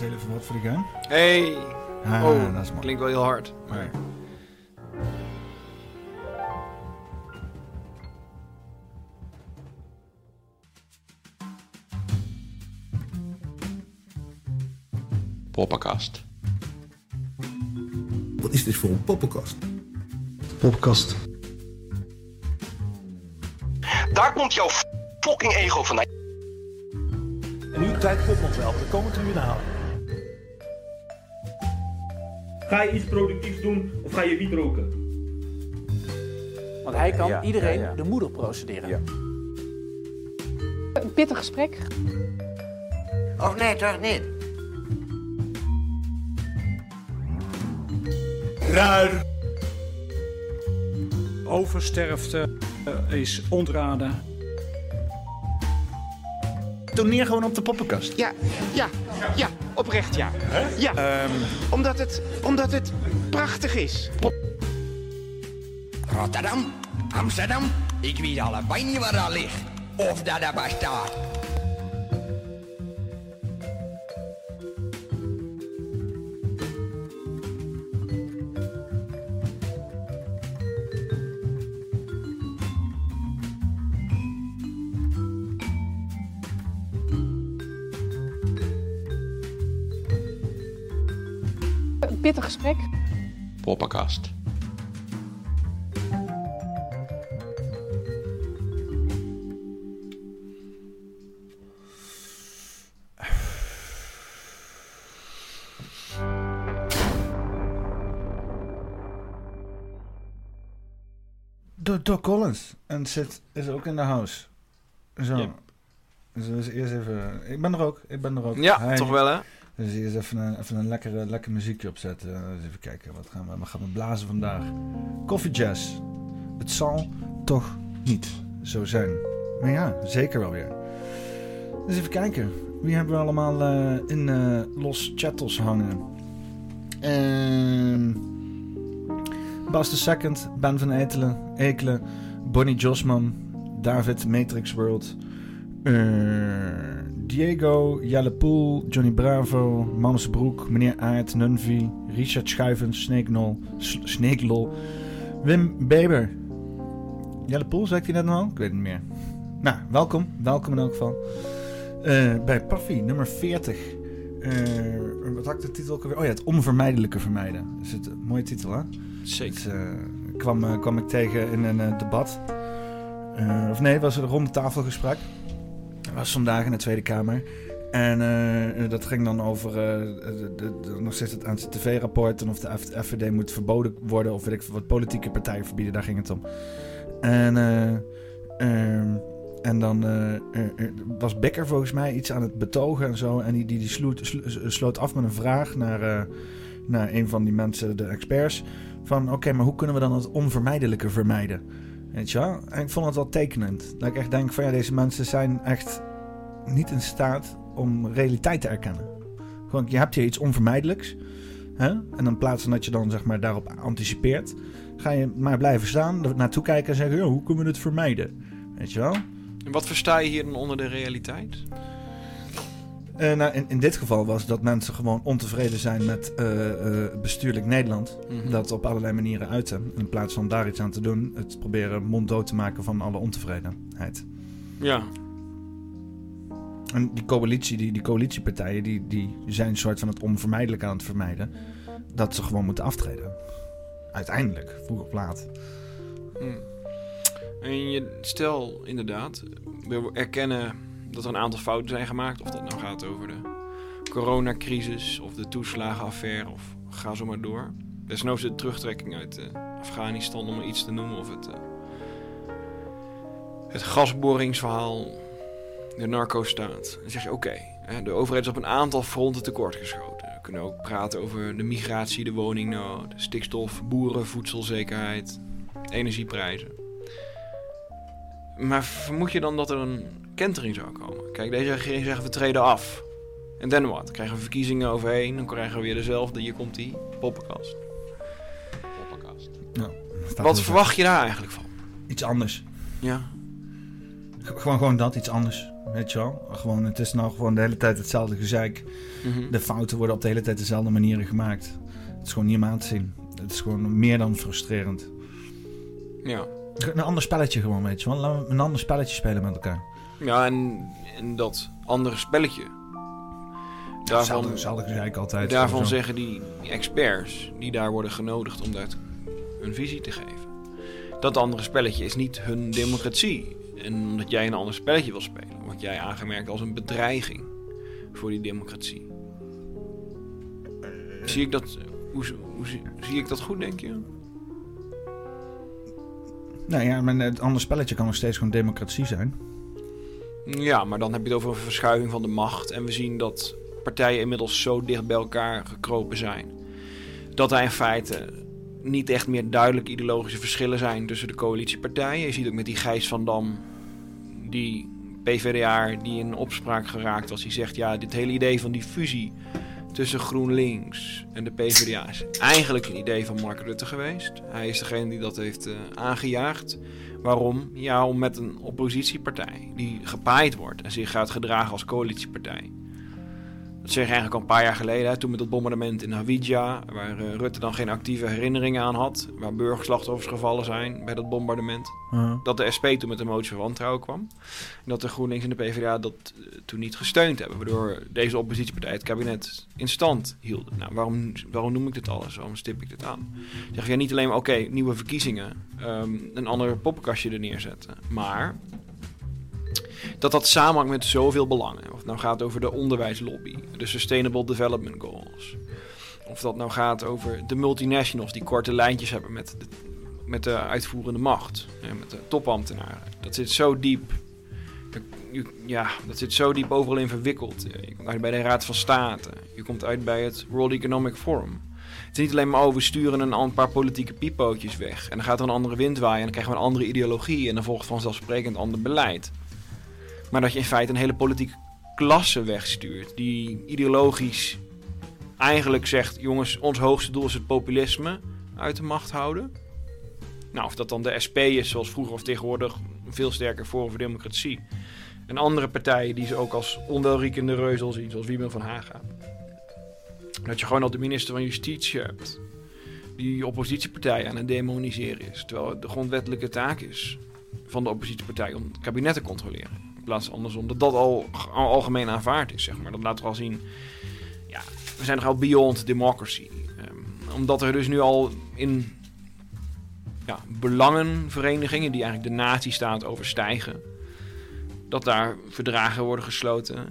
heel even wat voor de gun. Hey! Ah, oh, dat is klinkt wel heel hard. Maar... Poppenkast. Wat is dit voor een poppenkast? Poppenkast. Daar komt jouw fucking ego vandaan. En nu tijd nog wel. De komende uur halen. Ga je iets productiefs doen of ga je wiet roken? Want hij kan Ja, iedereen ja, ja. de moeder procederen. Ja. Een pittig gesprek. Of nee, toch niet? Raar. Oversterfte eh, is ontraden. Toneer gewoon op de poppenkast. Ja, ja, ja, oprecht ja. Ja, omdat, het, omdat het prachtig is. Rotterdam, Amsterdam, ik weet allebei niet waar dat ligt. Of dat er bestaat. Gesprek. Poppenkast. Doc, Doc Collins. En zit is ook in de house. Zo. Yep. Dus eerst even... Ik ben er ook. Ik ben er ook. Ja, Hi. toch wel hè? Dus eerst even een, even een lekkere, lekker muziekje opzetten. Dus even kijken, wat gaan we, wat gaan we blazen vandaag? Coffee Jazz. Het zal toch niet zo zijn. Maar ja, zeker wel weer. Dus even kijken. Wie hebben we allemaal eh, in eh, Los Chattels hangen? Ehm Bas de Second, Ben van Etelen, Ekelen, Bonnie Josman, David Matrix World, eh, Diego, Jelle Poel, Johnny Bravo, Mannes Broek, Meneer Aert, Nunvi, Richard Schuivens, Sneeknol, Sneeklol, Wim Beber. Jelle Poel, zei ik die net nog al? Ik weet het niet meer. Nou, welkom. Welkom in elk geval. Eh, bij Puffy, nummer 40. Eh, wat had ik de titel ook alweer? Oh ja, het onvermijdelijke vermijden. Is het een mooie titel, hè? Zeker. Dus, eh, kwam, eh, kwam ik tegen in een eh, debat. Eh, of nee, het was een ronde tafelgesprek. Was vandaag in de Tweede Kamer. En eh, dat ging dan over eh, de, de, de- nog steeds het anti-tv-rapport... en of de FVD moet verboden worden... of weet ik wat politieke partijen verbieden, daar ging het om. En, eh, ehm, en dan was Becker volgens mij iets aan het betogen en zo... en die, die, die sloot, slo- sloot af met een vraag naar, naar een van die mensen, de experts... van oké, maar hoe kunnen we dan het onvermijdelijke vermijden? Weet je wel? En ik vond het wel tekenend. Dat ik echt denk van ja, deze mensen zijn echt niet in staat om realiteit te erkennen. Gewoon, je hebt hier iets onvermijdelijks. Hè? En in plaats van dat je dan zeg maar daarop anticipeert, ga je maar blijven staan, naartoe kijken en zeggen, "Ja, hoe kunnen we het vermijden? Weet je wel? En wat versta je hier dan onder de realiteit? Eh, nou, in, in dit geval was dat mensen gewoon ontevreden zijn met eh, eh, bestuurlijk Nederland. Mhm. Dat op allerlei manieren uiten. In plaats van daar iets aan te doen, het proberen monddood te maken van alle ontevredenheid. Ja. En die coalitie, die, die coalitiepartijen, die, die zijn een soort van het onvermijdelijk aan het vermijden. Dat ze gewoon moeten aftreden. Uiteindelijk, vroeg of laat. Hm. En je, stel inderdaad, we erkennen dat er een aantal fouten zijn gemaakt. Of dat nou gaat over de coronacrisis of de toeslagenaffaire of ga zo maar door. Desnoods de terugtrekking uit eh, Afghanistan om maar iets te noemen. Of het, eh, het gasboringsverhaal, de narco-staat. Dan zeg je oké, de overheid is op een aantal fronten tekortgeschoten. We kunnen ook praten over de migratie, de woningnood, stikstof, boeren, voedselzekerheid, energieprijzen. Maar vermoed je dan dat er een kentering zou komen? Kijk, deze regering zegt we treden af. En dan wat? Krijgen we verkiezingen overheen, dan krijgen we weer dezelfde. Hier komt die poppenkast. Poppenkast. Nou, Wat er- verwacht je daar eigenlijk van? Iets anders. Ja. Gewoon, gewoon dat, iets anders. weet je wel. Gewoon, het is nou gewoon de hele tijd hetzelfde gezeik. Mhm. De fouten worden op de hele tijd dezelfde manieren gemaakt. Het is gewoon niet om aan te zien. Het is gewoon meer dan frustrerend. Ja. Een ander spelletje gewoon, weet je wel. Laten we een ander spelletje spelen met elkaar. Ja, en, en dat andere spelletje. Daarvan, hetzelfde gezeik altijd. daarvan sowieso. zeggen die experts die daar worden genodigd om daar hun visie te geven. Dat andere spelletje is niet hun democratie. En omdat jij een ander spelletje wil spelen, word jij aangemerkt als een bedreiging voor die democratie. Zie ik dat, hoe, hoe, zie ik dat goed, denk je? Nou ja, maar het andere spelletje kan nog steeds gewoon democratie zijn. Ja, maar dan heb je het over een verschuiving van de macht. En we zien dat partijen inmiddels zo dicht bij elkaar gekropen zijn. Dat er in feite niet echt meer duidelijk ideologische verschillen zijn tussen de coalitiepartijen. Je ziet ook met die Gijs van Dam, die PvdA, die in opspraak geraakt was. Die zegt, ja, dit hele idee van die fusie tussen GroenLinks en de PvdA is eigenlijk een idee van Mark Rutte geweest. Hij is degene die dat heeft eh, aangejaagd. Waarom? Ja, om met een oppositiepartij die gepaaid wordt en zich gaat gedragen als coalitiepartij. Dat zeg je eigenlijk al een paar jaar geleden, hè, toen met dat bombardement in Hawija, waar eh, Rutte dan geen actieve herinneringen aan had, waar burgerslachtoffers gevallen zijn bij dat bombardement. Uh, Dat de SP toen met een motie van wantrouwen kwam. En dat de GroenLinks en de PvdA dat eh, toen niet gesteund hebben. Waardoor deze oppositiepartij het kabinet in stand hielden. Nou, waarom, waarom noem ik dit alles? Waarom stip ik dit aan? Zeg je niet alleen maar, oké, nieuwe verkiezingen. ehm, een ander poppenkastje er neerzetten. Maar dat dat samenhangt met zoveel belangen. Of het nou gaat over de onderwijslobby. De Sustainable Development Goals. Of dat nou gaat over de multinationals die korte lijntjes hebben met de met de uitvoerende macht. Met de topambtenaren. Dat zit zo diep. Ja, dat zit zo diep overal in verwikkeld. Je komt uit bij de Raad van State. Je komt uit bij het World Economic Forum. Het is niet alleen maar over we sturen een, paar politieke pipootjes weg. En dan gaat er een andere wind waaien. En dan krijgen we een andere ideologie. En dan volgt vanzelfsprekend ander beleid. Maar dat je in feite een hele politieke klasse wegstuurt. Die ideologisch eigenlijk zegt... jongens, ons hoogste doel is het populisme uit de macht houden. Nou, of dat dan de SP is, zoals vroeger of tegenwoordig, veel sterker voor democratie. En andere partijen die ze ook als onwelriekende reuzel zien, zoals Wiebel van Haga. Dat je gewoon al de minister van Justitie hebt, die oppositiepartij aan het demoniseren is. Terwijl het de grondwettelijke taak is van de oppositiepartij om het kabinet te controleren. Plaats van andersom, dat dat al, al algemeen aanvaard is, zeg maar. Dat laat al zien, ja, we zijn al beyond democracy. Ehm, omdat er dus nu al in ja, belangenverenigingen die eigenlijk de nazistaat overstijgen. Dat daar verdragen worden gesloten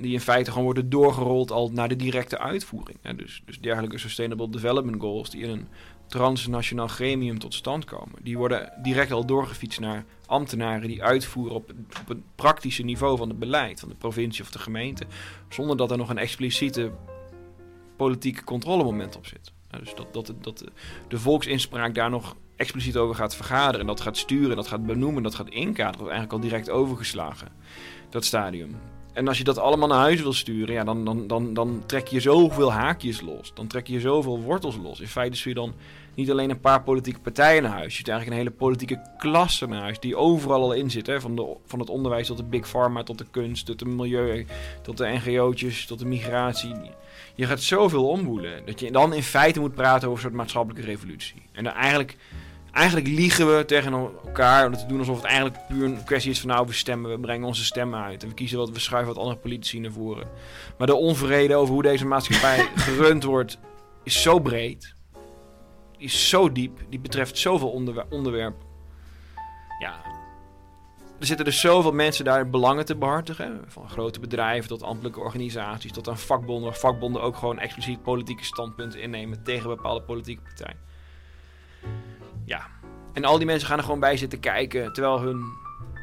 die in feite gewoon worden doorgerold al naar de directe uitvoering. Ja, dus, dus dergelijke Sustainable Development Goals die in een transnationaal gremium tot stand komen. Die worden direct al doorgefietst naar ambtenaren die uitvoeren op, op het praktische niveau van het beleid van de provincie of de gemeente. Zonder dat er nog een expliciete politieke controlemoment op zit. Dus dat, dat, dat de, volksinspraak daar nog expliciet over gaat vergaderen. En dat gaat sturen, dat gaat benoemen, dat gaat inkaderen. Dat is eigenlijk al direct overgeslagen, dat stadium. En als je dat allemaal naar huis wil sturen, ja, dan, dan, dan, dan trek je zoveel haakjes los. Dan trek je zoveel wortels los. In feite stuur je dan niet alleen een paar politieke partijen naar huis. Je stuurt eigenlijk een hele politieke klasse naar huis. Die overal al in zit. Hè? Van, de, van het onderwijs tot de big pharma, tot de kunst, tot de milieu, tot de NGO'tjes, tot de migratie. Je gaat zoveel omboelen. Dat je dan in feite moet praten over een soort maatschappelijke revolutie. En dan eigenlijk Eigenlijk liegen we tegen elkaar om te doen alsof het eigenlijk puur een kwestie is van nou we stemmen, we brengen onze stemmen uit en we kiezen wat, we schuiven wat andere politici naar voren. Maar de onvrede over hoe deze maatschappij gerund wordt is zo breed, is zo diep, die betreft zoveel onderwer onderwerpen. Ja, er zitten dus zoveel mensen daar belangen te behartigen. Van grote bedrijven tot ambtelijke organisaties tot aan vakbonden. Waar vakbonden ook gewoon expliciet politieke standpunten innemen tegen bepaalde politieke partij. Ja, en al die mensen gaan er gewoon bij zitten kijken. Terwijl hun,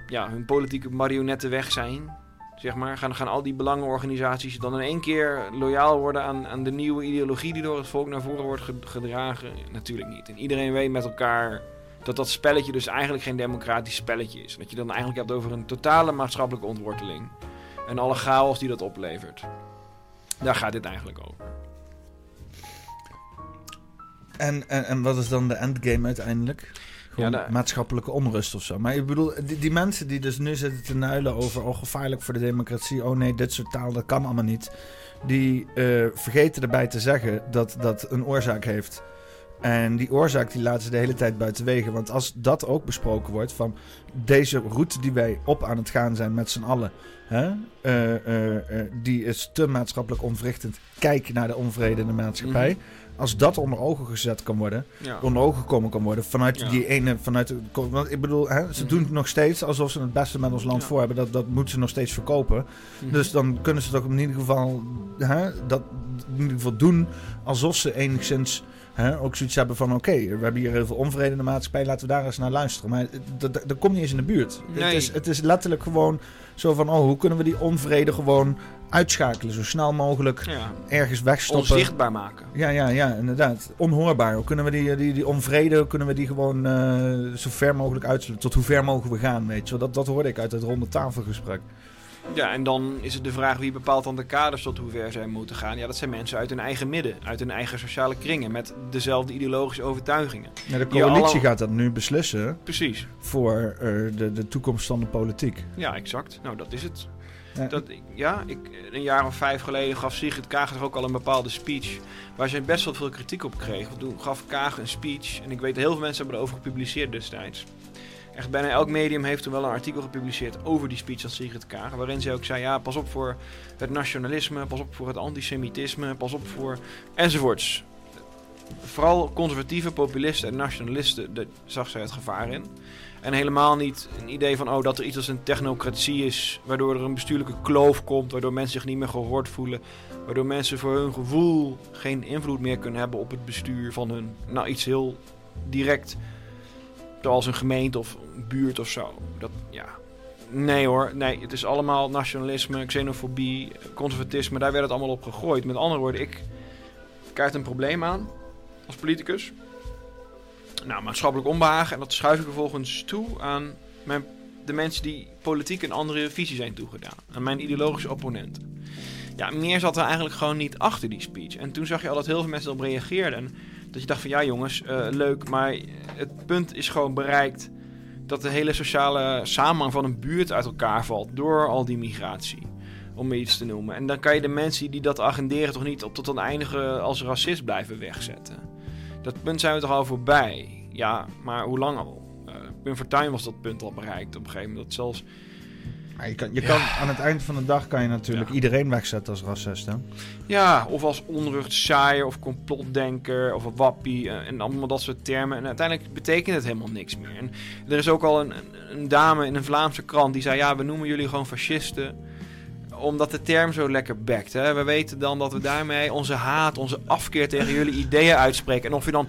ja, hun politieke marionetten weg zijn. Zeg maar. Gaan, gaan al die belangenorganisaties dan in één keer loyaal worden aan, aan de nieuwe ideologie die door het volk naar voren wordt gedragen? Natuurlijk niet. En iedereen weet met elkaar dat dat spelletje dus eigenlijk geen democratisch spelletje is. Dat je dan eigenlijk hebt over een totale maatschappelijke ontworteling. En alle chaos die dat oplevert. Daar gaat dit eigenlijk over. En, en, en wat is dan de endgame uiteindelijk? Ja, maatschappelijke onrust of zo. Maar ik bedoel, die, die mensen die dus nu zitten te nuilen over... oh, gevaarlijk voor de democratie. Oh nee, dit soort taal, dat kan allemaal niet. Die eh, vergeten erbij te zeggen dat dat een oorzaak heeft. En die oorzaak die laten ze de hele tijd buiten wegen. Want als dat ook besproken wordt van deze route die wij op aan het gaan zijn met z'n allen... Hè, eh, eh, die is te maatschappelijk onverrichtend. Kijk naar de onvrede in de maatschappij. Mhm. Als dat onder ogen gezet kan worden Ja. onder ogen gekomen kan worden. Vanuit Ja. die ene, vanuit de, want ik bedoel, hè, ze Mhm. doen het nog steeds alsof ze het beste met ons land Ja. voor hebben. Dat, dat moeten ze nog steeds verkopen. Mhm. Dus dan kunnen ze toch in ieder geval hè, dat in ieder geval doen alsof ze enigszins hè, ook zoiets hebben van: oké, we hebben hier heel veel onvrede in de maatschappij, laten we daar eens naar luisteren. Maar dat, dat, dat komt niet eens in de buurt. Het, is, het is letterlijk gewoon zo van: oh, hoe kunnen we die onvrede gewoon uitschakelen, zo snel mogelijk ja. ergens wegstoppen. Onzichtbaar maken. Ja, ja, ja, inderdaad. Onhoorbaar. Hoe kunnen we die, die, die onvrede, kunnen we die gewoon eh, zo ver mogelijk uitsluiten? Tot hoe ver mogen we gaan, weet je? Dat, dat hoorde ik uit het ronde tafelgesprek. Ja, en dan is het de vraag wie bepaalt dan de kaders tot hoe ver zij moeten gaan. Ja, dat zijn mensen uit hun eigen midden, uit hun eigen sociale kringen, met dezelfde ideologische overtuigingen. Ja, de coalitie gaat dat nu beslissen Precies. voor eh, de, de toekomst van de politiek. Ja, exact. Nou, dat is het. Dat, ja, ik, een jaar of vijf geleden gaf Sigrid Kaag er ook al een bepaalde speech. Waar ze best wel veel kritiek op kreeg. Toen gaf Kaag een speech. En ik weet heel veel mensen hebben erover gepubliceerd destijds. Echt bijna elk medium heeft toen wel een artikel gepubliceerd over die speech van Sigrid Kaag. Waarin zij ook zei, ja, pas op voor het nationalisme, pas op voor het antisemitisme, pas op voor enzovoorts. Vooral conservatieve populisten en nationalisten, daar zag zij het gevaar in. En helemaal niet een idee van oh, dat er iets als een technocratie is, waardoor er een bestuurlijke kloof komt, waardoor mensen zich niet meer gehoord voelen, waardoor mensen voor hun gevoel geen invloed meer kunnen hebben op het bestuur van hun, nou iets heel direct, zoals een gemeente of een buurt of zo. Dat, ja. Nee hoor, nee, het is allemaal nationalisme, xenofobie, conservatisme, daar werd het allemaal op gegooid. Met andere woorden, ik kaart een probleem aan als politicus. Nou, maatschappelijk onbehagen. En dat schuif ik vervolgens toe aan mijn, de mensen die politiek een andere visie zijn toegedaan. Aan mijn ideologische opponenten. Ja, meer zat er eigenlijk gewoon niet achter die speech. En toen zag je al dat heel veel mensen erop reageerden. En dat je dacht van ja jongens, eh, leuk, maar het punt is gewoon bereikt dat de hele sociale samenhang van een buurt uit elkaar valt door al die migratie. Om iets te noemen. En dan kan je de mensen die dat agenderen toch niet op tot een eindige als racist blijven wegzetten. Dat punt zijn we toch al voorbij. Ja, maar hoe lang al? Uh, Pim Fortuyn was dat punt al bereikt op een gegeven moment. Dat zelfs... Maar je kan, je kan, aan het eind van de dag kan je natuurlijk Ja. iedereen wegzetten als racist. Hè? Ja, of als onruchtzaaier of complotdenker of een wappie eh, en allemaal dat soort termen. En uiteindelijk betekent het helemaal niks meer. En er is ook al een, een dame in een Vlaamse krant die zei... ja, we noemen jullie gewoon fascisten omdat de term zo lekker bekt. Hè? We weten dan dat we daarmee onze haat, onze afkeer tegen jullie ideeën uitspreken. En of je dan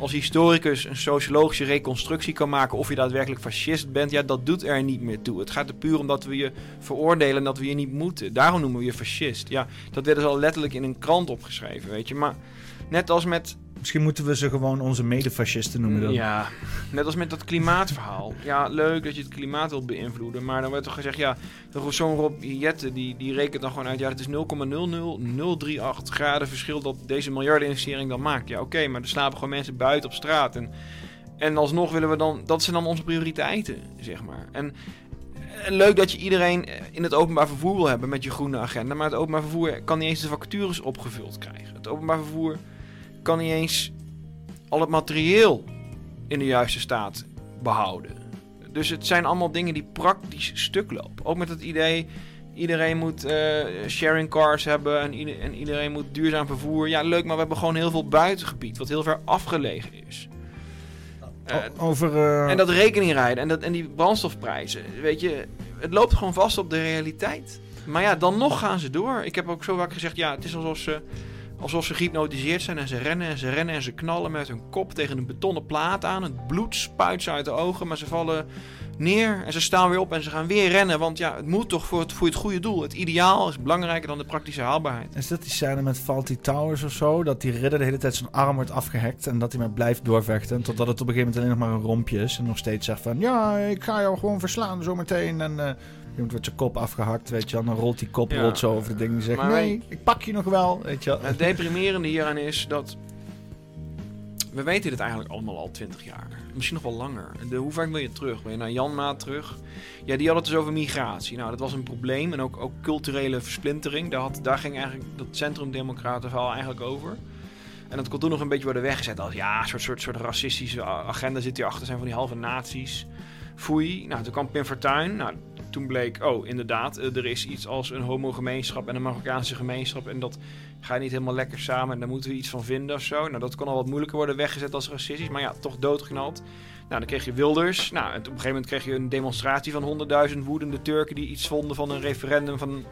als historicus een sociologische reconstructie kan maken of je daadwerkelijk fascist bent, ja, dat doet er niet meer toe. Het gaat er puur om dat we je veroordelen en dat we je niet moeten. Daarom noemen we je fascist. Ja, dat werd dus al letterlijk in een krant opgeschreven, weet je. Maar net als met Misschien moeten we ze gewoon onze medefascisten noemen dan. ja, net als met dat klimaatverhaal. Ja, leuk dat je het klimaat wilt beïnvloeden. Maar dan werd toch gezegd, ja, zo'n Rob Jette, die, die rekent dan gewoon uit... ja, het is 0,00038 graden verschil dat deze miljardeninvestering dan maakt. Ja, oké, maar er slapen gewoon mensen buiten op straat. En, en alsnog willen we dan... Dat zijn dan onze prioriteiten, zeg maar. En, en leuk dat je iedereen in het openbaar vervoer wil hebben met je groene agenda. Maar het openbaar vervoer kan niet eens de vacatures opgevuld krijgen. Het openbaar vervoer kan niet eens al het materieel in de juiste staat behouden. Dus het zijn allemaal dingen die praktisch stuk lopen. Ook met het idee, iedereen moet eh, sharing cars hebben en, ieder- en iedereen moet duurzaam vervoer. Ja, leuk, maar we hebben gewoon heel veel buitengebied, wat heel ver afgelegen is. Eh, Over, eh, en dat rekening rijden en, dat, en die brandstofprijzen, weet je, het loopt gewoon vast op de realiteit. Maar ja, dan nog gaan ze door. Ik heb ook zo vaak gezegd, ja, het is alsof ze, alsof ze gehypnotiseerd zijn en ze rennen en ze rennen en ze knallen met hun kop tegen een betonnen plaat aan. Het bloed spuit ze uit de ogen, maar ze vallen neer en ze staan weer op en ze gaan weer rennen. Want ja, het moet toch voor het, voor het goede doel. Het ideaal is belangrijker dan de praktische haalbaarheid. Is dat die scène met Faulty Towers of zo? Dat die ridder de hele tijd zijn arm wordt afgehakt en dat hij maar blijft doorvechten. Totdat het op een gegeven moment alleen nog maar een rompje is. En nog steeds zegt van, ja, ik ga jou gewoon verslaan zometeen. En eh iemand wordt zijn kop afgehakt, weet je wel. Dan rolt die kop Ja. rolt zo over de ding. Die zegt, Maar nee, ik pak je nog wel, weet je wel. Het deprimerende hieraan is dat we weten dit eigenlijk allemaal al twintig jaar. Misschien nog wel langer. De, hoe vaak wil je terug? Ben je naar Janmaat terug? Ja, die had het dus over migratie. Nou, dat was een probleem. En ook, ook culturele versplintering. Daar, had, daar ging eigenlijk dat centrumdemocraten verhaal eigenlijk over. En dat kon toen nog een beetje worden weggezet als ja, een soort, soort, soort racistische agenda zit hierachter, zijn van die halve nazi's. Foei. Nou, toen kwam Pim Fortuyn. Nou, toen bleek, oh, inderdaad, eh, er is iets als een homogemeenschap en een Marokkaanse gemeenschap. En dat gaat niet helemaal lekker samen en daar moeten we iets van vinden of zo. Nou, dat kon al wat moeilijker worden weggezet als racistisch, maar ja, toch doodgeknald. Nou, dan kreeg je Wilders. Nou, en op een gegeven moment kreeg je een demonstratie van 100.000 woedende Turken die iets vonden van een referendum van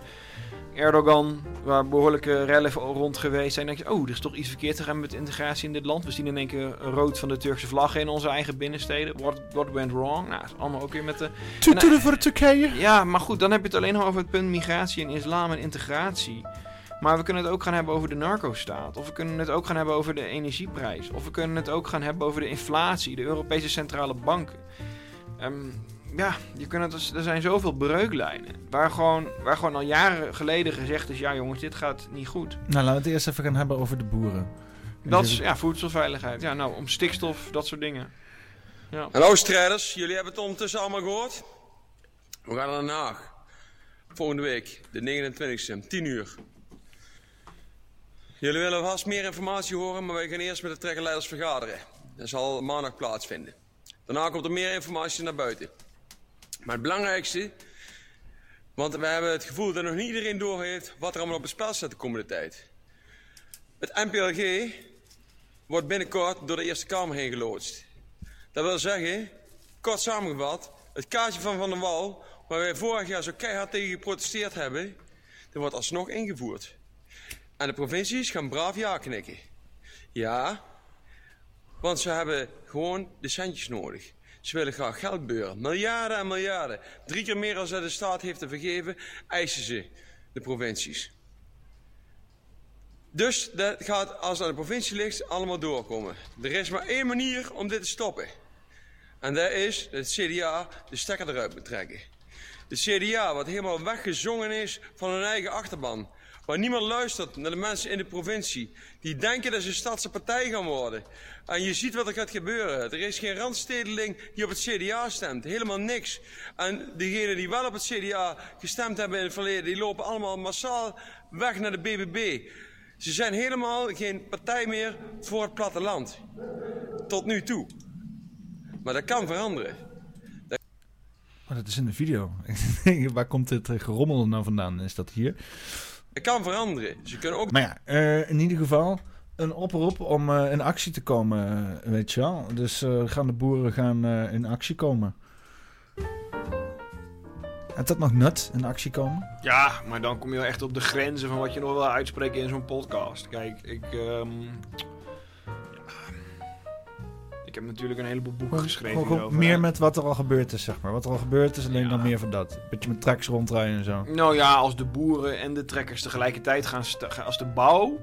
Erdogan, waar behoorlijke rellen rond geweest zijn. Denk je, oh, er is toch iets verkeerd te gaan met integratie in dit land. We zien in één keer rood van de Turkse vlag in onze eigen binnensteden. What, what went wrong? Nou, allemaal ook weer met de... Toeteren voor Turkije. Ja, maar goed, dan heb je het alleen nog over het punt migratie en islam en integratie. Maar we kunnen het ook gaan hebben over de narco-staat. Of we kunnen het ook gaan hebben over de energieprijs. Of we kunnen het ook gaan hebben over de inflatie, de Europese Centrale Bank. Um, ja, je kunt het, dus, er zijn zoveel breuklijnen. Waar gewoon, waar gewoon al jaren geleden gezegd is: ja, jongens, dit gaat niet goed. Nou, laten we het eerst even gaan hebben over de boeren. Dat is ja, voedselveiligheid. Ja, nou, om stikstof, dat soort dingen. Ja. Hallo strijders, jullie hebben het ondertussen allemaal gehoord. We gaan naar Den Haag. Volgende week, de 29e, 10 uur. Jullie willen vast meer informatie horen, maar wij gaan eerst met de trekkerleiders vergaderen. Dat zal maandag plaatsvinden. Daarna komt er meer informatie naar buiten. Maar het belangrijkste, want we hebben het gevoel dat nog niet iedereen doorheeft wat er allemaal op het spel staat de komende tijd. Het NPLG wordt binnenkort door de Eerste Kamer heen geloodst. Dat wil zeggen, kort samengevat, het kaartje van Van der Wal, waar wij vorig jaar zo keihard tegen geprotesteerd hebben, dat wordt alsnog ingevoerd. En de provincies gaan braaf ja knikken. Ja, want ze hebben gewoon de centjes nodig. Ze willen graag geld beuren. Miljarden en miljarden. Drie keer meer als de staat heeft te vergeven, eisen ze de provincies. Dus dat gaat, als het aan de provincie ligt, allemaal doorkomen. Er is maar één manier om dit te stoppen. En dat is dat het CDA de stekker eruit moet trekken. De CDA, wat helemaal weggezongen is van hun eigen achterban. Waar niemand luistert naar de mensen in de provincie. Die denken dat ze stadse partij gaan worden. En je ziet wat er gaat gebeuren. Er is geen randstedeling die op het CDA stemt. Helemaal niks. En degenen die wel op het CDA gestemd hebben in het verleden, die lopen allemaal massaal weg naar de BBB. Ze zijn helemaal geen partij meer voor het platteland. Tot nu toe. Maar dat kan veranderen. Oh, dat is in de video. Waar komt dit gerommel nou vandaan? Is dat hier? Het kan veranderen. Ze kunnen ook... Maar ja, uh, in ieder geval een oproep om uh, in actie te komen, uh, weet je wel. Dus gaan de boeren gaan in actie komen. Heb dat nog nut, in actie komen? Ja, maar dan kom je wel echt op de grenzen van wat je nog wil uitspreken in zo'n podcast. Kijk, ik... Um, ik heb natuurlijk een heleboel boeken geschreven. Gewoon, meer met wat er al gebeurd is, zeg maar. Wat er al gebeurd is, alleen dan meer van dat. Beetje met tracks rondrijden en zo. Nou ja, als de boeren en de trekkers tegelijkertijd gaan... Als de bouw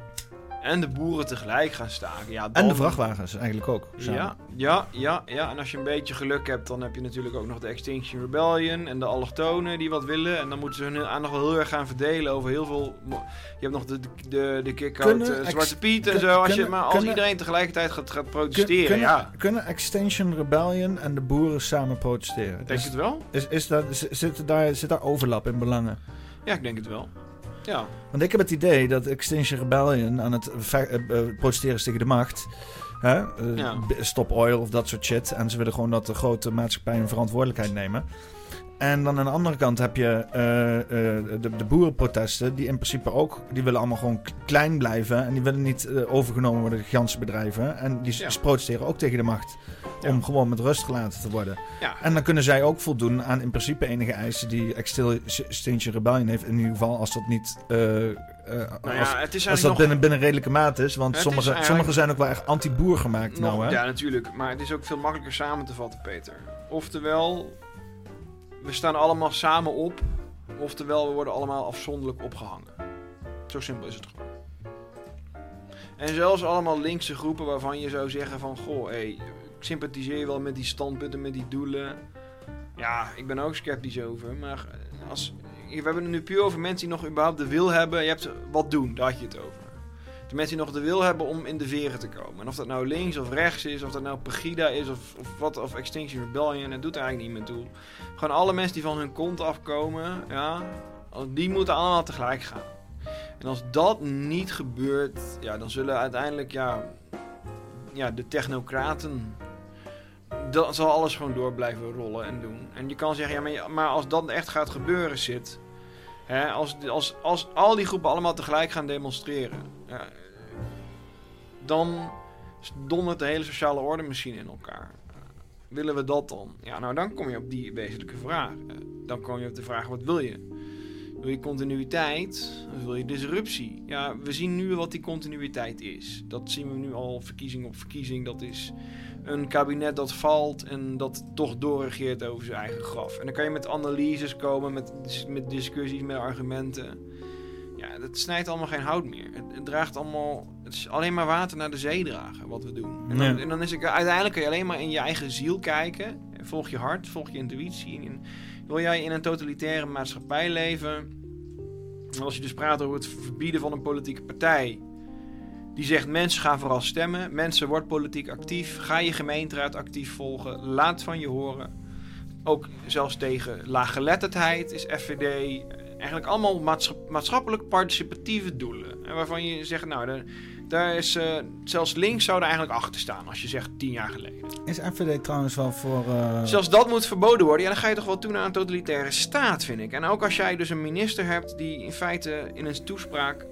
en de boeren tegelijk gaan staken. Ja, dan... En de vrachtwagens eigenlijk ook. Ja, ja, ja, ja. En als je een beetje geluk hebt, dan heb je natuurlijk ook nog de Extinction Rebellion en de allochtonen die wat willen. En dan moeten ze hun aandacht wel heel erg gaan verdelen over heel veel... Je hebt nog de, de, de kick-out uh, Zwarte Piet en zo. Als je, maar als iedereen tegelijkertijd gaat, gaat protesteren, kunnen, ja. Kunnen Extinction Rebellion en de boeren samen protesteren? Denk je het wel? Is, is dat, zit, daar, zit daar overlap in belangen? Ja, ik denk het wel. Ja. Want ik heb het idee dat Extinction Rebellion aan het uh, protesteren is tegen de macht. Hè? Uh, Stop oil of dat soort shit. En ze willen gewoon dat de grote maatschappij een verantwoordelijkheid nemen. En dan aan de andere kant heb je uh, de, de, boerenprotesten, die in principe ook, die willen allemaal gewoon klein blijven. En die willen niet overgenomen worden door gigantische bedrijven. En die ja. protesteren ook tegen de macht. Om gewoon met rust gelaten te worden. Ja. En dan kunnen zij ook voldoen aan in principe enige eisen die Extinction Rebellion heeft. In ieder geval als dat niet... Uh, nou ja, het is als dat binnen, binnen redelijke maat is. Want sommige, eigenlijk... sommige zijn ook wel echt anti-boer gemaakt. Nog, nou, hè? Ja, natuurlijk. Maar het is ook veel makkelijker samen te vatten, Peter. Oftewel, we staan allemaal samen op. Oftewel, we worden allemaal afzonderlijk opgehangen. Zo simpel is het gewoon. En zelfs allemaal linkse groepen waarvan je zou zeggen van... Goh, hé, ik sympathiseer wel met die standpunten, met die doelen. Ja, ik ben ook sceptisch over. Maar als, we hebben het nu puur over mensen die nog überhaupt de wil hebben. Je hebt wat doen, daar had je het over. De mensen die nog de wil hebben om in de veren te komen. En of dat nou links of rechts is, of dat nou Pegida is of, of wat, of Extinction Rebellion, het doet er eigenlijk niet meer toe. Gewoon alle mensen die van hun kont afkomen, ja, die moeten allemaal tegelijk gaan. En als dat niet gebeurt, ja, dan zullen uiteindelijk ja, ja, de technocraten. Dat zal alles gewoon door blijven rollen en doen. En je kan zeggen, ja, maar, maar als dat echt gaat gebeuren, zit. Hè, als, als, als al die groepen allemaal tegelijk gaan demonstreren, ja, dan dondert de hele sociale orde misschien in elkaar. Willen we dat dan? Ja, nou dan kom je op die wezenlijke vraag. Dan kom je op de vraag, wat wil je? Wil je continuïteit of wil je disruptie? Ja, we zien nu wat die continuïteit is. Dat zien we nu al verkiezing op verkiezing. Dat is een kabinet dat valt en dat toch doorregeert over zijn eigen graf. En dan kan je met analyses komen, met, met discussies, met argumenten. Ja, dat snijdt allemaal geen hout meer. Het, het, draagt allemaal... Het is alleen maar water naar de zee dragen, wat we doen. En dan, en dan is het uiteindelijk kun je alleen maar in je eigen ziel kijken. Volg je hart, volg je intuïtie. En wil jij in een totalitaire maatschappij leven? En als je dus praat over het verbieden van een politieke partij... Die zegt mensen gaan vooral stemmen. Mensen wordt politiek actief. Ga je gemeenteraad actief volgen. Laat van je horen. Ook zelfs tegen laaggeletterdheid is FVD eigenlijk allemaal maatschap- maatschappelijk participatieve doelen. En waarvan je zegt, nou, daar, daar is eh, zelfs links zou er eigenlijk achter staan als je zegt tien jaar geleden. Is FVD trouwens wel voor... eh, Zelfs dat moet verboden worden. Ja, dan ga je toch wel toe naar een totalitaire staat, vind ik. En ook als jij dus een minister hebt die in feite in een toespraak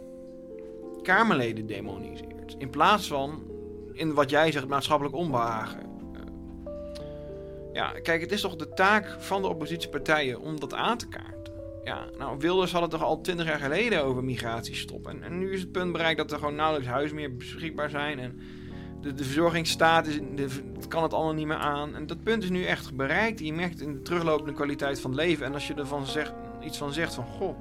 Kamerleden demoniseert. In plaats van in wat jij zegt maatschappelijk onbehagen. Eh, Ja, kijk, het is toch de taak van de oppositiepartijen om dat aan te kaarten. Ja, nou, Wilders had het toch al twintig jaar geleden over migratiestop. En, nu is het punt bereikt dat er gewoon nauwelijks huizen meer beschikbaar zijn. En de, de verzorgingsstaat is, de, het kan het allemaal niet meer aan. En dat punt is nu echt bereikt. Je merkt in de teruglopende kwaliteit van leven. En als je ervan zegt, iets van zegt van, goh,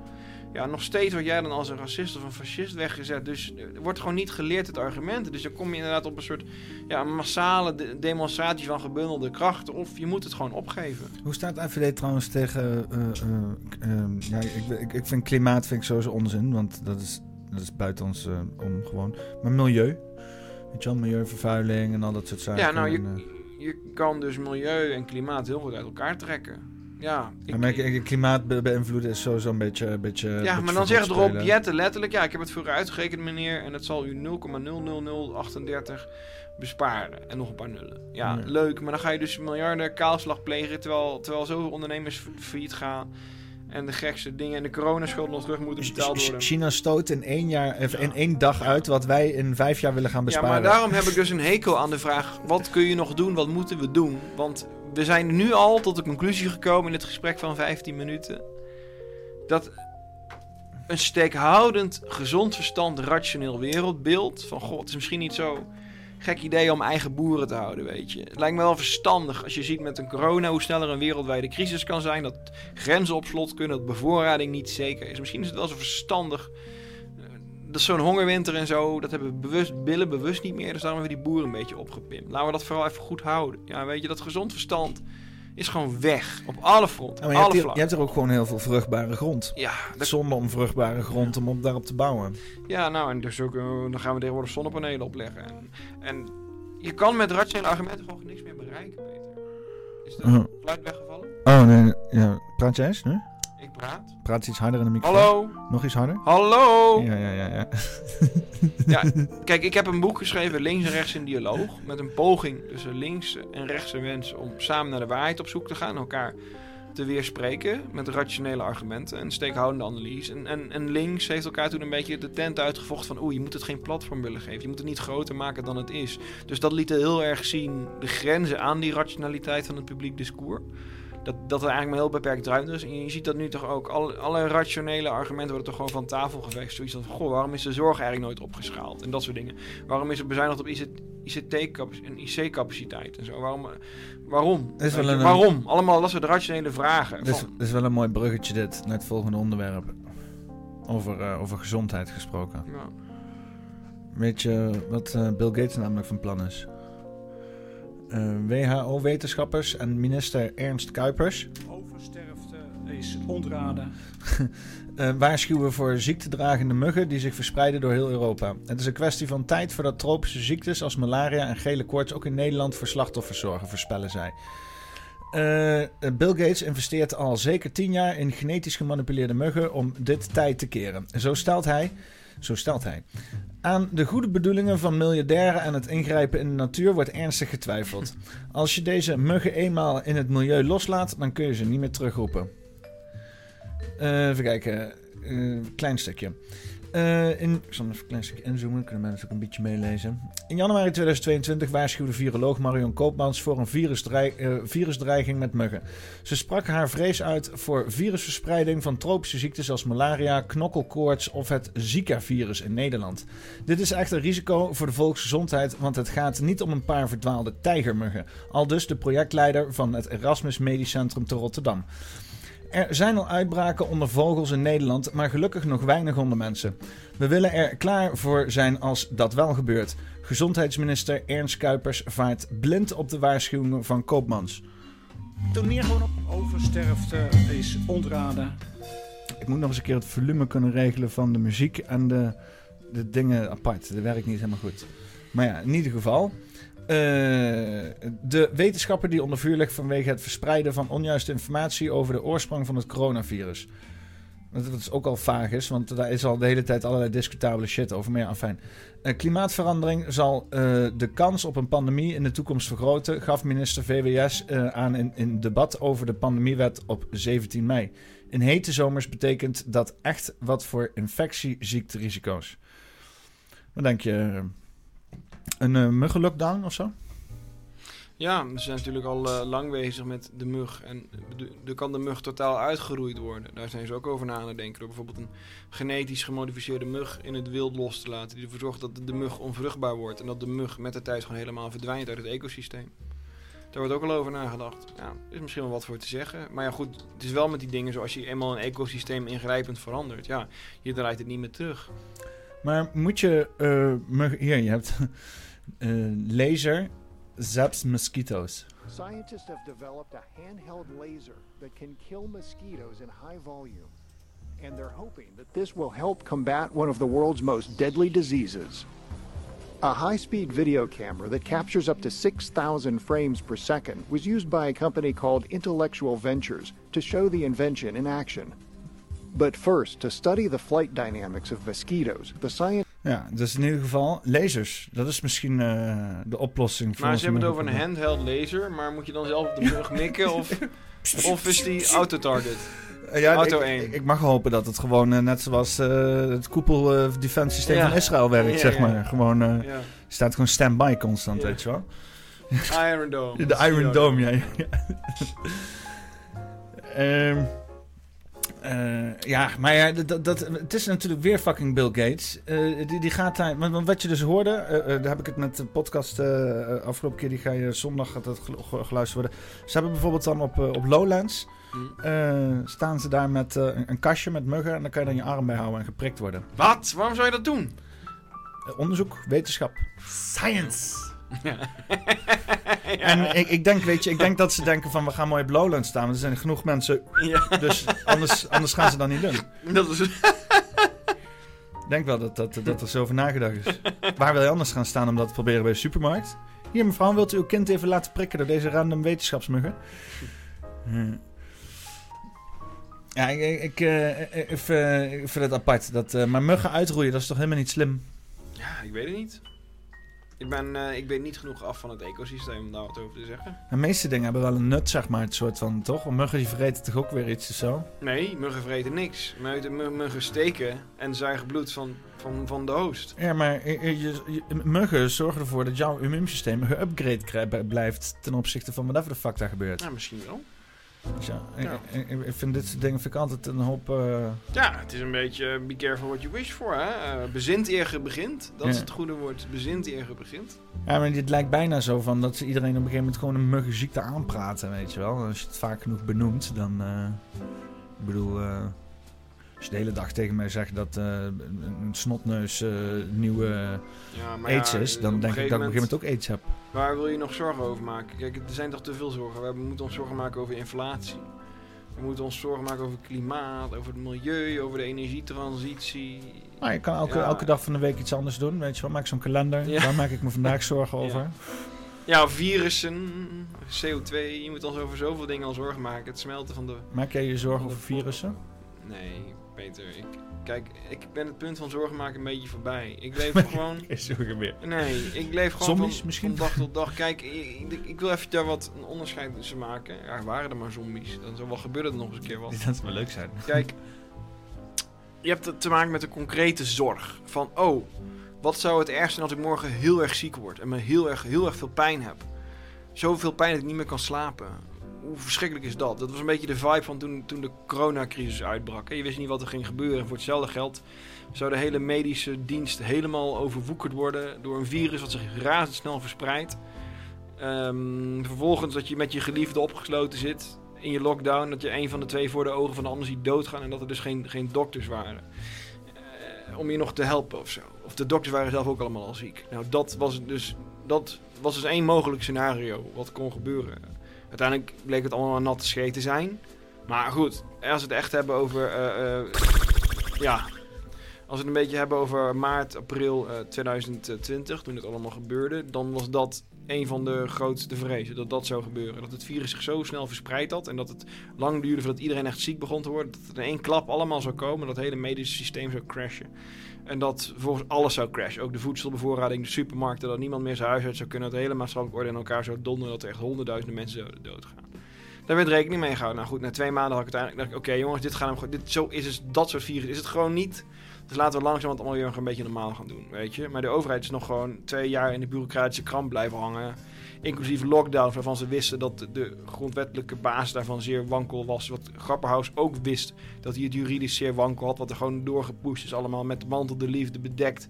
ja, nog steeds word jij dan als een racist of een fascist weggezet. Dus er wordt gewoon niet geleerd het argumenten. Dus dan kom je inderdaad op een soort ja, massale de- demonstratie van gebundelde krachten. Of je moet het gewoon opgeven. Hoe staat FVD trouwens tegen... eh, eh, eh, ja, ik, ik, ik vind klimaat vind ik sowieso onzin, want dat is, dat is buiten ons om gewoon. Maar milieu? Weet je wel, milieuvervuiling en al dat soort zaken. Ja, nou, je, en, je kan dus milieu en klimaat heel goed uit elkaar trekken. Ja, ik, ja, maar ik- klimaat be- beïnvloeden is sowieso een beetje... Een beetje ja beetje maar dan zegt Rob. Jetten letterlijk... Ja, ik heb het vroeger uitgerekend, meneer... en het zal u 0,00038 besparen. En nog een paar nullen. Ja, Ja. leuk. Maar dan ga je dus miljarden kaalslag plegen... terwijl, terwijl zoveel ondernemers fa- failliet gaan... en de gekste dingen en de coronaschuld nog terug moeten betaald worden. China stoot in één, jaar, in één dag uit wat wij in vijf jaar willen gaan Ja, besparen. maar daarom heb ik dus een hekel aan de vraag: wat kun je nog doen? Wat moeten we doen? Want we zijn nu al tot de conclusie gekomen in het gesprek van 15 minuten dat een steekhoudend, gezond verstand, rationeel wereldbeeld van god, het is misschien niet zo gek idee om eigen boeren te houden, weet je. Het lijkt me wel verstandig als je ziet met een corona hoe sneller een wereldwijde crisis kan zijn, dat grenzen op slot kunnen, dat bevoorrading niet zeker is. Misschien is het wel zo verstandig dat zo'n hongerwinter en zo, dat hebben we bewust, billen bewust niet meer. Dus daarom hebben we die boeren een beetje opgepimpt. Laten we dat vooral even goed houden. Ja, weet je, dat gezond verstand is gewoon weg. Op alle fronten, Ja, je, alle hebt hier, je hebt er ook gewoon heel veel vruchtbare grond. Ja, dat- Zonde om vruchtbare grond om op, daarop te bouwen. Ja, nou, en dus ook, eh, dan gaan we tegenwoordig zonnepanelen opleggen. En, en je kan met rationele argumenten gewoon niks meer bereiken, Peter. Is de Uh-huh. geluid weggevallen? Oh nee, ja. praat jij eens nu? Praat. Praat iets harder in de microfoon. Hallo? Nog iets harder? Hallo? Ja, ja, ja. ja. Ja, kijk, ik heb een boek geschreven, Links en Rechts in Dialoog. Met een poging tussen links en rechtse mensen om samen naar de waarheid op zoek te gaan. Elkaar te weerspreken met rationele argumenten en steekhoudende analyse. En, en, en links heeft elkaar toen een beetje de tent uitgevochten van... oeh, je moet het geen platform willen geven. Je moet het niet groter maken dan het is. Dus dat liet heel erg zien de grenzen aan die rationaliteit van het publiek discours. Dat, dat er eigenlijk maar heel beperkt ruimte is. En je ziet dat nu toch ook. Alle, alle rationele argumenten worden toch gewoon van tafel geweest. Zoiets van, goh, waarom is de zorg eigenlijk nooit opgeschaald? En dat soort dingen. Waarom is er bezuinigd op ICT en IC-capaciteit en zo? Waarom? waarom? Is wel een- waarom? Allemaal dat soort rationele vragen. Dat is, Van- is wel een mooi bruggetje dit, naar het volgende onderwerp. Over, eh, over gezondheid gesproken. Ja. Weet je wat eh, Bill Gates namelijk van plan is? Eh, WHO-wetenschappers en minister Ernst Kuipers. Oversterfte is ontraden. uh, waarschuwen voor ziektedragende muggen die zich verspreiden door heel Europa. Het is een kwestie van tijd voordat tropische ziektes als malaria en gele koorts ook in Nederland voor slachtoffers zorgen, voorspellen zij. Uh, Bill Gates investeert al zeker 10 jaar in genetisch gemanipuleerde muggen om dit tijd te keren. Zo stelt hij. Zo stelt hij. Aan de goede bedoelingen van miljardairen en het ingrijpen in de natuur wordt ernstig getwijfeld. Als je deze muggen eenmaal in het milieu loslaat, dan kun je ze niet meer terugroepen. Uh, even kijken. Uh, klein stukje. Uh, in, ik zal even klein stukje inzoomen, kunnen mensen ook een beetje meelezen. In januari 2022 waarschuwde viroloog Marion Koopmans voor een uh, virusdreiging met muggen. Ze sprak haar vrees uit voor virusverspreiding van tropische ziektes als malaria, knokkelkoorts of het Zika-virus in Nederland. Dit is echt een risico voor de volksgezondheid, want het gaat niet om een paar verdwaalde tijgermuggen. Al dus de projectleider van het Erasmus Medisch Centrum te Rotterdam. Er zijn al uitbraken onder vogels in Nederland, maar gelukkig nog weinig onder mensen. We willen er klaar voor zijn als dat wel gebeurt. Gezondheidsminister Ernst Kuipers vaart blind op de waarschuwingen van Koopmans. Doe meer gewoon op. Oversterfte is ontraden. Ik moet nog eens een keer het volume kunnen regelen van de muziek en de, de dingen apart. Dat werkt niet helemaal goed. Maar ja, in ieder geval. Uh, de wetenschapper die onder vuur ligt vanwege het verspreiden van onjuiste informatie over de oorsprong van het coronavirus. Wat is ook al vaag is, want daar is al de hele tijd allerlei discutabele shit over. Maar ja, fijn. Uh, klimaatverandering zal uh, de kans op een pandemie in de toekomst vergroten, gaf minister VWS aan in, in debat over de pandemiewet op 17 mei. In hete zomers betekent dat echt wat voor infectieziekterisico's. Wat denk je? Een uh, muggenlockdown of zo? Ja, we zijn natuurlijk al uh, lang bezig met de mug. En er kan de mug totaal uitgeroeid worden. Daar zijn ze ook over na aan het denken. Door bijvoorbeeld een genetisch gemodificeerde mug in het wild los te laten. Die ervoor zorgt dat de mug onvruchtbaar wordt. En dat de mug met de tijd gewoon helemaal verdwijnt uit het ecosysteem. Daar wordt ook al over nagedacht. Ja, is misschien wel wat voor te zeggen. Maar ja, goed, het is wel met die dingen zoals je eenmaal een ecosysteem ingrijpend verandert. Ja, je draait het niet meer terug. Maar moet je... Uh, hier, je hebt Eh, laser zaps mosquitoes. Scientists have developed a handheld laser that can kill mosquitoes in high volume. And they're hoping that this will help combat one of the world's most deadly diseases. A high-speed video camera that captures up to 6,000 frames per second was used by a company called Intellectual Ventures to show the invention in action. But first, to study the flight dynamics of mosquitoes, the science. Ja, dus in ieder geval lasers. Dat is misschien uh, de oplossing. Maar ze hebben het over een handheld laser, maar moet je dan zelf op de brug mikken of, of is die auto-target? Uh, ja, Auto ik, 1. Ik mag hopen dat het gewoon uh, net zoals het koepel defense systeem ja. van Israël werkt, ja, zeg maar. Ja. Gewoon, ja. staat gewoon stand-by constant, weet je wel. Iron Dome. De Iron Dome, ja. um, Uh, ja, maar ja, dat, dat, het is natuurlijk weer fucking Bill Gates. Uh, die, die gaat daar. Want wat je dus hoorde, uh, daar heb ik het met de podcast afgelopen keer, die ga je zondag gaat dat geluisterd worden. Ze hebben bijvoorbeeld dan op, op Lowlands. Mm. staan ze daar met een, een, kastje met muggen en dan kan je dan je arm bij houden en geprikt worden. Wat? Waarom zou je dat doen? onderzoek, wetenschap. Science. Ja. En ik, ik, denk, weet je, ik denk dat ze denken van we gaan mooi op Lowland staan. Want er zijn genoeg mensen. Ja. Dus anders, anders gaan ze dat niet doen. Dat is... Ik denk wel dat, dat, dat er zo over nagedacht is. Waar wil je anders gaan staan om dat te proberen bij de supermarkt? Hier mevrouw, wilt u uw kind even laten prikken door deze random wetenschapsmuggen? Ja, ik, ik, uh, ik, ik, vind het apart. Dat, uh, maar muggen uitroeien, dat is toch helemaal niet slim? Ja, ik weet het niet. Ik, ben, uh, ik weet niet genoeg af van het ecosysteem om daar wat over te zeggen. De meeste dingen hebben wel een nut, zeg maar, het soort van, toch? Muggen die vreten toch ook weer iets of zo? Nee, muggen vreten niks. Muggen steken en zuigen bloed van, van, van de host. Ja, maar je, je, muggen zorgen ervoor dat jouw immuunsysteem geüpgrade blijft ten opzichte van whatever de fuck daar gebeurt. Ja, misschien wel. Dus ja, ja. Ik, vind dit soort dingen vind ik altijd een hoop... Uh... Ja, het is een beetje be careful what you wish for, hè. Uh, bezint eer begint. Dat ja. is het goede woord. Bezint eer begint. Ja, maar dit lijkt bijna zo van dat ze iedereen op een gegeven moment gewoon een muggenziekte aanpraten, weet je wel. Als je het vaak genoeg benoemt, dan... Uh, ik bedoel... Als je de hele dag tegen mij zegt dat uh, een snotneus uh, nieuwe ja, aids ja, is, dan denk ik dat ik op een gegeven moment ook aids heb. Waar wil je nog zorgen over maken? Kijk, er zijn toch te veel zorgen. We moeten ons zorgen maken over inflatie. We moeten ons zorgen maken over het klimaat, over het milieu, over de energietransitie. Maar je kan elke, Ja. elke dag van de week iets anders doen. Weet je wel, maak zo'n kalender. Daar maak ik me vandaag zorgen over. Ja, virussen, CO2. Je moet ons over zoveel dingen al zorgen maken. Het smelten van de... Maak jij je zorgen over virussen? Nee, Peter. Ik, kijk, ik ben het punt van zorgen maken een beetje voorbij. Ik leef gewoon... Geen zorgen meer. Nee, ik leef gewoon Zombies van, misschien? van dag tot dag. Kijk, ik, ik, wil even daar wat een onderscheid tussen maken. Ja, waren er maar zombies. Dan zou wel gebeuren er nog eens een keer wat. Dat zou wel leuk zijn. Kijk, je hebt te maken met een concrete zorg. Van, oh, wat zou het ergste zijn als ik morgen heel erg ziek word en me heel erg, heel erg veel pijn heb? Zoveel pijn dat ik niet meer kan slapen. Hoe verschrikkelijk is dat? Dat was een beetje de vibe van toen, toen de coronacrisis uitbrak. Je wist niet wat er ging gebeuren. En voor hetzelfde geld zou de hele medische dienst helemaal overwoekerd worden door een virus wat zich razendsnel verspreidt. Ehm, vervolgens dat je met je geliefde opgesloten zit in je lockdown. Dat je een van de twee voor de ogen van de ander ziet doodgaan. En dat er dus geen, geen dokters waren. eh, om je nog te helpen of zo. Of de dokters waren zelf ook allemaal al ziek. Nou, dat was dus, dat was dus één mogelijk scenario wat kon gebeuren. Uiteindelijk bleek het allemaal natte scheet te zijn. Maar goed, als we het echt hebben over... eh, eh, ja, als we het een beetje hebben over maart, april eh, 2020, toen het allemaal gebeurde, dan was dat een van de grootste vrezen. Dat dat zou gebeuren. Dat het virus zich zo snel verspreid had en dat het lang duurde voordat iedereen echt ziek begon te worden. Dat het in één klap allemaal zou komen, dat het hele medische systeem zou crashen. En dat vervolgens alles zou crashen. Ook de voedselbevoorrading, de supermarkten, dat niemand meer zijn huis uit zou kunnen. Dat de hele maatschappelijke orde in elkaar zou donderen. Dat er echt honderdduizenden mensen zouden doodgaan. Daar werd rekening mee gehouden. Nou goed, na twee maanden had ik uiteindelijk... Oké jongens, dit, gaan we, gewoon- dit, zo is het, dat soort virus is het gewoon niet. Dus laten we langzaam het allemaal weer een beetje normaal gaan doen, weet je. Maar de overheid is nog gewoon twee jaar in de bureaucratische kramp blijven hangen. Inclusief lockdowns waarvan ze wisten dat de- grondwettelijke basis daarvan zeer wankel was. Wat Grapperhaus ook wist dat hij het juridisch zeer wankel had. Wat er gewoon doorgepusht is allemaal met de mantel de liefde bedekt.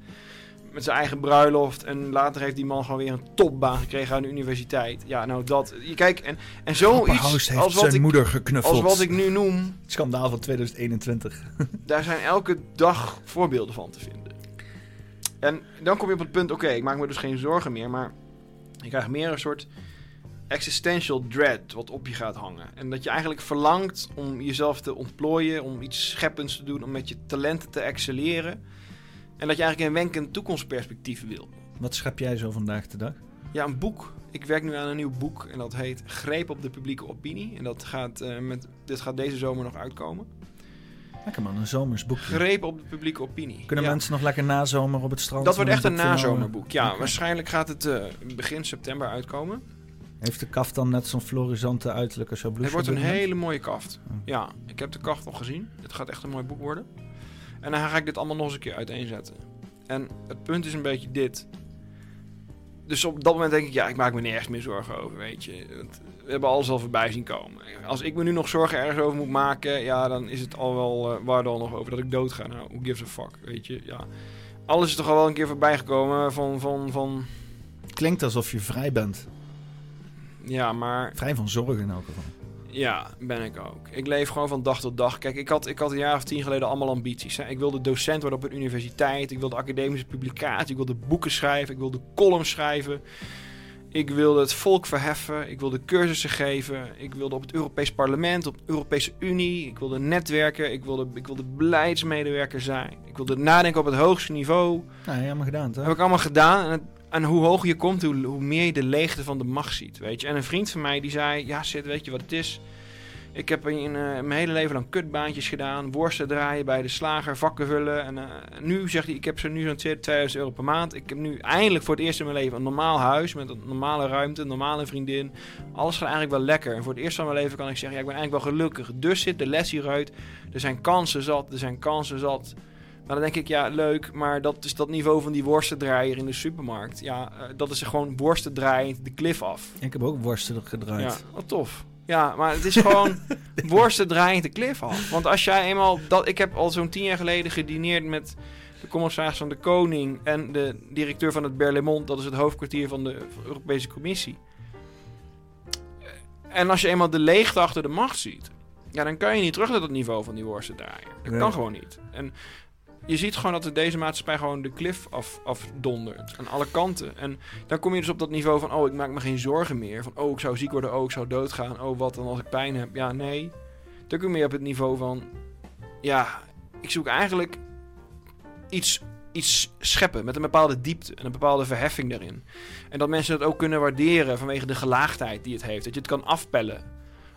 Met zijn eigen bruiloft. En later heeft die man gewoon weer een topbaan gekregen aan de universiteit. Ja, nou dat... Je kijk, en, en zoiets heeft als wat, zijn ik, moeder geknuffeld. als wat ik nu noem... Schandaal van 2021. Daar zijn elke dag voorbeelden van te vinden. En dan kom je op het punt, oké, ik maak me dus geen zorgen meer, maar je krijgt meer een soort existential dread wat op je gaat hangen. En dat je eigenlijk verlangt om jezelf te ontplooien, om iets scheppends te doen, om met je talenten te excelleren. En dat je eigenlijk een wenkend toekomstperspectief wil. Wat schep jij zo vandaag de dag? Ja, een boek. Ik werk nu aan een nieuw boek en dat heet Greep op de publieke opinie. En dat gaat, eh, met, dit gaat deze zomer nog uitkomen. Lekker man, een zomers boekje. Greep op de publieke opinie. Kunnen Ja. mensen nog lekker nazomer op het strand? Dat wordt echt een nazomerboek. Ja, waarschijnlijk gaat het eh, begin september uitkomen. Heeft de kaft dan net zo'n florisante uiterlijk als jouw Het wordt een hele mooie kaft. Oh. Ja, ik heb de kaft al gezien. Het gaat echt een mooi boek worden. En dan ga ik dit allemaal nog eens een keer uiteenzetten. En het punt is een beetje dit. Dus op dat moment denk ik, ja, ik maak me nergens meer zorgen over, weet je. Want We hebben alles al voorbij zien komen. Als ik me nu nog zorgen ergens over moet maken, ja, dan is het al wel, eh, waar al nog over dat ik dood ga. Nou, who gives a fuck, weet je. Ja. Alles is toch al wel een keer voorbij gekomen van, van, van, Klinkt alsof je vrij bent. ja, maar Vrij van zorgen in elk geval. Ja, ben ik ook. Ik leef gewoon van dag tot dag. Kijk, ik had, ik had een jaar of tien geleden allemaal ambities. Hè. Ik wilde docent worden op een universiteit. Ik wilde academische publicatie. Ik wilde boeken schrijven. Ik wilde columns schrijven. Ik wilde het volk verheffen. Ik wilde cursussen geven. Ik wilde op het Europees Parlement, op de Europese Unie. Ik wilde netwerken. Ik wilde, ik wilde beleidsmedewerker zijn. Ik wilde nadenken op het hoogste niveau. Nou, helemaal gedaan, Dat toch? heb ik allemaal gedaan. En, het- en hoe hoger je komt, hoe, hoe meer je de leegte van de macht ziet. Weet je? En een vriend van mij die zei: Ja, Sid, weet je wat het is? Ik heb in, eh, mijn hele leven lang kutbaantjes gedaan. Worsten draaien bij de slager, vakken vullen. En eh, nu zegt hij: Ik heb zo nu zo'n 2000 euro per maand. Ik heb nu eindelijk voor het eerst in mijn leven een normaal huis. Met een normale ruimte, een normale vriendin. Alles gaat eigenlijk wel lekker. En voor het eerst van mijn leven kan ik zeggen: Ja, ik ben eigenlijk wel gelukkig. Dus zit de les hieruit. Er zijn kansen zat. Er zijn kansen zat. Maar dan denk ik, ja, leuk, maar dat is dat niveau van die worstendraaier in de supermarkt. Ja, eh, dat is gewoon worsten draaiend de klif af. Ik heb ook worsten Ja, gedraaid. wat tof. Ja, maar het is gewoon worsten draaiend de klif af. Want als jij eenmaal... Dat, ik heb al zo'n tien jaar geleden gedineerd met de commissaris van de Koning... en de directeur van het Berlaymont. Dat is het hoofdkwartier van de Europese Commissie. En als je eenmaal de leegte achter de macht ziet... Ja, dan kan je niet terug naar dat niveau van die worstendraaier. Dat Nee. kan gewoon niet. En je ziet gewoon dat deze maatschappij gewoon de klif af, afdondert. Aan alle kanten. En dan kom je dus op dat niveau van... Oh, ik maak me geen zorgen meer. Van, oh, ik zou ziek worden. Oh, ik zou doodgaan. Oh, wat dan als ik pijn heb? Ja, nee. Dan kom je op het niveau van... Ja, ik zoek eigenlijk iets, iets scheppen met een bepaalde diepte en een bepaalde verheffing daarin. En dat mensen het ook kunnen waarderen vanwege de gelaagdheid die het heeft. Dat je het kan afpellen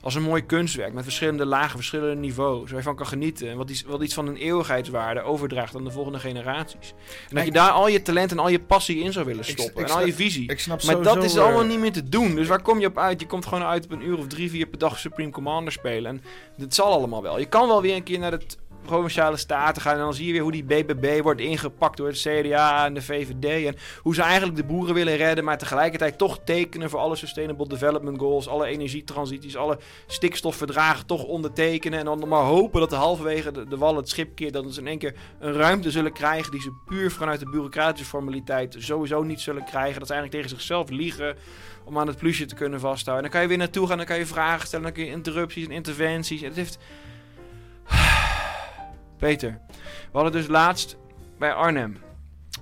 als een mooi kunstwerk met verschillende lagen, verschillende niveaus, waar je van kan genieten en wat iets, wat iets van een eeuwigheidswaarde overdraagt aan de volgende generaties. En dat je daar al je talent en al je passie in zou willen stoppen ik en al je visie. ik snap maar dat is allemaal eh, niet meer te doen. Dus waar kom je op uit? Je komt gewoon uit op een uur of drie, vier per dag Supreme Commander spelen. En dit zal allemaal wel. Je kan wel weer een keer naar het provinciale staten gaan. En dan zie je weer hoe die BBB wordt ingepakt door het CDA en de VVD. En hoe ze eigenlijk de boeren willen redden. Maar tegelijkertijd toch tekenen voor alle Sustainable Development Goals. Alle energietransities, alle stikstofverdragen toch ondertekenen. En dan maar hopen dat de halverwege de, de wal het schip keert. Dat ze in één keer een ruimte zullen krijgen die ze puur vanuit de bureaucratische formaliteit sowieso niet zullen krijgen. Dat ze eigenlijk tegen zichzelf liegen om aan het plusje te kunnen vasthouden. En dan kan je weer naartoe gaan, dan kan je vragen stellen, dan kun je interrupties en interventies. Het heeft... Peter, we hadden dus laatst bij Arnhem.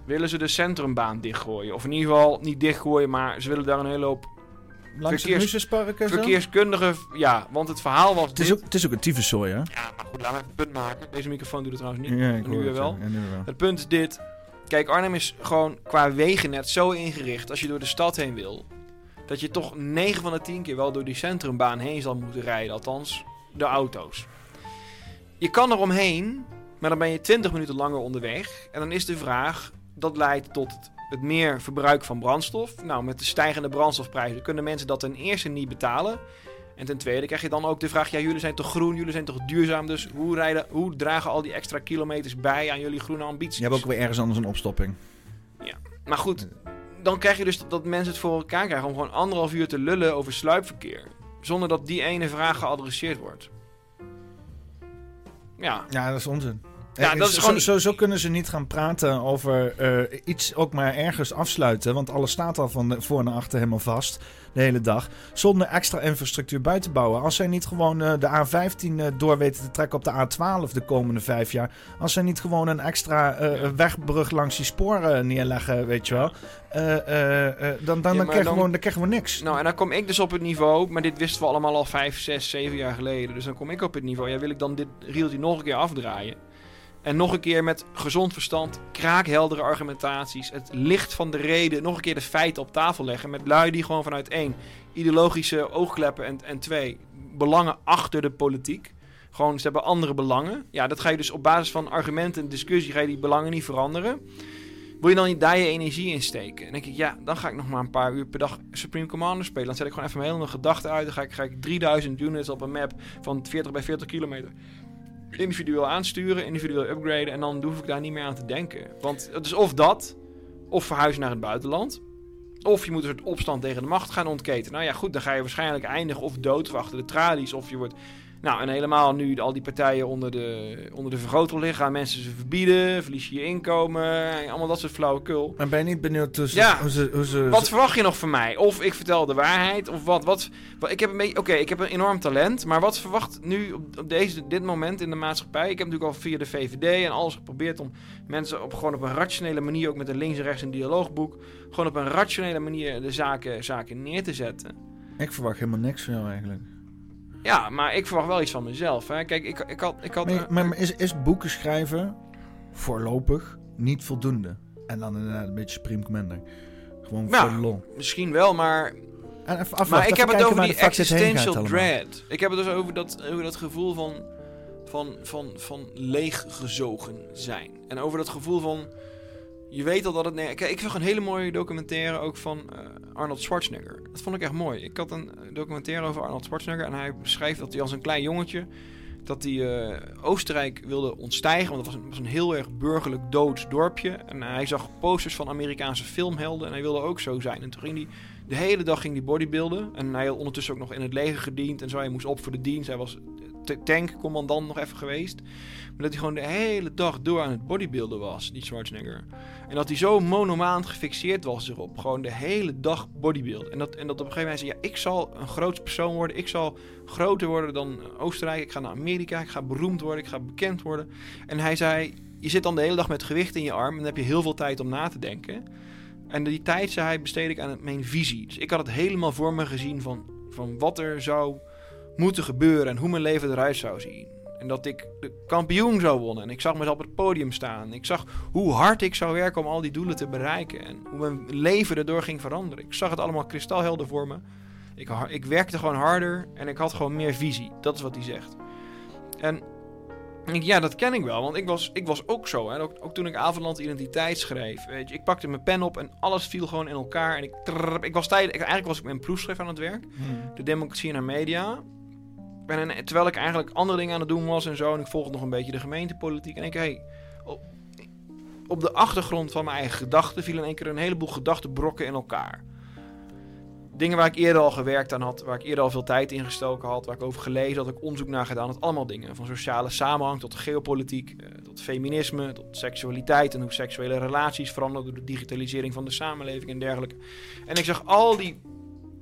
Willen ze de centrumbaan dichtgooien? Of in ieder geval niet dichtgooien, maar ze willen daar een hele hoop Langs het en zo? verkeerskundige... Ja, want het verhaal was Het is, dit. ook, het is ook een tyfuszooi, hè? Ja, maar goed, laat me even een punt maken. Deze microfoon doet het trouwens niet. Ja, ik En nu hoor weer het, wel. ja, nu weer wel. Het punt is dit. Kijk, Arnhem is gewoon qua wegennet zo ingericht als je door de stad heen wil. Dat je toch 9 van de 10 keer wel door die centrumbaan heen zal moeten rijden. Althans, de auto's. Je kan er omheen, maar dan ben je 20 minuten langer onderweg. En dan is de vraag, dat leidt tot het, meer verbruik van brandstof. Nou, met de stijgende brandstofprijzen kunnen mensen dat ten eerste niet betalen. En ten tweede krijg je dan ook de vraag: ja, jullie zijn toch groen, jullie zijn toch duurzaam, dus hoe, rijden, hoe dragen al die extra kilometers bij aan jullie groene ambities? Je hebt ook weer ergens anders een opstopping. Ja, maar goed, dan krijg je dus dat, dat mensen het voor elkaar krijgen om gewoon anderhalf uur te lullen over sluipverkeer. Zonder dat die ene vraag geadresseerd wordt. Ja, Ja, dat is onzin. Ja, Eh, dat is zo, gewoon- zo, zo kunnen ze niet gaan praten over eh, iets ook maar ergens afsluiten. Want alles staat al van voor naar achter helemaal vast. De hele dag. Zonder extra infrastructuur bij te bouwen. Als zij niet gewoon eh, de A15 eh, door weten te trekken op de A12 de komende vijf jaar. Als zij niet gewoon een extra wegbrug langs die sporen neerleggen, weet je wel. dan, dan, krijgen we dan- gewoon, dan krijgen we niks. nou en dan kom ik dus op het niveau, maar dit wisten we allemaal al 5, 6, 7 jaar geleden. Dus dan kom ik op het niveau, ja, wil ik dan dit rieltje nog een keer afdraaien? En nog een keer met gezond verstand, kraakheldere argumentaties, het licht van de reden, nog een keer de feiten op tafel leggen. Met lui die gewoon vanuit één, ideologische oogkleppen en, en twee, belangen achter de politiek. Gewoon, ze hebben andere belangen. Ja, dat ga je dus op basis van argumenten en discussie, ga je die belangen niet veranderen. Wil je dan niet daar je energie in steken? En denk ik, ja, dan ga ik nog maar een paar uur per dag Supreme Commander spelen. Dan zet ik gewoon even mijn hele gedachten uit. Dan ga ik, ga ik 3000 units op een map van 40 bij 40 kilometer individueel aansturen, individueel upgraden. En dan hoef ik daar niet meer aan te denken. Want het is of dat, of verhuizen naar het buitenland. Of je moet een soort opstand tegen de macht gaan ontketen. Nou ja, goed, dan ga je waarschijnlijk eindigen of dood de tralies. Of je wordt... Nou, en helemaal nu al die partijen onder de, onder de vergrootglas liggen. Gaan mensen ze verbieden, verlies je je inkomen. Allemaal dat soort flauwekul. Maar ben je niet benieuwd hoe ze... Ja. hoe ze, hoe ze Wat verwacht je nog van mij? Of ik vertel de waarheid, of wat? wat, wat ik heb een beetje, oké, ik heb een enorm talent, maar wat verwacht nu op, op deze, dit moment in de maatschappij? Ik heb natuurlijk al via de VVD en alles geprobeerd om mensen op, gewoon op een rationele manier, ook met een links en rechts een dialoogboek, gewoon op een rationele manier de zaken, zaken neer te zetten. Ik verwacht helemaal niks van jou eigenlijk. Ja, maar ik verwacht wel iets van mezelf. Hè. Kijk, ik, ik had... Ik had Maar, maar, maar is, is boeken schrijven voorlopig niet voldoende? En dan inderdaad een beetje Supreme Commander. Gewoon voor de lol. misschien wel, maar En even afwachten, maar ik heb het over die existential dread. Ik heb het dus over dat, over dat gevoel van, van, van, van leeggezogen zijn. En over dat gevoel van... Je weet al dat het... Nee, kijk, ik zag een hele mooie documentaire ook van eh, Arnold Schwarzenegger. Dat vond ik echt mooi. Ik had een documentaire over Arnold Schwarzenegger. En hij beschrijft dat hij als een klein jongetje... Dat hij eh, Oostenrijk wilde ontstijgen. Want het was een, was een heel erg burgerlijk doods dorpje. En hij zag posters van Amerikaanse filmhelden. En hij wilde ook zo zijn. En toen ging hij... De hele dag ging hij bodybuilden. En hij had ondertussen ook nog in het leger gediend. En zo, hij moest op voor de dienst. Hij was tankcommandant nog even geweest. Maar dat hij gewoon de hele dag door aan het bodybuilden was, die Schwarzenegger. En dat hij zo monomaand gefixeerd was erop. Gewoon de hele dag bodybuilden. En dat, en dat op een gegeven moment zei, ja, ik zal een groot persoon worden. Ik zal groter worden dan Oostenrijk. Ik ga naar Amerika. Ik ga beroemd worden. Ik ga bekend worden. En hij zei, je zit dan de hele dag met gewicht in je arm. En dan heb je heel veel tijd om na te denken. En die tijd, zei hij, besteed ik aan mijn visie. Dus ik had het helemaal voor me gezien van, van wat er zou moeten gebeuren en hoe mijn leven eruit zou zien. En dat ik de kampioen zou wonnen. En ik zag mezelf op het podium staan. Ik zag hoe hard ik zou werken om al die doelen te bereiken. En hoe mijn leven erdoor ging veranderen. Ik zag het allemaal kristalhelder voor me. Ik, ik werkte gewoon harder en ik had gewoon meer visie. Dat is wat hij zegt. En ja, dat ken ik wel. Want ik was, ik was ook zo. Hè. Ook, ook toen ik Avondland Identiteit schreef. Weet je, ik pakte mijn pen op en alles viel gewoon in elkaar. En ik, ik was tijd, ik, eigenlijk was ik mijn proefschrift aan het werk. De democratie en haar media. En, en terwijl ik eigenlijk andere dingen aan het doen was en zo. En ik volgde nog een beetje de gemeentepolitiek. En ik, hey, op, op de achtergrond van mijn eigen gedachten vielen in één keer een heleboel gedachtenbrokken in elkaar. Dingen waar ik eerder al gewerkt aan had, waar ik eerder al veel tijd in gestoken had, waar ik over gelezen had, ik onderzoek naar gedaan had. Allemaal dingen. Van sociale samenhang tot geopolitiek, eh, tot feminisme, tot seksualiteit en hoe seksuele relaties veranderen door de digitalisering van de samenleving en dergelijke. En ik zag al die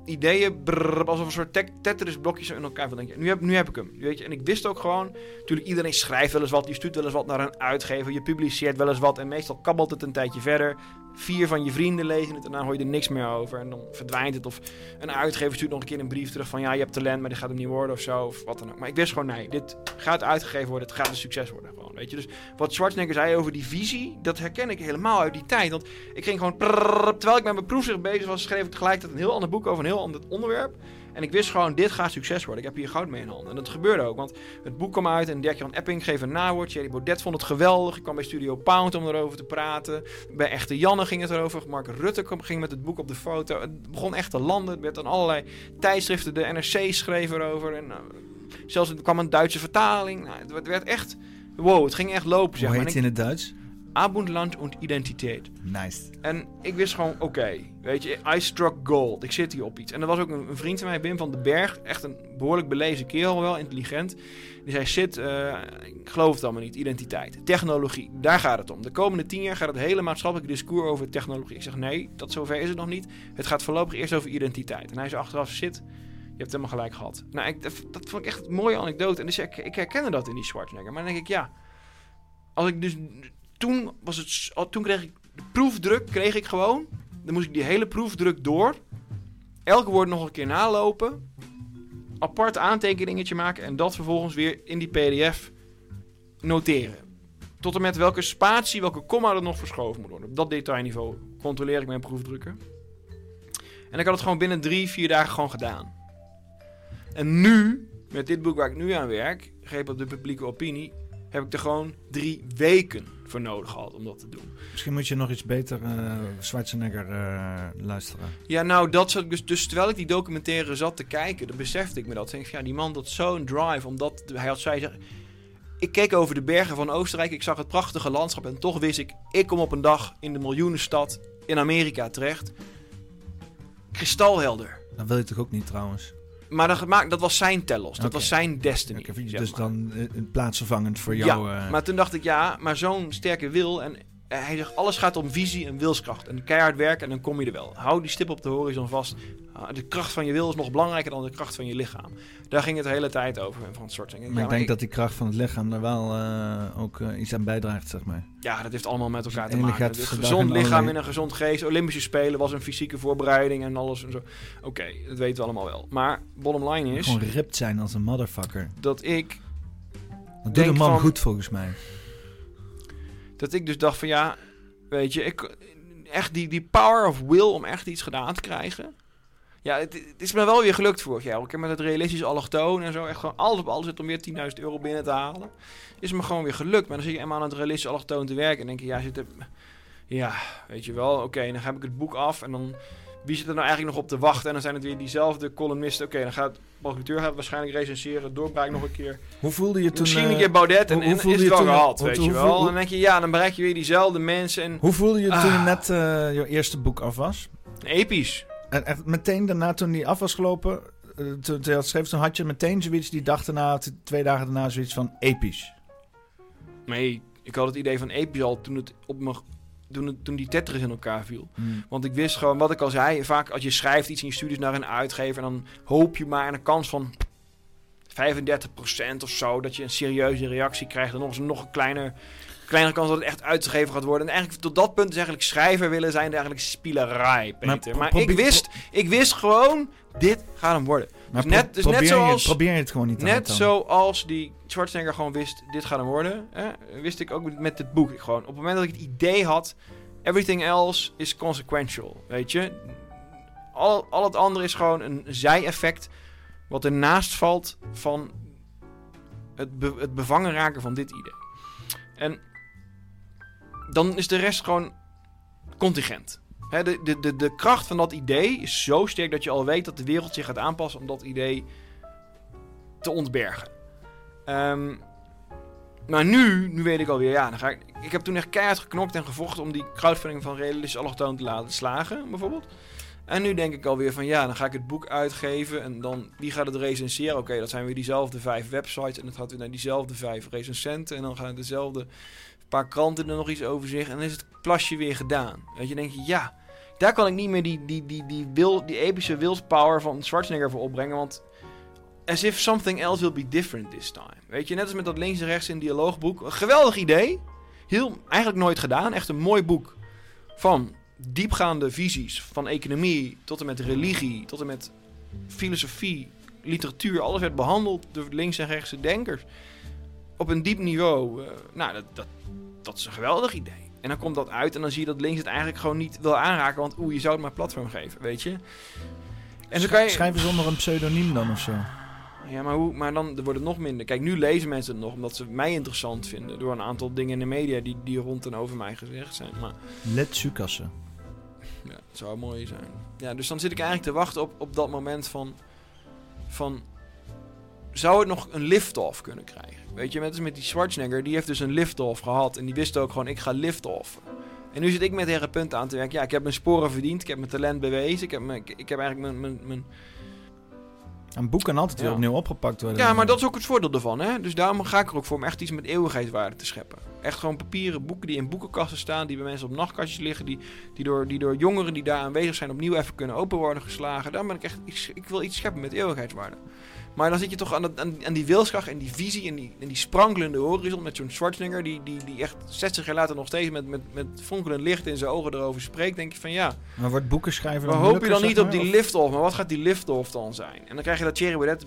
ideeën brrr, alsof een soort tek- Tetris-blokjes in elkaar. Van denk nu heb, nu heb ik hem. Weet je? En ik wist ook gewoon, natuurlijk iedereen schrijft wel eens wat, je stuurt wel eens wat naar een uitgever, je publiceert wel eens wat en meestal kabbelt het een tijdje verder. Vier van je vrienden lezen het en dan hoor je er niks meer over en dan verdwijnt het. Of een uitgever stuurt nog een keer een brief terug van ja, je hebt talent, maar dit gaat hem niet worden of zo. Of wat dan ook. Maar ik wist gewoon, nee, dit gaat uitgegeven worden, het gaat een succes worden. Gewoon, weet je? Dus wat Schwarzenegger zei over die visie, dat herken ik helemaal uit die tijd. Want ik ging gewoon, terwijl ik met mijn proefschrift bezig was, schreef ik tegelijkertijd een heel ander boek over een heel ander onderwerp. En ik wist gewoon, dit gaat succes worden. Ik heb hier goud mee in handen. En dat gebeurde ook, want het boek kwam uit en Dirk Jan Epping geef een nawoord. Thierry Baudet vond het geweldig. Ik kwam bij Studio Pound om erover te praten. Bij Echte Janne ging het erover. Mark Rutte kwam, ging met het boek op de foto. Het begon echt te landen. Het werd aan allerlei tijdschriften. De NRC schreef erover. En, nou, zelfs er kwam een Duitse vertaling. Nou, het werd- echt... Wow, het ging echt lopen, zeg Hoe maar. heet het in het Duits? Abendland und Identiteit. Nice. En ik wist gewoon, oké, weet je, I struck gold. Ik zit hier op iets. En er was ook een, een vriend van mij, Wim van den Berg, echt een behoorlijk belezen kerel, wel intelligent. Die zei, zit, eh, ik geloof het allemaal niet, identiteit, technologie, daar gaat het om. De komende tien jaar gaat het hele maatschappelijke discours over technologie. Ik zeg, nee, dat zover is het nog niet. Het gaat voorlopig eerst over identiteit. En hij zei achteraf, zit, je hebt helemaal gelijk gehad. Nou, ik, dat, dat vond ik echt een mooie anekdote. En dus ik, ik herkende dat in die Schwarzenegger. Maar dan denk ik, ja, als ik dus toen was het al- toen kreeg ik de proefdruk kreeg ik gewoon. Dan moest ik die hele proefdruk door. Elke woord nog een keer nalopen. Apart aantekeningetje maken en dat vervolgens weer in die pdf noteren. Tot en met welke spatie welke komma er nog verschoven moet worden. Op dat detailniveau controleer ik mijn proefdrukken. En ik had het gewoon binnen drie vier dagen gewoon gedaan. En nu met dit boek waar ik nu aan werk greep op de publieke opinie heb ik er gewoon drie weken voor nodig gehad om dat te doen. Misschien moet je nog iets beter eh Schwarzenegger eh, luisteren. Ja, nou, dat zat dus, dus terwijl ik die documentaire zat te kijken, dan besefte ik me dat. Denk, ja, die man had zo'n drive, omdat hij had zei, ik keek over de bergen van Oostenrijk, ik zag het prachtige landschap en toch wist ik, ik kom op een dag in de miljoenenstad in Amerika terecht. Kristalhelder. Dat wil je toch ook niet trouwens? Maar dat, gemaakt, dat was zijn telos, dat was zijn destiny. Zeg dus maar. dan eh, plaatsvervangend voor jou. Ja, eh, maar toen dacht ik, ja, maar zo'n sterke wil. En hij zegt, alles gaat om visie en wilskracht. En keihard werken en dan kom je er wel. Hou die stip op de horizon vast. Ah, De kracht van je wil is nog belangrijker dan de kracht van je lichaam. Daar ging het de hele tijd over. Van het soort dingen. maar ja, ik denk dat die kracht van het lichaam daar wel eh, ook eh, iets aan bijdraagt, zeg maar. Ja, dat heeft allemaal met elkaar te maken. Een gezond in lichaam en een gezond geest. Olympische Spelen was een fysieke voorbereiding en alles en zo. Oké, dat weten we allemaal wel. Maar bottom line is Gewoon ripped zijn als een motherfucker. dat ik Dat doet een man van- goed volgens mij. Dat ik dus dacht van ja, weet je, ik, echt die, die power of will om echt iets gedaan te krijgen. Ja, het, is me wel weer gelukt vorig jaar. Ik heb met het realistische allochtoon en zo echt gewoon alles op alles zit om weer 10.000 euro binnen te halen. Is me gewoon weer gelukt. Maar dan zie je eenmaal aan het realistische allochtoon te werken en denk je, ja, zit er, ja, weet je wel, oké, dan heb ik het boek af en dan wie zit er nou eigenlijk nog op te wachten? En dan zijn het weer diezelfde columnisten. Oké, dan gaat Balkatuur gaat waarschijnlijk recenseren, doorbraak nog een keer. Hoe voelde je toen... Misschien een eh, keer Baudet en, hoe- en hoe voelde is je het wel gehad, weet hoe- je wel. En dan denk je, ja, dan bereik je weer diezelfde mensen. En Hoe voelde je toen je Ah. net eh je eerste boek af was? episch. En echt meteen daarna toen die af was gelopen, eh, toen, je dat schreef, toen had je meteen zoiets die dag daarna, twee dagen daarna zoiets van episch. Nee, ik had het idee van episch al toen het op me... Toen, toen die Tetris in elkaar viel. Hmm. Want ik wist gewoon, wat ik al zei, vaak als je schrijft iets in je studies naar een uitgever, en dan hoop je maar een kans van 35% of zo dat je een serieuze reactie krijgt. En nog eens een nog een kleiner, kleinere kans dat het echt uitgegeven gaat worden. En eigenlijk tot dat punt is eigenlijk schrijver willen zijn eigenlijk spielerij, Peter. Maar Maar, ik, wist, ik wist gewoon, dit gaat hem worden. Maar Dus net, dus net probeer, zoals... je, probeer je het gewoon niet te Net zoals die Schwarzenegger gewoon wist, dit gaat hem worden. Hè, wist ik ook met- het boek. Gewoon, op het moment dat ik het idee had, everything else is consequential. Weet je? Al, al het andere is gewoon een zij-effect wat ernaast valt van het, be- het bevangen raken van dit idee. En dan is de rest gewoon contingent. De, de, de, kracht van dat idee is zo sterk dat je al weet dat de wereld zich gaat aanpassen om dat idee te ontbergen. Ehm, maar nu, nu weet ik alweer, ja, dan ga ik, ik heb toen echt keihard geknokt en gevochten om die crowdfunding van Realistisch Allochtoon te laten slagen, bijvoorbeeld. En nu denk ik alweer van, ja, dan ga ik het boek uitgeven en dan, wie gaat het recenseren? Oké, dat zijn weer diezelfde vijf websites en het gaat weer naar diezelfde vijf recensenten en dan gaan dezelfde paar kranten er nog iets over zeggen en dan is het plasje weer gedaan. Weet je, dan denk je, ja, daar kan ik niet meer die, die, die, die, wil, die epische willpower van Schwarzenegger voor opbrengen, want as if something else will be different this time. Weet je, net als met dat links en rechts in dialoogboek. Een geweldig idee. Heel, eigenlijk nooit gedaan. Echt een mooi boek van diepgaande visies. Van economie tot en met religie, tot en met filosofie, literatuur. Alles werd behandeld door links en rechtse denkers. Op een diep niveau. eh, nou, dat, dat, dat is een geweldig idee. En dan komt dat uit en dan zie je dat links het eigenlijk gewoon niet wil aanraken. Want oeh, je zou het maar platform geven, weet je. En zo kan je... Schrijven zonder een pseudoniem dan of zo. Ja, maar, hoe, maar dan wordt het nog minder. Kijk, nu lezen mensen het nog omdat ze mij interessant vinden. Door een aantal dingen in de media die, die rond en over mij gezegd zijn. Maar Let Sukasse. ja, het zou mooi zijn. Ja, dus dan zit ik eigenlijk te wachten op, op dat moment van... van zou het nog een lift-off kunnen krijgen? Weet je, net als met die Schwarzenegger, die heeft dus een lift-off gehad. En die wist ook gewoon, ik ga lift-off. En nu zit ik met hele punten aan te werken. Ja, ik heb mijn sporen verdiend, ik heb mijn talent bewezen. Ik heb, mijn, ik, ik heb eigenlijk mijn, mijn, mijn, Een boek kan altijd weer opnieuw opgepakt worden. Ja, maar dat is ook het voordeel ervan, hè? Dus daarom ga ik er ook voor om echt iets met eeuwigheidswaarde te scheppen. Echt gewoon papieren boeken die in boekenkasten staan, die bij mensen op nachtkastjes liggen, die, die, door, die door jongeren die daar aanwezig zijn opnieuw even kunnen open worden geslagen. Daar ben ik echt, ik, ik wil iets scheppen met eeuwigheidswaarde. Maar dan zit je toch aan, dat, aan, aan die wilskracht en die visie en die, en die sprankelende horizon met zo'n Schwarzenegger, die, die, die echt 60 jaar later nog steeds met, met, met fonkelend licht in zijn ogen erover spreekt. Denk je van ja, Maar wordt boeken schrijven maar dan hoop je dan niet op die maar? lift-off? Maar wat gaat die lift-off dan zijn? En dan krijg je dat Thierry Baudet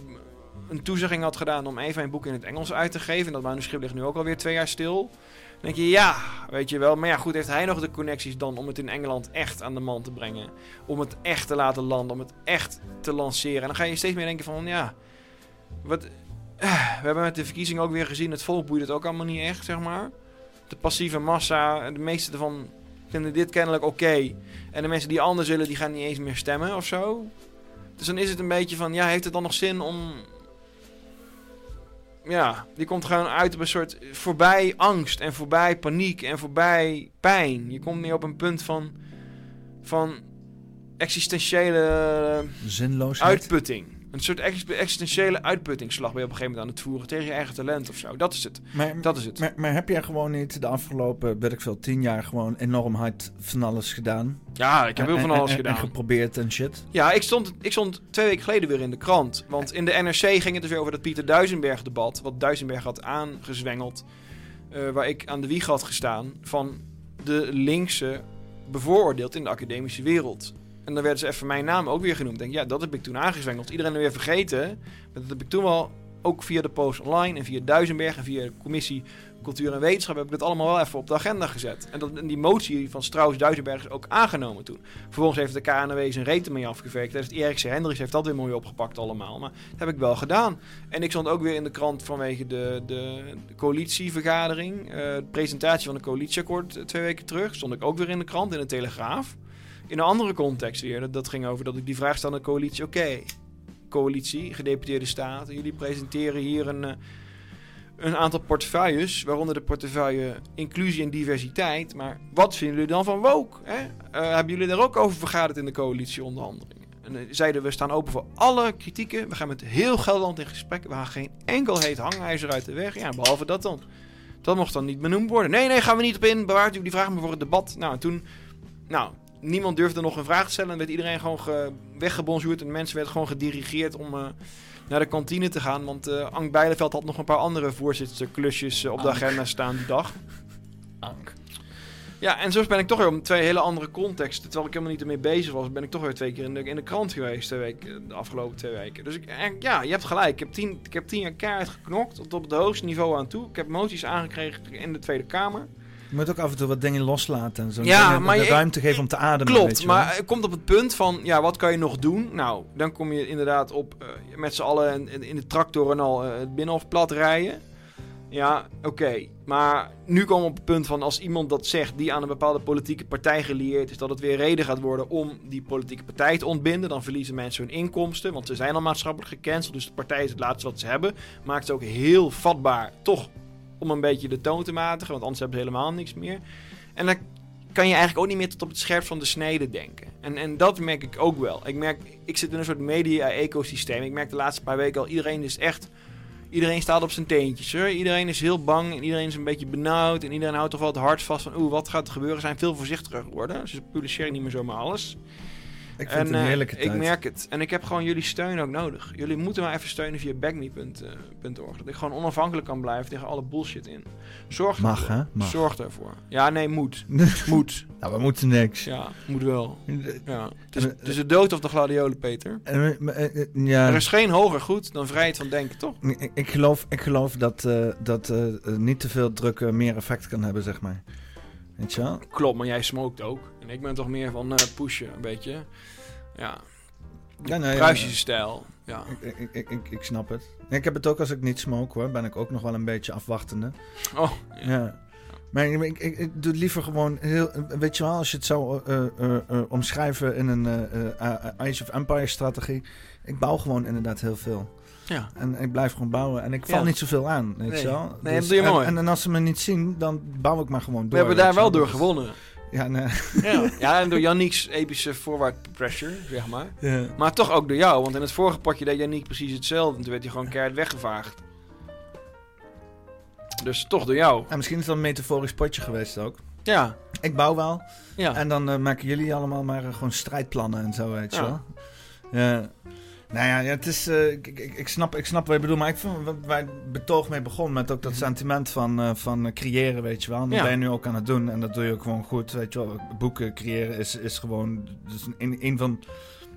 een toezegging had gedaan om even een boek in het Engels uit te geven. En dat manuscript ligt nu ook alweer twee jaar stil. Dan denk je, ja, weet je wel. Maar ja, goed, heeft hij nog de connecties dan om het in Engeland echt aan de man te brengen? Om het echt te laten landen, om het echt te lanceren. En dan ga je steeds meer denken van, ja, wat... eh, We hebben met de verkiezingen ook weer gezien, het volk boeit het ook allemaal niet echt, zeg maar. De passieve massa, de meeste ervan vinden dit kennelijk oké. En de mensen die anders willen, die gaan niet eens meer stemmen of zo. Dus dan is het een beetje van, ja, heeft het dan nog zin om... Ja, die komt gewoon uit op een soort voorbij angst en voorbij paniek en voorbij pijn. Je komt meer op een punt van, van existentiële Zinloosheid. uitputting. Een soort ex- existentiële uitputtingsslag ben je op een gegeven moment aan het voeren tegen je eigen talent of zo. Dat is het. Maar, Dat is het. Maar, maar heb jij gewoon niet de afgelopen, weet ik veel, tien jaar gewoon enorm hard van alles gedaan? Ja, ik heb heel En- van alles en- gedaan. En geprobeerd en shit. Ja, ik stond, ik stond twee weken geleden weer in de krant. Want in de NRC ging het dus weer over dat Pieter Duisenberg debat. Wat Duisenberg had aangezwengeld. eh, waar ik aan de wieg had gestaan. Van de linkse bevooroordeeld in de academische wereld. En dan werden ze even mijn naam ook weer genoemd. Denk, ja, dat heb ik toen aangezwengeld. Iedereen er weer vergeten. Maar dat heb ik toen wel ook via de post online en via Duisenberg en via de commissie Cultuur en Wetenschap heb ik dat allemaal wel even op de agenda gezet. En, dat, die motie van Strauss-Duisenberg is ook aangenomen toen. Vervolgens heeft de KNW zijn reten mee afgewerkt. Heeft Erikse Hendricks heeft dat weer mooi opgepakt allemaal. Maar dat heb ik wel gedaan. En ik stond ook weer in de krant vanwege de, de, de coalitievergadering. eh, de presentatie van de coalitieakkoord eh, twee weken terug. Stond ik ook weer in de krant, in de Telegraaf. In een andere context weer. Dat, ging over dat ik die vraag stelde aan de coalitie. Oké, coalitie, gedeputeerde staten. Jullie presenteren hier een... eh, een aantal portefeuilles, waaronder de portefeuille inclusie en diversiteit. Maar wat vinden jullie dan van woke? Hè? Eh, hebben jullie daar ook over vergaderd in de coalitieonderhandelingen? En eh, zeiden we staan open voor alle kritieken. We gaan met heel Gelderland in gesprek. We gaan geen enkel heet hangijzer uit de weg. Ja, behalve dat dan. Dat mocht dan niet benoemd worden. Nee, nee, gaan we niet op in. Bewaart u die vraag maar voor het debat. Nou, en toen... Nou, niemand durfde nog een vraag te stellen. En werd iedereen gewoon ge, weggebonjourd. En mensen werden gewoon gedirigeerd om... eh, naar de kantine te gaan. Want eh Ank Bijleveld had nog een paar andere voorzittersklusjes eh, op de agenda staan die dag. Ank. Ja, en zo ben ik toch weer om twee hele andere contexten. Terwijl ik helemaal niet ermee bezig was, ben ik toch weer twee keer in de, in de krant geweest de, week, de afgelopen twee weken. Dus ik, ja, je hebt gelijk. Ik heb tien, ik heb tien jaar keihard geknokt, tot op het hoogste niveau aan toe. Ik heb moties aangekregen in de Tweede Kamer. Je moet ook af en toe wat dingen loslaten en zo. Ja, maar de ruimte geven om te ademen. Klopt, maar het komt op het punt van, ja, wat kan je nog doen? Nou, dan kom je inderdaad op eh, met z'n allen in, in de tractor en al eh, het binnenhof plat rijden. Ja, oké. Maar nu komen we op het punt van als iemand dat zegt die aan een bepaalde politieke partij gelieerd is, dat het weer reden gaat worden om die politieke partij te ontbinden. Dan verliezen mensen hun inkomsten, want ze zijn al maatschappelijk gecanceld. Dus de partij is het laatste wat ze hebben. Maakt ze ook heel vatbaar, toch, om een beetje de toon te matigen, want anders hebben ze helemaal niks meer. En dan kan je eigenlijk ook niet meer tot op het scherp van de snede denken. En, en dat merk ik ook wel. Ik merk, ik zit in een soort media-ecosysteem. Ik merk de laatste paar weken al, iedereen is echt... Iedereen staat op zijn teentjes. Iedereen is heel bang en iedereen is een beetje benauwd. En iedereen houdt toch wel het hart vast van... Oeh, wat gaat er gebeuren? Ze zijn veel voorzichtiger geworden. Ze publiceren niet meer zomaar alles. Ik vind en, het een eh, Ik merk het. En ik heb gewoon jullie steun ook nodig. Jullie moeten me even steunen via backme.org. Dat ik gewoon onafhankelijk kan blijven tegen alle bullshit in. Zorg Mag, ervoor. hè? Mag. Zorg daarvoor. Ja, nee, moet. moet. Nou, we moeten niks. Ja, moet wel. Ja. Het, is, het is de dood of de gladiolen, Peter. Eh, eh, eh, ja. Er is geen hoger goed dan vrijheid van denken, toch? Ik, ik geloof, ik geloof dat, eh, dat eh, eh, niet te veel druk eh, meer effect kan hebben, zeg maar. Weet je wel? Klopt, maar jij smoked ook. En ik ben toch meer van eh, pushen, een beetje. Ja. Ja, nee, Pruisische ja. stijl. Ja. Ik, ik, ik, ik, snap het. Ik heb het ook als ik niet smoke hoor. Ben ik ook nog wel een beetje afwachtende. Oh, ja. Maar ik, ik, ik, doe het liever gewoon heel... Weet je wel, als je het zou eh, eh, omschrijven in een eh, Age of Empire strategie. Ik bouw gewoon inderdaad heel veel. Ja. En ik blijf gewoon bouwen. En ik val Ja. niet zoveel aan, weet Nee. je wel. Nee, dat doe je en, mooi. En, en als ze me niet zien, dan bouw ik maar gewoon door. We hebben daar wel door is- gewonnen. Ja, nee. Ja. ja, en door Yannick's epische forward pressure, zeg maar. Ja. Maar toch ook door jou, want in het vorige potje deed Yannick precies hetzelfde. En toen werd hij gewoon keihard weggevaagd. Dus toch door jou. En misschien is dat een metaforisch potje geweest ook. Ja. Ik bouw wel. Ja. En dan eh, maken jullie allemaal maar eh, gewoon strijdplannen en zo, weet je Ja. wel. Ja. Nou ja, het is, eh, ik, ik, ik, snap, ik snap wat je bedoelt, maar ik vind waar het betoog mee begon met ook dat sentiment van, eh, van creëren, weet je wel. En dat Ja. ben je nu ook aan het doen en dat doe je ook gewoon goed, weet je wel. Boeken creëren is, is gewoon dus een, een van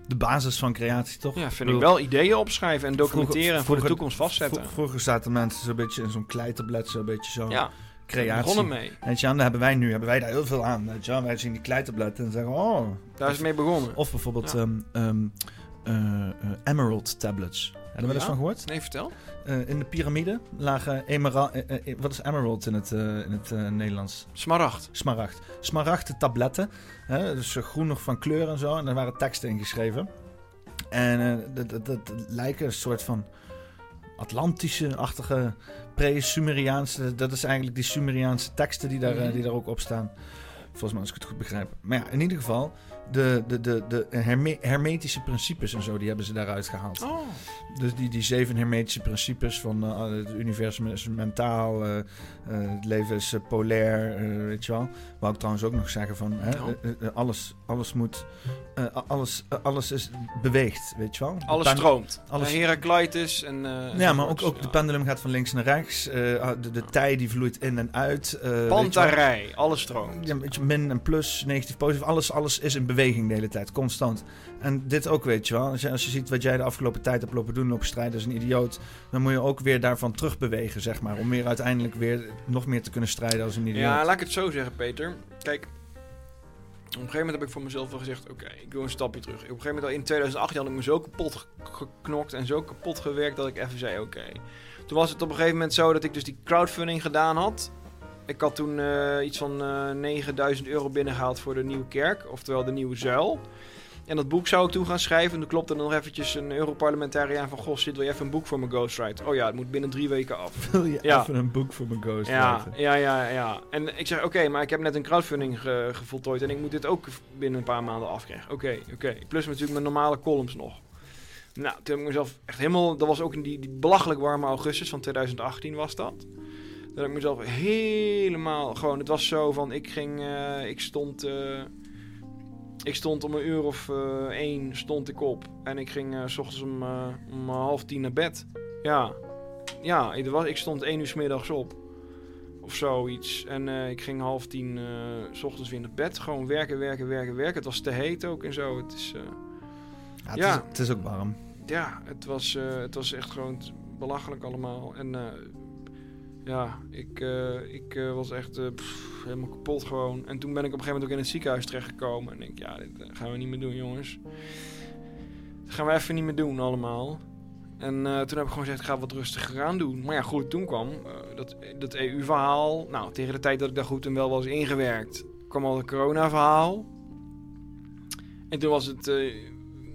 de basis van creatie, toch? Ja, vind ik bedoel, wel ideeën opschrijven en documenteren en voor de vroeger- toekomst vastzetten. vro- Vroeger zaten mensen zo'n beetje in zo'n kleitablet, zo'n beetje zo. Ja, creatie. begonnen mee. Weet je, daar hebben wij nu hebben wij daar heel veel aan. Weet je, wij zien die kleitabletten en zeggen, oh. Daar is het mee begonnen. Of bijvoorbeeld Ja. ehm, ehm, eh, eh, Emerald tablets. Heb je er wel eens van gehoord? Nee, vertel. Eh, in de piramide lagen emerald. eh, eh, wat is emerald in het, eh, in het eh, Nederlands? Smaragd. Smaragd. Smaragden tabletten. Hè, dus eh, groenig van kleur en zo. En daar waren teksten in geschreven. En eh, dat, dat, dat lijken een soort van Atlantische-achtige pre-Sumeriaanse. Dat is eigenlijk die Sumeriaanse teksten die daar, eh, Mhm. die daar ook op staan. Volgens mij als ik het goed begrijp. Maar ja, in ieder geval, de, de, de, de herme- hermetische principes en zo, die hebben ze daaruit gehaald. Oh. Dus die, die zeven hermetische principes van eh, het universum is mentaal, eh, eh, het leven is polair, weet je wel. Wou ik trouwens ook nog zeggen van, hè, Ja. eh, eh, alles, alles moet, eh, alles, eh, alles is beweegt, weet je wel. Alles stroomt. Alles, Eh, Heraclitus en... eh, ja, maar ook, ook de pendulum gaat van links naar rechts. eh, de, de tij die vloeit in en uit. eh. Pantarij, alles stroomt. Ja, een beetje min en plus, negatief, positief. Alles, alles is in beweging de hele tijd, constant. En dit ook, weet je wel. Als je, als je ziet wat jij de afgelopen tijd hebt lopen doen, lopen strijden als een idioot. Dan moet je ook weer daarvan terugbewegen, zeg maar. Om weer uiteindelijk weer nog meer te kunnen strijden als een idioot. Ja, laat ik het zo zeggen, Peter. Kijk, op een gegeven moment heb ik voor mezelf wel gezegd: oké, ik doe een stapje terug. Op een gegeven moment, in 2008, had ik me zo kapot ge- geknokt en zo kapot gewerkt dat ik even zei: oké. Toen was het op een gegeven moment zo dat ik dus die crowdfunding gedaan had. Ik had toen eh, iets van eh 9000 euro binnengehaald voor de nieuwe kerk, oftewel de nieuwe zuil. En dat boek zou ik toen gaan schrijven. En toen klopte er nog eventjes een Europarlementariër van... Goh, zit wil je even een boek voor mijn ghostwrite? Oh ja, het moet binnen drie weken af. Wil je Ja. even een boek voor mijn ghost Ja, ja, ja, ja. En ik zeg, oké, maar ik heb net een crowdfunding ge- gevoltooid en ik moet dit ook binnen een paar maanden afkrijgen. Oké, oké. Plus natuurlijk mijn normale columns nog. Nou, toen heb ik mezelf echt helemaal... Dat was ook in die, die belachelijk warme augustus van 2018 was dat. Heb ik mezelf helemaal gewoon... Het was zo van, ik ging... eh, ik stond... eh, ik stond om een uur of eh, één stond ik op. En ik ging eh, s ochtends om, eh, om half tien naar bed. Ja. Ja, het was, ik stond één uur 's middags op of zoiets. En ik ging half tien s ochtends weer naar bed. Gewoon werken, werken, werken, werken. Het was te heet ook en zo. Het is, Ja, het, Ja. Is, het is ook warm. ja, het was, het was echt gewoon belachelijk allemaal. En ja, ik, eh, ik eh, was echt eh, helemaal kapot gewoon. En toen ben ik op een gegeven moment ook in het ziekenhuis terechtgekomen. En denk, ja, dit gaan we niet meer doen, jongens. Dat gaan we even niet meer doen allemaal. En toen heb ik gewoon gezegd, ik ga wat rustiger aan doen. Maar ja, goed, toen kwam dat, dat EU-verhaal. Nou, tegen de tijd dat ik daar goed en wel was ingewerkt, kwam al het corona-verhaal. En toen was het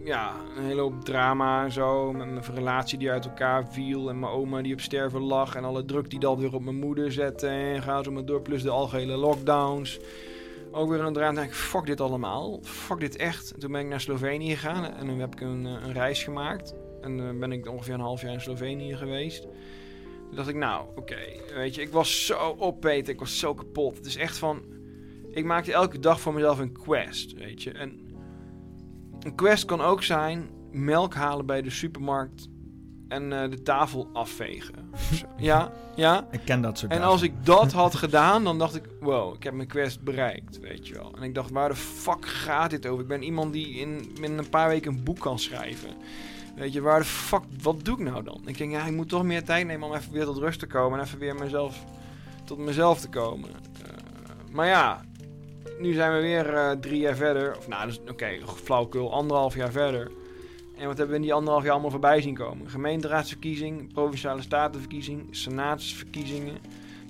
ja, een hele hoop drama en zo. Met mijn relatie die uit elkaar viel. En mijn oma die op sterven lag. En alle druk die dat weer op mijn moeder zette. En ga zo maar door. Plus de algehele lockdowns. Ook weer een. Toen dacht ik, fuck dit allemaal. Fuck dit echt. En toen ben ik naar Slovenië gegaan. En toen heb ik een, eh, een reis gemaakt. En dan ben ik ongeveer een half jaar in Slovenië geweest. Toen dacht ik, nou, oké. weet je, ik was zo opeten. Ik was zo kapot. Het is echt van... Ik maakte elke dag voor mezelf een quest, weet je. En een quest kan ook zijn melk halen bij de supermarkt en eh, de tafel afvegen. ja, ja. Ik ken dat soort En dagen. als ik dat had gedaan, dan dacht ik, wow, ik heb mijn quest bereikt, weet je wel. En ik dacht, waar de fuck gaat dit over? Ik ben iemand die in, in een paar weken een boek kan schrijven. Weet je, waar de fuck, wat doe ik nou dan? Ik denk, ja, ik moet toch meer tijd nemen om even weer tot rust te komen. En even weer mezelf, tot mezelf te komen. Eh, maar ja, nu zijn we weer eh, drie jaar verder. Of nou, dus, oké, flauwkul, anderhalf jaar verder. En wat hebben we in die anderhalf jaar allemaal voorbij zien komen? Gemeenteraadsverkiezing, provinciale statenverkiezing, senaatsverkiezingen.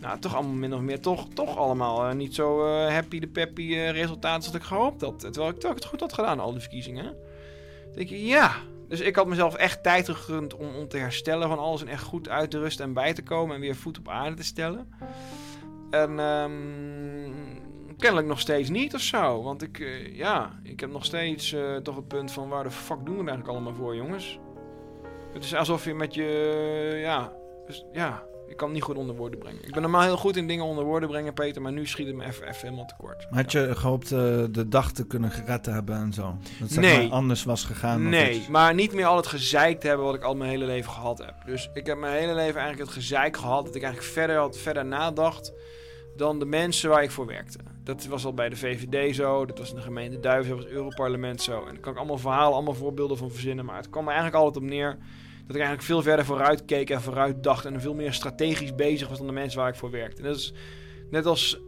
Nou, toch allemaal min of meer, toch, toch allemaal eh, niet zo eh, happy de peppy eh, resultaten als ik gehoopt had. Terwijl ik, ik het goed had gedaan, al die verkiezingen. Dan denk je, ja. Dus ik had mezelf echt tijd gegund om, om te herstellen van alles en echt goed uit te rusten en bij te komen en weer voet op aarde te stellen. En ehm, kennelijk nog steeds niet of zo. Want ik, eh, ja, ik heb nog steeds eh, toch het punt van waar de fuck doen we het eigenlijk allemaal voor, jongens? Het is alsof je met je, ja, dus, ja, ik kan het niet goed onder woorden brengen. Ik ben normaal heel goed in dingen onder woorden brengen, Peter, maar nu schiet het me even, even helemaal tekort. Had je gehoopt eh, de dag te kunnen gered hebben en zo? Dat het zeg Nee. maar anders was gegaan? Nee, maar niet meer al het gezeik te hebben wat ik al mijn hele leven gehad heb. Dus ik heb mijn hele leven eigenlijk het gezeik gehad dat ik eigenlijk verder had, verder nadacht dan de mensen waar ik voor werkte. Dat was al bij de VVD zo, dat was in de gemeente Duiven, dat was het Europarlement zo. En daar kan ik allemaal verhalen, allemaal voorbeelden van verzinnen. Maar het kwam er eigenlijk altijd op neer dat ik eigenlijk veel verder vooruit keek en vooruit dacht. En veel meer strategisch bezig was dan de mensen waar ik voor werkte. En dat is net als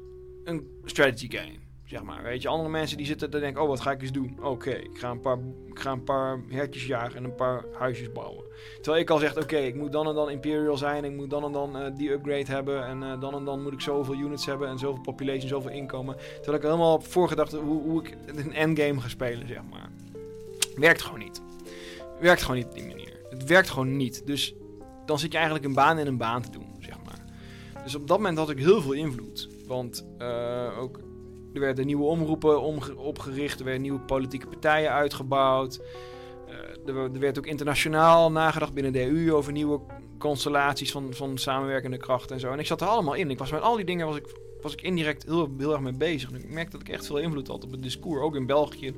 een strategy game. Zeg maar, weet je, andere mensen die zitten te denken, oh wat ga ik eens doen? Oké, ik ga een paar, ik ga een paar hertjes jagen en een paar huisjes bouwen. Terwijl ik al zeg, oké, ik moet dan en dan Imperial zijn, ik moet dan en dan eh, die upgrade hebben en eh, dan en dan moet ik zoveel units hebben en zoveel population, zoveel inkomen. Terwijl ik helemaal op voorgedacht hoe, hoe ik een endgame ga spelen, zeg maar. Werkt gewoon niet. Werkt gewoon niet op die manier. Het werkt gewoon niet. Dus dan zit je eigenlijk een baan in een baan te doen, zeg maar. Dus op dat moment had ik heel veel invloed. Want eh, ook, er werden nieuwe omroepen opgericht, er werden nieuwe politieke partijen uitgebouwd. Eh, er, er werd ook internationaal nagedacht binnen de EU over nieuwe constellaties van, van samenwerkende krachten en zo. En ik zat er allemaal in. Ik was met al die dingen was ik, was ik indirect heel, heel erg mee bezig. En ik merkte dat ik echt veel invloed had op het discours. Ook in België,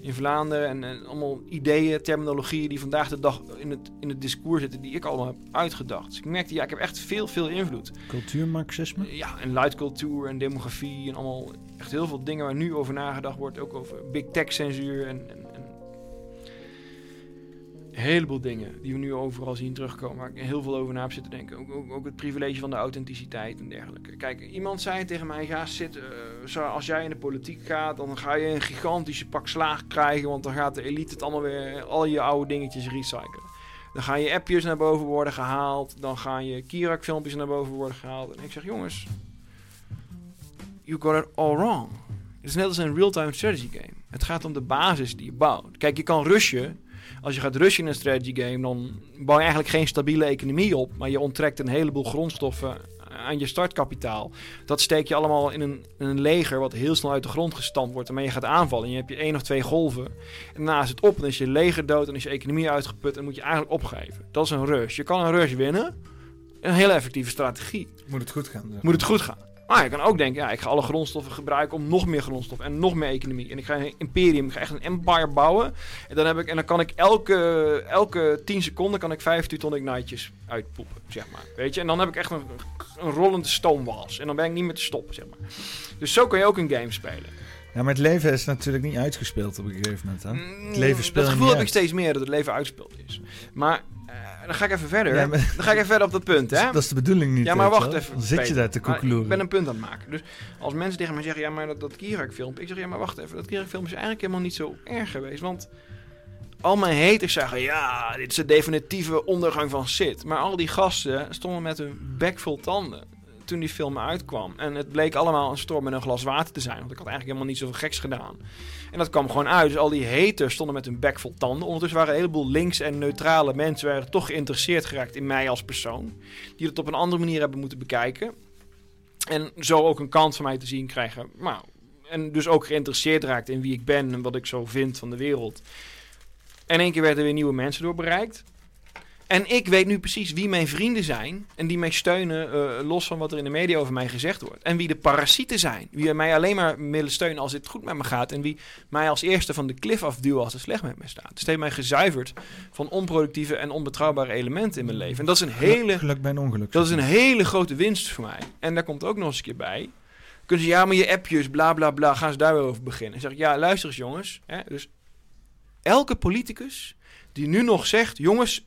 in Vlaanderen. En, en allemaal ideeën, terminologieën die vandaag de dag in het, in het discours zitten, die ik allemaal heb uitgedacht. Dus ik merkte, ja, ik heb echt veel, veel invloed. Cultuurmarxisme? Ja, en luidcultuur en demografie en allemaal echt heel veel dingen waar nu over nagedacht wordt. Ook over big tech censuur en, en, en een heleboel dingen die we nu overal zien terugkomen. Waar ik heel veel over na heb zitten denken. Ook, ook, ook het privilege van de authenticiteit en dergelijke. Kijk, iemand zei tegen mij, zitten, eh, zo, als jij in de politiek gaat, dan ga je een gigantische pak slaag krijgen. Want dan gaat de elite het allemaal weer, al je oude dingetjes recyclen. Dan gaan je appjes naar boven worden gehaald. Dan gaan je Kirak filmpjes naar boven worden gehaald. En ik zeg, jongens, you got it all wrong. Het is net als een real-time strategy game. Het gaat om de basis die je bouwt. Kijk, je kan rushen. Als je gaat rushen in een strategy game, dan bouw je eigenlijk geen stabiele economie op. Maar je onttrekt een heleboel grondstoffen aan je startkapitaal. Dat steek je allemaal in een, in een leger wat heel snel uit de grond gestampt wordt. Waarmee je gaat aanvallen. En je hebt je één of twee golven. En daarna is het op. En dan is je leger dood. En is je economie uitgeput. En dan moet je eigenlijk opgeven. Dat is een rush. Je kan een rush winnen. Een hele effectieve strategie. Moet het goed gaan? zeg Moet het goed gaan. Maar je kan ook denken, ja, ik ga alle grondstoffen gebruiken om nog meer grondstof en nog meer economie. En ik ga een imperium, ik ga echt een empire bouwen. En dan, heb ik, en dan kan ik elke, elke 10 seconden kan ik 15 ton ignitejes uitpoepen, zeg maar. Weet je? En dan heb ik echt een, een rollende stoomwals. En dan ben ik niet meer te stoppen, zeg maar. Dus zo kun je ook een game spelen. Ja, maar het leven is natuurlijk niet uitgespeeld op een gegeven moment. Hè? Het leven speelt Mm, Dat gevoel heb ik steeds meer, dat het leven uitgespeeld is. Maar dan ga ik even verder. Ja, maar- Dan ga ik even verder op dat punt, hè? Dat is de bedoeling niet. Ja, maar weet je wacht wel. even. Dan zit je daar te Maar koekeloeren. Ik ben een punt aan het maken. Dus als mensen tegen mij zeggen, ja, maar dat, dat Kirak-film... Ik zeg, ja, maar wacht even. Dat Kirak-film is eigenlijk helemaal niet zo erg geweest. Want al mijn haters zeggen, ja, dit is de definitieve ondergang van Sid. Maar al die gasten stonden met hun bek vol tanden toen die film uitkwam. En het bleek allemaal een storm met een glas water te zijn. Want ik had eigenlijk helemaal niet zoveel geks gedaan. En dat kwam gewoon uit. Dus al die haters stonden met hun bek vol tanden. Ondertussen waren een heleboel links en neutrale mensen... waren toch geïnteresseerd geraakt in mij als persoon. Die het op een andere manier hebben moeten bekijken. En zo ook een kans van mij te zien krijgen. Nou, en dus ook geïnteresseerd raakt in wie ik ben en wat ik zo vind van de wereld. En in één keer werden er weer nieuwe mensen door bereikt. En ik weet nu precies wie mijn vrienden zijn. En die mij steunen, eh, los van wat er in de media over mij gezegd wordt. En wie de parasieten zijn. Wie mij alleen maar willen steunen als het goed met me gaat. En wie mij als eerste van de klif afduwen als het slecht met me staat. Dus het heeft mij gezuiverd van onproductieve en onbetrouwbare elementen in mijn leven. En dat is een hele... Geluk bij een ongeluk. Dat is een hele grote winst voor mij. En daar komt ook nog eens een keer bij. Kunnen ze, ja, maar je appjes, bla bla bla, gaan ze daar weer over beginnen. En zeg ik, ja, luister eens jongens. Hè, dus elke politicus die nu nog zegt, jongens,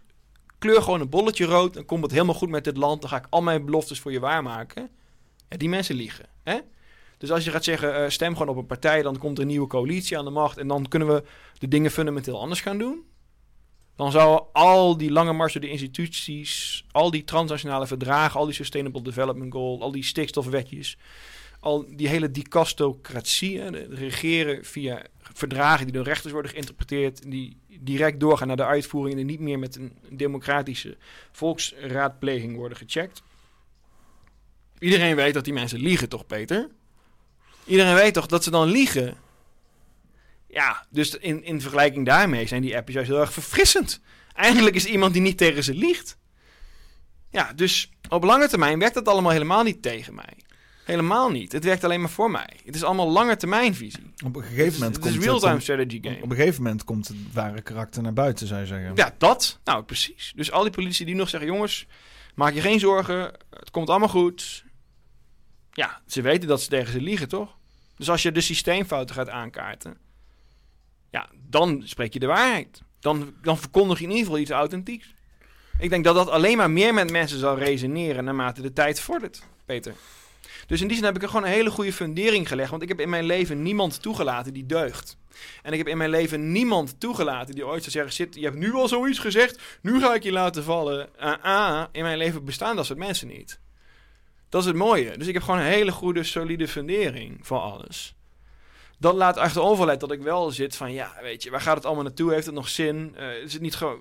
kleur gewoon een bolletje rood, dan komt het helemaal goed met dit land, dan ga ik al mijn beloftes voor je waarmaken. Ja, die mensen liegen. Hè? Dus als je gaat zeggen, eh, stem gewoon op een partij, dan komt er een nieuwe coalitie aan de macht en dan kunnen we de dingen fundamenteel anders gaan doen. Dan zouden al die lange mars door de instituties, al die transnationale verdragen, al die Sustainable Development Goal, al die stikstofwetjes, al die hele dicastocratie, regeren via verdragen die door rechters worden geïnterpreteerd, die direct doorgaan naar de uitvoering en niet meer met een democratische volksraadpleging worden gecheckt. Iedereen weet dat die mensen liegen, toch, Peter? Iedereen weet toch dat ze dan liegen? Ja, dus in, in vergelijking daarmee zijn die appjes juist heel erg verfrissend. Eigenlijk is iemand die niet tegen ze liegt. Ja, dus op lange termijn werkt dat allemaal helemaal niet tegen mij. Helemaal niet. Het werkt alleen maar voor mij. Het is allemaal lange termijnvisie. Op een gegeven moment het is komt real-time het- strategy game. Op een gegeven moment komt het ware karakter naar buiten, zou je zeggen. Ja, dat. Nou, precies. Dus al die politici die nog zeggen: jongens, maak je geen zorgen. Het komt allemaal goed. Ja, ze weten dat ze tegen ze liegen, toch? Dus als je de systeemfouten gaat aankaarten, ja, dan spreek je de waarheid. Dan, dan verkondig je in ieder geval iets authentieks. Ik denk dat dat alleen maar meer met mensen zal resoneren naarmate de tijd vordert, Peter. Dus in die zin heb ik er gewoon een hele goede fundering gelegd. Want ik heb in mijn leven niemand toegelaten die deugt. En ik heb in mijn leven niemand toegelaten die ooit zou zeggen: Zit, je hebt nu al zoiets gezegd, nu ga ik je laten vallen. Ah, in mijn leven bestaan dat soort mensen niet. Dat is het mooie. Dus ik heb gewoon een hele goede, solide fundering voor alles. Dat laat achterover dat ik wel zit van: ja, weet je, waar gaat het allemaal naartoe? Heeft het nog zin? Eh, is het niet gewoon.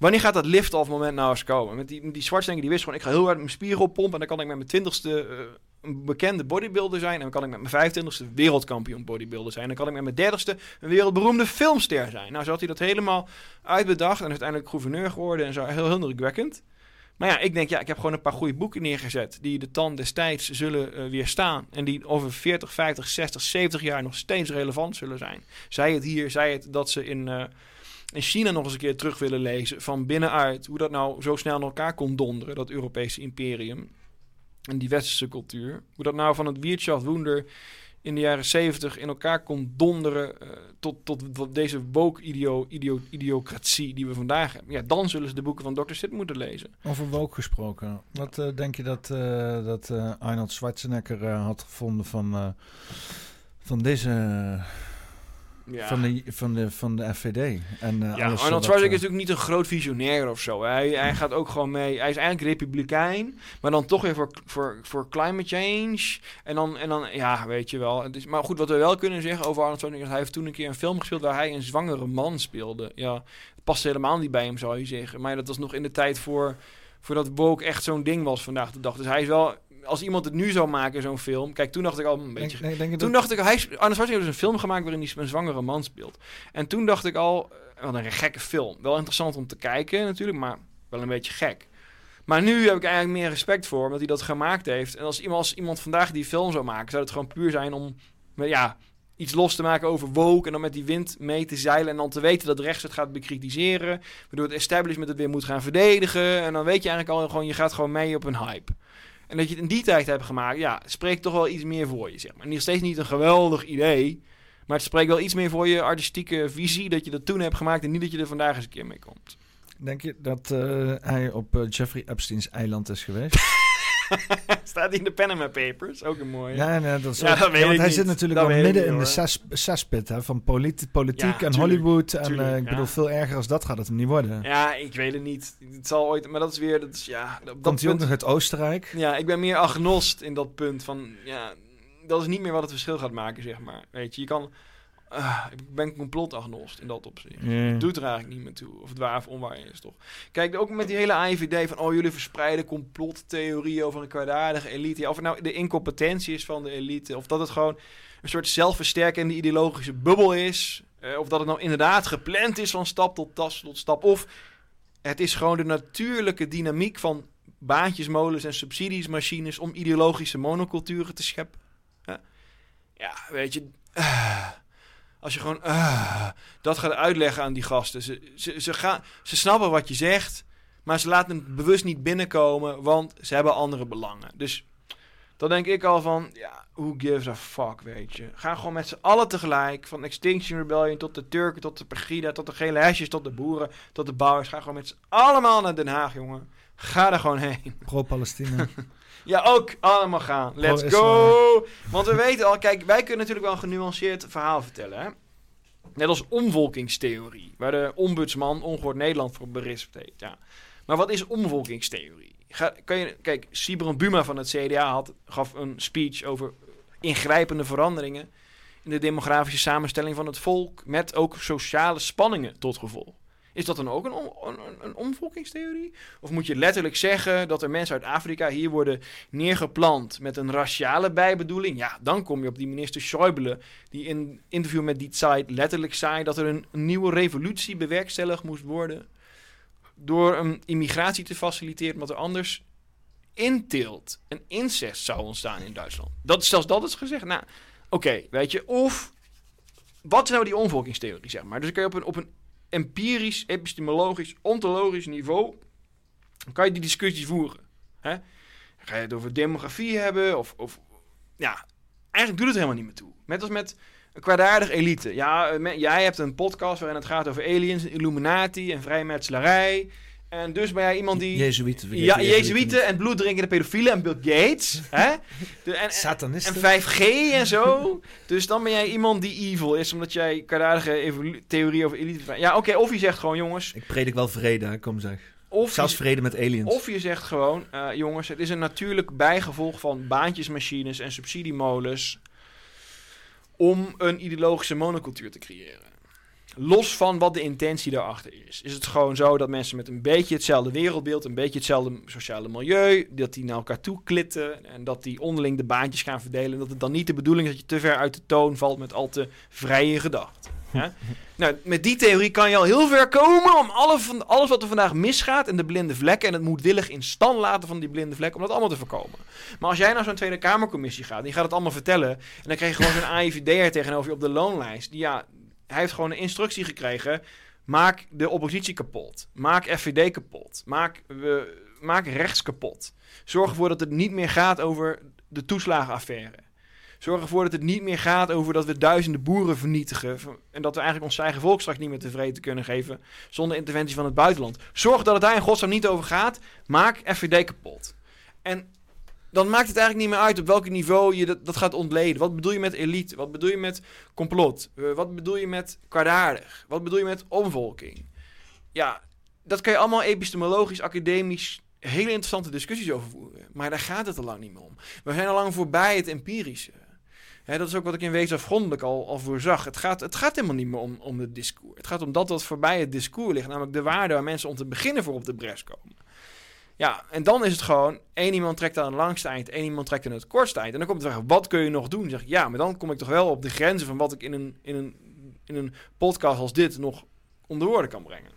Wanneer gaat dat lift-off moment nou eens komen? Met die, die Schwarzenegger die wist gewoon, ik ga heel hard mijn spieren oppompen... en dan kan ik met mijn twintigste eh, een bekende bodybuilder zijn... en dan kan ik met mijn vijfentwintigste wereldkampioen bodybuilder zijn... en dan kan ik met mijn dertigste een wereldberoemde filmster zijn. Nou, zo had hij dat helemaal uitbedacht... en uiteindelijk gouverneur geworden en zo, heel heel indrukwekkend. Maar ja, ik denk, ja, ik heb gewoon een paar goede boeken neergezet... die de tand destijds zullen eh, weerstaan... en die over 40, 50, 60, 70 jaar nog steeds relevant zullen zijn. Zij het hier, zij het dat ze in... eh, in China nog eens een keer terug willen lezen van binnenuit. Hoe dat nou zo snel in elkaar kon donderen, dat Europese imperium. En die westerse cultuur. Hoe dat nou van het Wirtschaftswunder in de jaren 70 in elkaar kon donderen. eh, tot, tot, deze woke-idiocratie die we vandaag hebben. Ja, dan zullen ze de boeken van Dr. Sid moeten lezen. Over woke gesproken. Wat eh, denk je dat, eh, dat Arnold Schwarzenegger had gevonden van, van deze... Ja. Van, de, van, de, van de FVD. En, eh, Ja, alles Arnold wat, Schwarzenegger eh, is natuurlijk niet een groot visionair of zo. Hij, hij gaat ook gewoon mee. Hij is eigenlijk republikein, maar dan toch weer voor, voor, voor climate change. En dan, en dan, ja, weet je wel. Het is, maar goed, wat we wel kunnen zeggen over Arnold Schwarzenegger... is hij heeft toen een keer een film gespeeld waar hij een zwangere man speelde. Ja, het past helemaal niet bij hem, zou je zeggen. Maar dat was nog in de tijd voor, voordat woke echt zo'n ding was vandaag de dag. Dus hij is wel... Als iemand het nu zou maken, zo'n film... Kijk, toen dacht ik al een beetje... Denk, denk, denk je Toen dat- dacht ik, hij, Arnold Schwarzenegger heeft dus een film gemaakt waarin hij een zwangere man speelt. En toen dacht ik al, eh, wat een gekke film. Wel interessant om te kijken natuurlijk, maar wel een beetje gek. Maar nu heb ik eigenlijk meer respect voor, omdat hij dat gemaakt heeft. En als iemand, als iemand vandaag die film zou maken, zou het gewoon puur zijn om ja, iets los te maken over woke. En dan met die wind mee te zeilen. En dan te weten dat rechts het gaat bekritiseren. Waardoor het establishment het weer moet gaan verdedigen. En dan weet je eigenlijk al gewoon, je gaat gewoon mee op een hype. En dat je het in die tijd hebt gemaakt, ja, spreekt toch wel iets meer voor je, zeg maar. Nog steeds niet een geweldig idee. Maar het spreekt wel iets meer voor je artistieke visie dat je dat toen hebt gemaakt en niet dat je er vandaag eens een keer mee komt. Denk je dat uh, hij op uh, Jeffrey Epstein's eiland is geweest? Staat hij in de Panama Papers? Ook een mooie. Ja, nee, dat is ja, ook, dat ja, want hij niet. zit natuurlijk wel midden in de saspit hè, van politiek, politiek ja, en tuurlijk, Hollywood. En uh, ik bedoel, veel erger als dat gaat het hem niet worden. Ja, ik weet het niet. Het zal ooit, maar dat is weer, dat is, ja... Dat, Komt hij punt, ook nog uit Oostenrijk? Ja, ik ben meer agnost in dat punt van, ja, dat is niet meer wat het verschil gaat maken, zeg maar. Weet je, je kan Uh, ik ben complotagnost in dat opzicht. Yeah. Doet er eigenlijk niet meer toe. Of het waar of onwaar is, toch? Kijk, ook met die hele AIVD van... oh, jullie verspreiden complottheorieën over een kwaadaardige elite. Of het nou de incompetentie is van de elite... of dat het gewoon een soort zelfversterkende ideologische bubbel is... Uh, of dat het nou inderdaad gepland is van stap tot, tas, tot stap... of het is gewoon de natuurlijke dynamiek van baantjesmolens en subsidiesmachines... om ideologische monoculturen te scheppen. Ja, ja weet je... Uh, als je gewoon uh, dat gaat uitleggen aan die gasten. Ze, ze, ze, gaan, ze snappen wat je zegt, maar ze laten het bewust niet binnenkomen, want ze hebben andere belangen. Dus dan denk ik al van, ja, who gives a fuck, weet je. Ga gewoon met z'n allen tegelijk, van Extinction Rebellion tot de Turken, tot de Pegida, tot de gele hesjes, tot de boeren, tot de bouwers. Ga gewoon met z'n allemaal naar Den Haag, jongen. Ga er gewoon heen. Pro-Palestina. Ja, ook allemaal gaan. Let's go! Want we weten al, kijk, wij kunnen natuurlijk wel een genuanceerd verhaal vertellen. Hè? Net als omvolkingstheorie, waar de ombudsman Ongehoord Nederland voor berispt heeft. Ja. Maar wat is omvolkingstheorie? Ga, kan je, kijk, Sibron Buma van het CDA had, gaf een speech over ingrijpende veranderingen in de demografische samenstelling van het volk, met ook sociale spanningen tot gevolg. Is dat dan ook een, een, een, omvolkingstheorie? Of moet je letterlijk zeggen dat er mensen uit Afrika hier worden neergeplant met een raciale bijbedoeling? Ja, dan kom je op die minister Schäuble, die in een interview met die site letterlijk zei dat er een, nieuwe revolutie bewerkstelligd moest worden. Door een immigratie te faciliteren, wat er anders inteelt en incest zou ontstaan in Duitsland. Dat, zelfs dat is gezegd. Nou, oké, weet je. Of wat is nou die omvolkingstheorie, zeg maar? Dus kun je op een, op een empirisch, epistemologisch, ontologisch niveau kan je die discussies voeren. Hè? Ga je het over demografie hebben of, of... Ja, eigenlijk doet het helemaal niet meer toe. Net als met een kwaadaardig elite. Ja, jij hebt een podcast waarin het gaat over aliens, Illuminati en vrijmetselarij... En dus ben jij iemand die... Jezuïeten. Ja, Jezuïeten en bloeddrinkende pedofielen en Bill Gates. hè? De, en, Satanisten. En 5G en zo. dus dan ben jij iemand die evil is, omdat jij kwaadaardige theorie over elite... Ja, oké, of je zegt gewoon, jongens... Ik predik wel vrede, kom zeg. Of Zelfs vrede met aliens. Of je zegt gewoon, uh, jongens, het is een natuurlijk bijgevolg van baantjesmachines en subsidiemolens... om een ideologische monocultuur te creëren los van wat de intentie daarachter is, is het gewoon zo dat mensen met een beetje hetzelfde wereldbeeld, een beetje hetzelfde sociale milieu, dat die naar elkaar toe klitten en dat die onderling de baantjes gaan verdelen. En dat het dan niet de bedoeling is dat je te ver uit de toon valt met al te vrije gedachten. Ja? nou, met die theorie kan je al heel ver komen om alle van, alles wat er vandaag misgaat en de blinde vlekken en het moedwillig in stand laten van die blinde vlek, om dat allemaal te voorkomen. Maar als jij naar zo'n Tweede Kamercommissie gaat, die gaat het allemaal vertellen en dan krijg je gewoon zo'n AIVD'er tegenover je op de loonlijst, die ja, hij heeft gewoon een instructie gekregen. Maak de oppositie kapot. Maak FVD kapot. Maak, we, maak rechts kapot. Zorg ervoor dat het niet meer gaat over de toeslagenaffaire. Zorg ervoor dat het niet meer gaat over dat we duizenden boeren vernietigen. En dat we eigenlijk ons eigen volk straks niet meer tevreden kunnen geven. zonder interventie van het buitenland. Zorg dat het daar in godsnaam niet over gaat. Maak FVD kapot. En dan maakt het eigenlijk niet meer uit op welk niveau je dat, dat gaat ontleden. Wat bedoel je met elite? Wat bedoel je met complot? Uh, wat bedoel je met kwaadaardig? Wat bedoel je met omvolking? Ja, dat kan je allemaal epistemologisch, academisch hele interessante discussies over voeren. Maar daar gaat het al lang niet meer om. We zijn al lang voorbij het empirische. dat is ook wat ik in wezen afgrondelijk al, al voorzag. Het gaat, het gaat helemaal niet meer om, om het discours. Het gaat om dat wat voorbij het discours ligt. Namelijk de waarde waar mensen om te beginnen voor op de bres komen. Ja, en dan is het gewoon, één iemand trekt aan het langste eind, één iemand trekt aan het kortste eind. En dan komt de vraag, wat kun je nog doen? Dan zeg ik, ja, maar dan kom ik toch wel op de grenzen van wat ik in een, in een, in een podcast als dit nog onder woorden kan brengen.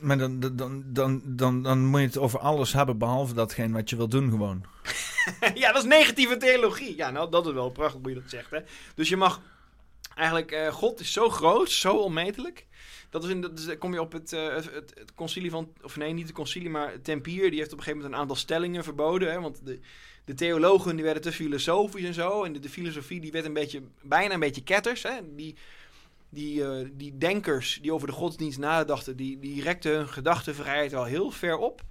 Maar dan, dan, dan, dan, dan moet je het over alles hebben behalve datgene wat je wil doen gewoon. ja, dat is negatieve theologie. Ja, nou, dat is wel prachtig hoe je dat zegt, hè. Dus je mag... Eigenlijk, eh, God is zo groot, zo onmetelijk. Dat is in, dat is, kom je op het, eh, het, het, het concilie van... Of nee, niet het concilie, maar Tempier. Die heeft op een gegeven moment een aantal stellingen verboden. Hè, want de, de theologen die werden te filosofisch en zo. En de, de filosofie die werd een beetje, bijna een beetje ketters. Hè. Die, die, eh, die denkers die over de godsdienst nadachten, die, die rekten hun gedachtenvrijheid wel heel ver op.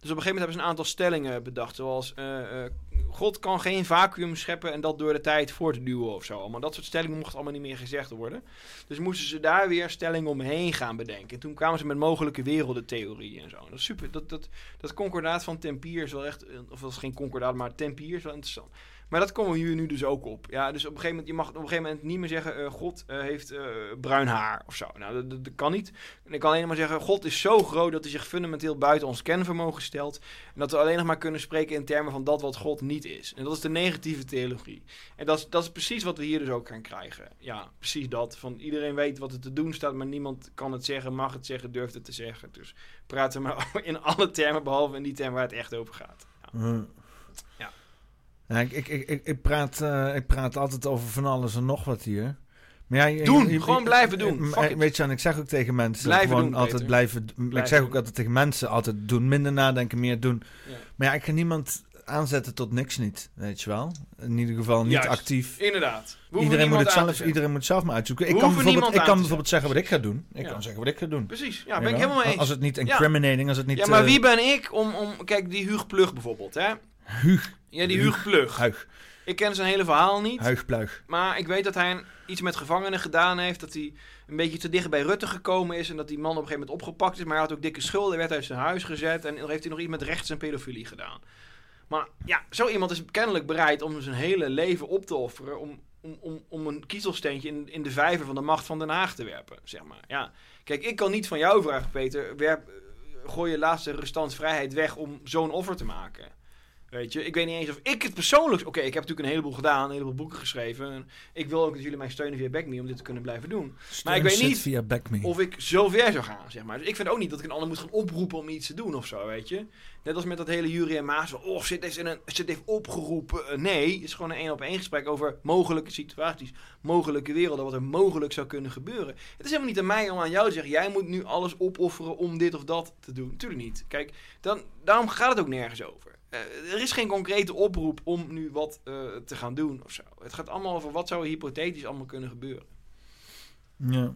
Dus op een gegeven moment hebben ze een aantal stellingen bedacht. Zoals eh, eh, God kan geen vacuüm scheppen en dat door de tijd voortduwen of zo. Maar dat soort stellingen mochten allemaal niet meer gezegd worden. Dus moesten ze daar weer stellingen omheen gaan bedenken. En toen kwamen ze met mogelijke wereldentheorieën en zo. Dat is super. Dat, dat, dat concordaat van Tempier is wel echt... Of dat is geen concordaat, maar Tempier is wel interessant. Maar dat komen we hier nu dus ook op. Ja, dus op een gegeven moment, je mag op een gegeven moment niet meer zeggen: uh, God uh, heeft uh, bruin haar of zo. Nou, dat, dat, dat, kan niet. En ik kan alleen maar zeggen: God is zo groot dat hij zich fundamenteel buiten ons kenvermogen stelt. En dat we alleen nog maar kunnen spreken in termen van dat wat God niet is. En dat is de negatieve theologie. En dat is, dat is precies wat we hier dus ook gaan krijgen. Ja, precies dat. Van iedereen weet wat er te doen staat, maar niemand kan het zeggen, mag het zeggen, durft het te zeggen. Dus praten we maar in alle termen, behalve in die termen waar het echt over gaat. Ja. ja. Ja, ik, ik, ik, ik, praat, uh, ik praat altijd over van alles en nog wat hier. Maar ja, je, doen, je, gewoon blijven doen. Maar, weet je, en ik zeg ook tegen mensen blijven gewoon doen, altijd Peter. blijven. blijven ik zeg ook altijd tegen mensen altijd doen, minder nadenken, meer doen. Ja. Maar ja, ik ga niemand aanzetten tot niks niet, weet je wel. In ieder geval niet Juist, actief. Inderdaad. Iedereen moet, het zelf, iedereen moet zelf maar uitzoeken. Ik kan bijvoorbeeld, ik kan bijvoorbeeld zeggen wat ik ga doen. Ik Ja. kan zeggen wat ik ga doen. Precies, ja, ben ik helemaal mee eens. Als het niet Ja. incriminating, als het niet... Ja, maar eh, wie ben ik om, om... Kijk, die Huug Plug bijvoorbeeld, hè? Huug. Ja, die Huug Plug. Huig. Ik ken zijn hele verhaal niet. Huigpluig. Maar ik weet dat hij een- iets met gevangenen gedaan heeft. Dat hij een beetje te dicht bij Rutte gekomen is. En dat die man op een gegeven moment opgepakt is. Maar hij had ook dikke schulden. Werd uit zijn huis gezet. En dan heeft hij nog iets met rechts en pedofilie gedaan. Maar ja, zo iemand is kennelijk bereid om zijn hele leven op te offeren. Om, om, om, om een kiezelsteentje in, in de vijver van de macht van Den Haag te werpen. Zeg maar. Ja. Kijk, ik kan niet van jou vragen, Peter. Werp, gooi je laatste restant vrijheid weg om zo'n offer te maken. Weet je, ik weet niet eens of ik het persoonlijk... Oké, ik heb natuurlijk een heleboel gedaan, een heleboel boeken geschreven. En ik wil ook dat jullie mij steunen via Backme om dit te kunnen blijven doen. maar ik weet niet via Backme. of ik zo ver zou gaan, zeg maar. Dus ik vind ook niet dat ik een ander moet gaan oproepen om iets te doen of zo, weet je. Net als met dat hele Jury en Maas. Oh, zit in een, zit heeft opgeroepen. Eh, nee, het is gewoon een één op één gesprek over mogelijke situaties. Mogelijke werelden, wat er mogelijk zou kunnen gebeuren. Het is helemaal niet aan mij om aan jou te zeggen... jij moet nu alles opofferen om dit of dat te doen. Tuurlijk niet. Kijk, dan, daarom gaat het ook nergens over. Eh, er is geen concrete oproep om nu wat eh, te gaan doen of zo. Het gaat allemaal over wat zou hypothetisch allemaal kunnen gebeuren. Ja.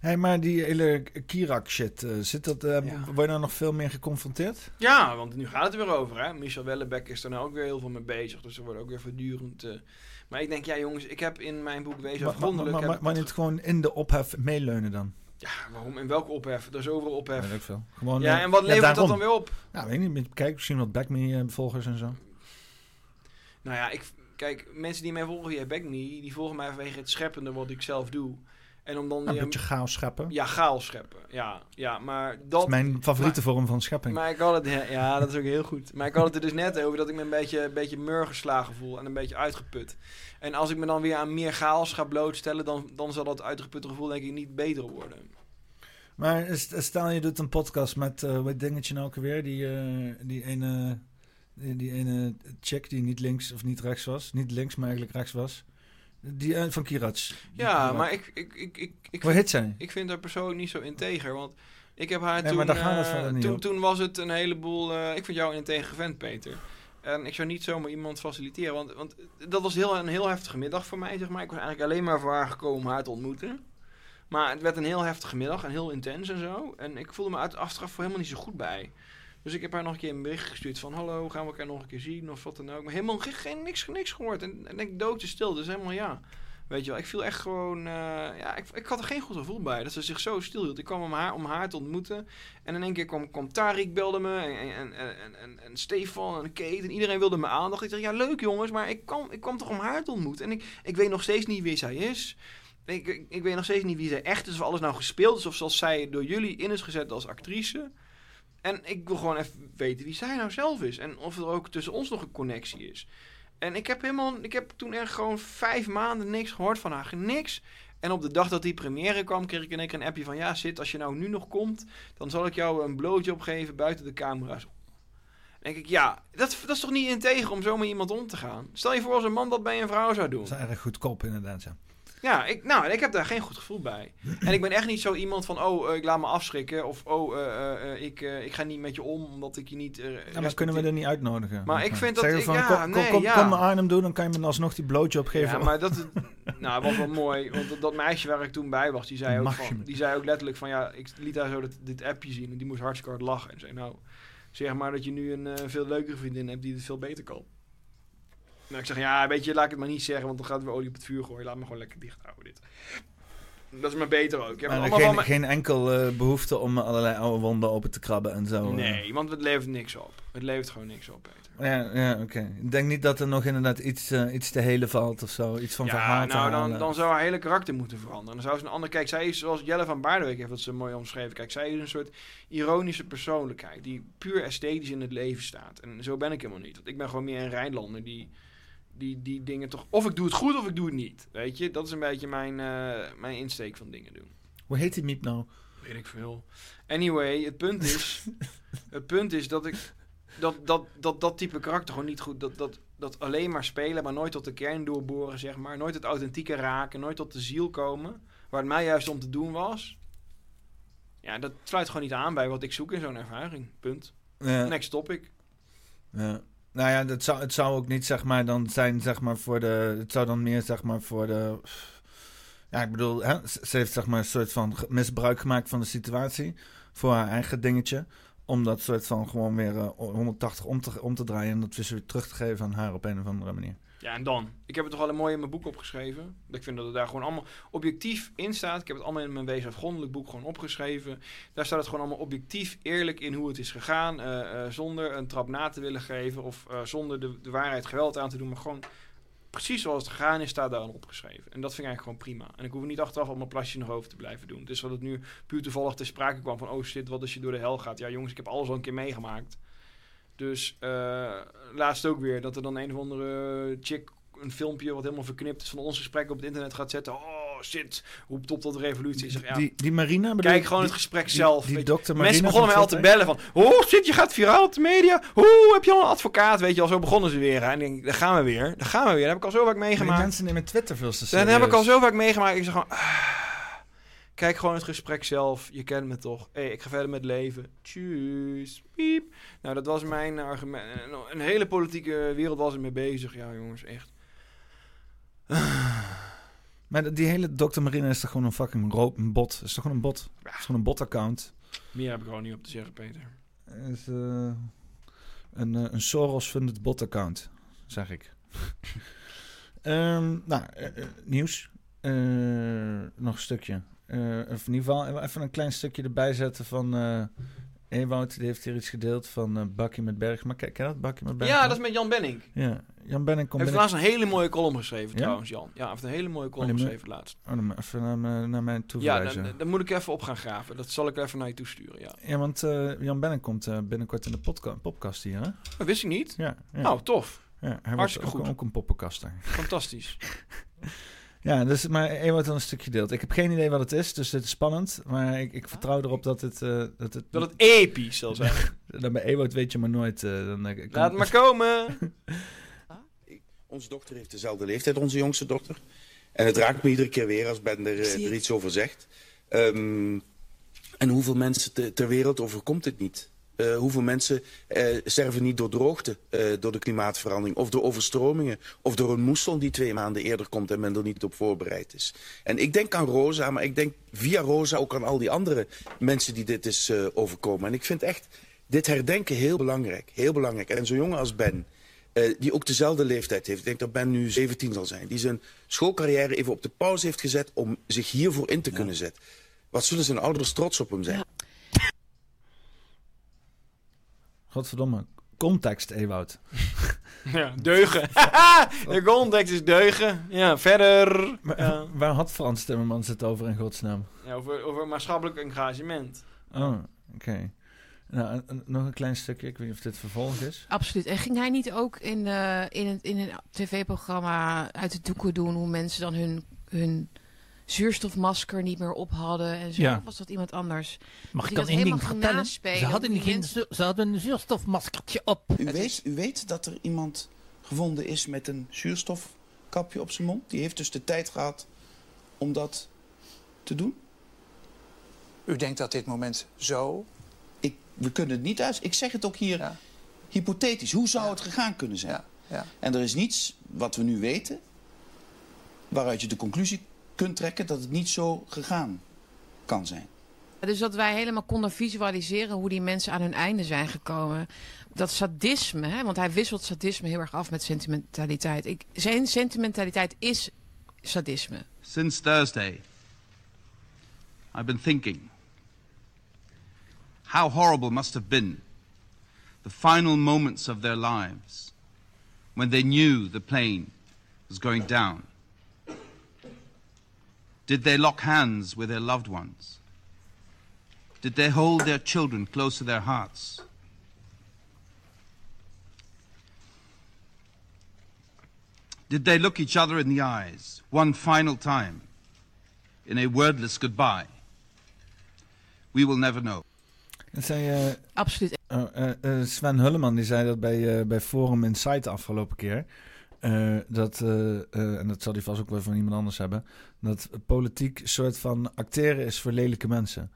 Hey, maar die hele Kirak-shit, eh, zit dat, Ja. word je daar nog veel meer geconfronteerd? Ja, want nu gaat het er weer over. Hè? Michel Wellebeck is er nou ook weer heel veel mee bezig. Dus er wordt ook weer voortdurend... Maar ik denk, ja jongens, ik heb in mijn boek Wezen Maar, maar, afgrondelijk... maar, heb maar, ik- maar niet gewoon in de ophef meeleunen dan? Ja, waarom? In welke ophef? Er is overal ophef. Weet ik veel. Gewoon, ja, eh, en wat levert dat dan weer op? Nou, weet ik niet. Kijk, misschien wat Backme-volgers en zo. Nou ja, ik, kijk, mensen die mij volgen via Backme, die volgen mij vanwege het scheppende wat ik zelf doe. En om dan een weer- beetje chaos scheppen. Ja, chaos scheppen. Ja, ja maar dat... Dat is mijn favoriete maar- vorm van schepping. Maar ik had het, ja, dat is ook heel goed. Maar ik had het er dus net over dat ik me een beetje, een beetje murgeslagen voel en een beetje uitgeput. En als ik me dan weer aan meer chaos ga blootstellen, dan, dan zal dat uitgeputte gevoel denk ik niet beter worden. Maar stel je doet een podcast met, eh wat dingetje nou ook alweer? Die, eh, die ene, die, die ene chick die niet links of niet rechts was. Niet links, maar eigenlijk rechts was. Die eh, van Kirats. Ja, maar ik, ik, ik, ik, ik, ik vind haar persoonlijk niet zo integer, want ik heb haar Nee, toen... maar het eh, toen, was het een heleboel... eh, ik vind jou een integer vent, Peter. En ik zou niet zomaar iemand faciliteren, want, want dat was heel, een heel heftige middag voor mij, zeg maar. Ik was eigenlijk alleen maar voor haar gekomen om haar te ontmoeten. Maar het werd een heel heftige middag en heel intens en zo. En ik voelde me uit afstraf voor helemaal niet zo goed bij. Dus ik heb haar nog een keer een bericht gestuurd van... Hallo, gaan we elkaar nog een keer zien of wat dan ook. Maar helemaal geen, niks, niks gehoord. En, en ik doodje stil, dus helemaal ja. Weet je wel, ik viel echt gewoon... eh, ja, ik, ik had er geen goed gevoel bij. Dat ze zich zo stil hield. Ik kwam om haar, om haar te ontmoeten. En in één keer kwam, kwam Tarik, belde me. En, en, en, en, en, en Stefan en Kate. En iedereen wilde me aandacht. Ik dacht, ja leuk jongens, maar ik kwam, ik kwam toch om haar te ontmoeten. En ik, ik weet nog steeds niet wie zij is. Ik, ik, ik weet nog steeds niet wie zij echt is. Of alles nou gespeeld is. Of zoals zij door jullie in is gezet als actrice. En ik wil gewoon even weten wie zij nou zelf is. En of er ook tussen ons nog een connectie is. En ik heb helemaal, ik heb toen echt gewoon vijf maanden niks gehoord van haar. Niks. En op de dag dat die première kwam, kreeg ik in één keer een appje van... Ja, Sid, als je nou nu nog komt, dan zal ik jou een blootje opgeven buiten de camera's. Denk ik, ja, dat, dat is toch niet integer om zo met iemand om te gaan? Stel je voor als een man dat bij een vrouw zou doen. Dat is erg goedkoop inderdaad, ja. Ja, ik, nou, ik heb daar geen goed gevoel bij. En ik ben echt niet zo iemand van, oh, eh, ik laat me afschrikken. Of, oh, eh, eh, ik, ik ga niet met je om, omdat ik je niet Ja, maar respecteer. kunnen we er niet uitnodigen? Maar ik vind dat ik- van, ja, kom, kom, nee, kom, ja. kom naar Arnhem doen, dan kan je me alsnog die blootje opgeven. Ja, maar dat, nou, was wel mooi. Want dat, dat meisje waar ik toen bij was, die zei, ook van, die zei ook letterlijk van, ja, ik liet haar zo dat, dit appje zien. En die moest hartstikke hard lachen. En zei, nou, zeg maar dat je nu een veel leukere vriendin hebt die het veel beter kan. Nou, ik zeg, ja, weet je, laat ik het maar niet zeggen, want dan gaat er weer olie op het vuur gooien. Laat me gewoon lekker dicht houden, dit. Dat is maar beter ook. Ik heb Maar allemaal geen, van geen enkel eh, behoefte om allerlei oude wonden open te krabben en zo. eh. Nee, want het levert niks op. Het levert gewoon niks op, Peter. Ja, ja oké. Ik denk niet dat er nog inderdaad iets, eh, iets te helen valt of zo. Iets van ja, verhaal nou, dan, dan zou haar hele karakter moeten veranderen. Dan zou ze een ander... Kijk, zij is zoals Jelle van Baardenwijk heeft dat ze mooi omschreven. Kijk, zij is een soort ironische persoonlijkheid die puur esthetisch in het leven staat. En zo ben ik helemaal niet. Want ik ben gewoon meer een Rijnlander die, die, die dingen toch... Of ik doe het goed of ik doe het niet. Weet je, dat is een beetje mijn, eh, mijn insteek van dingen doen. Hoe heet die miep nou? Weet ik veel. Anyway, het punt is... het punt is dat ik... Dat, dat, dat, dat type karakter gewoon niet goed... Dat, dat, dat alleen maar spelen, maar nooit tot de kern doorboren, zeg maar. Nooit het authentieke raken, nooit tot de ziel komen. Waar het mij juist om te doen was. Ja, dat sluit gewoon niet aan bij wat ik zoek in zo'n ervaring. Punt. Ja. Next topic. Ja. Nou ja, dat zou, het zou ook niet zeg maar dan zijn zeg maar voor de... Het zou dan meer zeg maar voor de... Ja, ik bedoel, hè, ze heeft zeg maar een soort van misbruik gemaakt van de situatie. Voor haar eigen dingetje. Om dat soort van gewoon weer eh, 180 om te, om te draaien. En dat weer terug te geven aan haar op een of andere manier. Ja, en dan? Ik heb het toch al mooi in mijn boek opgeschreven. Ik vind dat het daar gewoon allemaal objectief in staat. Ik heb het allemaal in mijn wezen afgrondelijk boek gewoon opgeschreven. Daar staat het gewoon allemaal objectief, eerlijk in hoe het is gegaan. eh, eh, zonder een trap na te willen geven of eh, zonder de, de waarheid geweld aan te doen. Maar gewoon precies zoals het gegaan is, staat daar dan opgeschreven. En dat vind ik eigenlijk gewoon prima. En ik hoef niet achteraf al mijn plasje nog over te blijven doen. Is dat het nu puur toevallig ter sprake kwam van... oh shit, wat als je door de hel gaat? Ja jongens, ik heb alles al een keer meegemaakt. Dus eh, laatst ook weer dat er dan een of andere chick een filmpje wat helemaal verknipt is van ons gesprek op het internet gaat zetten. Oh shit, roept op tot de revolutie. Ja, Die, die Marina bedoel Kijk gewoon Die- het gesprek die- zelf. Die, dokter Marina Mensen begonnen mij al te bellen van... Oh shit, je gaat viraal op de media. Hoe heb je al een advocaat? Weet je al, zo begonnen ze weer. hè. En ik denk, daar gaan we weer. Daar gaan we weer. Dat heb ik al zo vaak Die meegemaakt. mensen nemen Twitter veel te Dat serieus. heb ik al zo vaak meegemaakt. Ik zeg gewoon... ah, kijk gewoon het gesprek zelf. Je kent me toch. hey, ik ga verder met leven. Tjus. Piep. Nou, dat was mijn argument. En Een hele politieke wereld was er mee bezig. Ja, jongens, echt. Maar die hele dokter Marina is toch gewoon een fucking een bot? Is toch gewoon een bot? Het is gewoon een bot-account. Meer heb ik gewoon niet op te zeggen, Peter. is eh, een, eh, een Soros-funded bot-account, zeg ik. Ehm, nou, eh, nieuws. Eh, nog een stukje. Eh, of in ieder geval even een klein stukje erbij zetten van... eh Ewout, die heeft hier iets gedeeld van eh Bakkie met Bergman. Kijk, ken je dat? Bakkie met Bergman? Ja, dat is met Jan Benning. Ja, Jan Benning komt Hij heeft laatst een hele mooie column geschreven, Ja? trouwens, Jan. Ja, heeft een hele mooie column Oh, geschreven laatst. Oh, dan even naar, me- naar mij toe Ja, dan, dan moet ik even op gaan graven. Dat zal ik even naar je toesturen, ja. Ja, want eh, Jan Benning komt eh, binnenkort in de podca podcast hier, hè? Dat wist ik niet. Ja. ja. Nou, tof. Ja, hij Hartstikke ook, goed. ook een poppenkaster. Fantastisch. Ja, dus, maar Ewout dan een stukje deelt. Ik heb geen idee wat het is, dus dit is spannend. Maar ik, ik vertrouw erop dat het... eh, dat het, Dat het episch zal zijn. dan bij Ewout weet je maar nooit. eh, dan, eh, Laat het maar komen. Onze dochter heeft dezelfde leeftijd, onze jongste dochter. En het raakt me iedere keer weer als Ben er, er iets over zegt. Ehm, en hoeveel mensen te- ter wereld overkomt dit niet? Eh, hoeveel mensen eh, sterven niet door droogte, eh, door de klimaatverandering... of door overstromingen, of door een moesson die twee maanden eerder komt... en men er niet op voorbereid is. En ik denk aan Rosa, maar ik denk via Rosa ook aan al die andere mensen die dit is overkomen. En ik vind echt dit herdenken heel belangrijk, heel belangrijk. En zo'n jongen als Ben... Die ook dezelfde leeftijd heeft. Ik denk dat Ben nu 17 zal zijn. Die zijn schoolcarrière even op de pauze heeft gezet om zich hiervoor in te kunnen zetten. Wat zullen zijn ouders trots op hem zijn? Godverdomme. Context, Ewout. Ja, deugen. de context is deugen. Ja, verder. Maar, Ja. Waar had Frans Timmermans het over in godsnaam? Ja, over, over maatschappelijk engagement. Oh, oké. Nou, nog een klein stukje. Ik weet niet of dit vervolg is. Absoluut. En ging hij niet ook in, eh, in, het, in een tv-programma uit de doeken doen hoe mensen dan hun, hun zuurstofmasker niet meer op hadden en zo. Ja. Was dat iemand anders? Mag Die ik dan één ding vertellen? Ze hadden, geen, mensen. ze hadden een zuurstofmaskertje op. U weet, u weet dat er iemand gevonden is met een zuurstofkapje op zijn mond. Die heeft dus de tijd gehad om dat te doen. U denkt dat dit moment zo... Ik, we kunnen het niet uit. Ik zeg het ook hier hypothetisch. Hoe zou het gegaan kunnen zijn? Ja. En er is niets wat we nu weten waaruit je de conclusie kunt trekken dat het niet zo gegaan kan zijn. Dus dat wij helemaal konden visualiseren hoe die mensen aan hun einde zijn gekomen. Dat sadisme, hè, want hij wisselt sadisme heel erg af met sentimentaliteit. Ik, zijn sentimentaliteit is sadisme. Since Thursday, I've been thinking how horrible must have been the final moments of their lives when they knew the plane was going down. Did they lock hands with their loved ones? Did they hold their children close to their hearts? Did they look each other in the eyes one final time in a wordless goodbye? We will never know. Dat zei, eh, Absoluut. oh, eh, eh, Sven Hulleman die zei dat bij, eh, bij Forum Insight de afgelopen keer. Eh, dat, eh, eh, en dat zal hij vast ook wel van iemand anders hebben. Dat politiek een soort van acteren is voor lelijke mensen.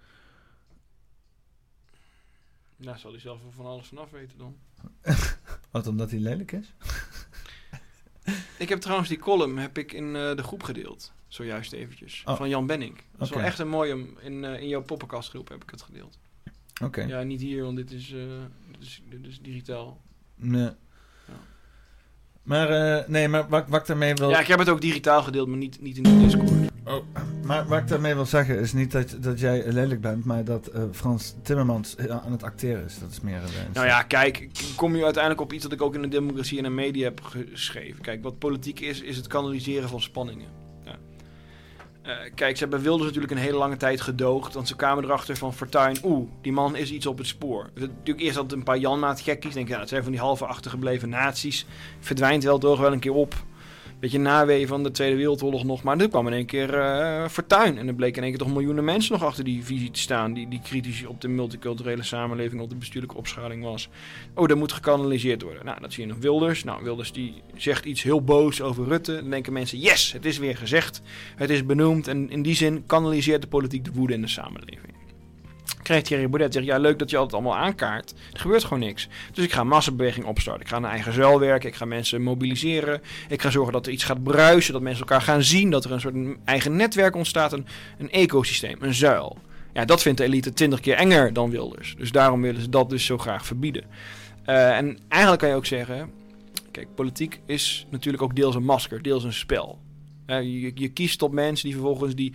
Daar zal hij zelf wel van alles vanaf weten dan. Wat omdat hij lelijk is? Ik heb trouwens die column heb ik in de groep gedeeld. Zojuist eventjes. Oh. Van Jan Benning. Dat is wel echt een mooie... In, in jouw poppenkastgroep heb ik het gedeeld. Oké. Ja, niet hier, want dit is, dit is, dit is digitaal. Nee. Maar eh, nee, maar wat, wat ik daarmee wil... Ja, ik heb het ook digitaal gedeeld, maar niet, niet in de Discord. Oh. Maar wat ik daarmee wil zeggen is niet dat, dat jij lelijk bent, maar dat eh, Frans Timmermans eh, aan het acteren is. Dat is meer... Nou ja, kijk, ik kom je uiteindelijk op iets dat ik ook in de democratie en de media heb geschreven. Kijk, wat politiek is, is het kanaliseren van spanningen. Eh, kijk, ze hebben Wilders natuurlijk een hele lange tijd gedoogd. Want ze kwamen erachter van Fortuyn, oeh, die man is iets op het spoor. Dus natuurlijk eerst een paar Janmaat gekkies. Denk, ja, dat zijn van die halve achtergebleven nazi's. Verdwijnt wel toch wel een keer op. Beetje nawee van de Tweede Wereldoorlog nog. Maar toen kwam in één keer eh Fortuyn. En er bleken in één keer toch miljoenen mensen nog achter die visie te staan. Die, die kritisch op de multiculturele samenleving, op de bestuurlijke opschaling was. Oh, dat moet gekanaliseerd worden. Nou, dat zie je nog Wilders. Nou, Wilders die zegt iets heel boos over Rutte. Dan denken mensen, yes, het is weer gezegd. Het is benoemd. En in die zin kanaliseert de politiek de woede in de samenleving. Krijgt Thierry Baudet zegt, ja leuk dat je altijd allemaal aankaart. Er gebeurt gewoon niks. Dus ik ga een massabeweging opstarten. Ik ga een eigen zuil werken. Ik ga mensen mobiliseren. Ik ga zorgen dat er iets gaat bruisen. Dat mensen elkaar gaan zien. Dat er een soort eigen netwerk ontstaat. Een, een ecosysteem, een zuil. Ja, dat vindt de elite twintig keer enger dan Wilders. Dus daarom willen ze dat dus zo graag verbieden. Eh, en eigenlijk kan je ook zeggen... Kijk, politiek is natuurlijk ook deels een masker. Deels een spel. Eh, je, je kiest op mensen die vervolgens die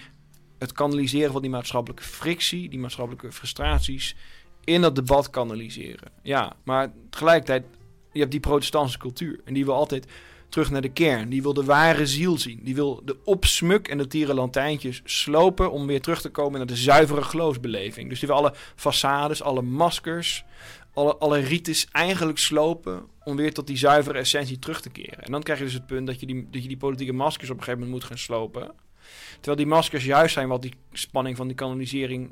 het kanaliseren van die maatschappelijke frictie, die maatschappelijke frustraties, in dat debat kanaliseren. Ja, maar tegelijkertijd, je hebt die protestantse cultuur. En die wil altijd terug naar de kern. Die wil de ware ziel zien. Die wil de opsmuk en de tierenlantijntjes slopen om weer terug te komen naar de zuivere geloofsbeleving. Dus die wil alle façades, alle maskers, alle, alle rites eigenlijk slopen om weer tot die zuivere essentie terug te keren. En dan krijg je dus het punt dat je die, dat je die politieke maskers op een gegeven moment moet gaan slopen. Terwijl die maskers juist zijn wat die spanning van die kanalisering,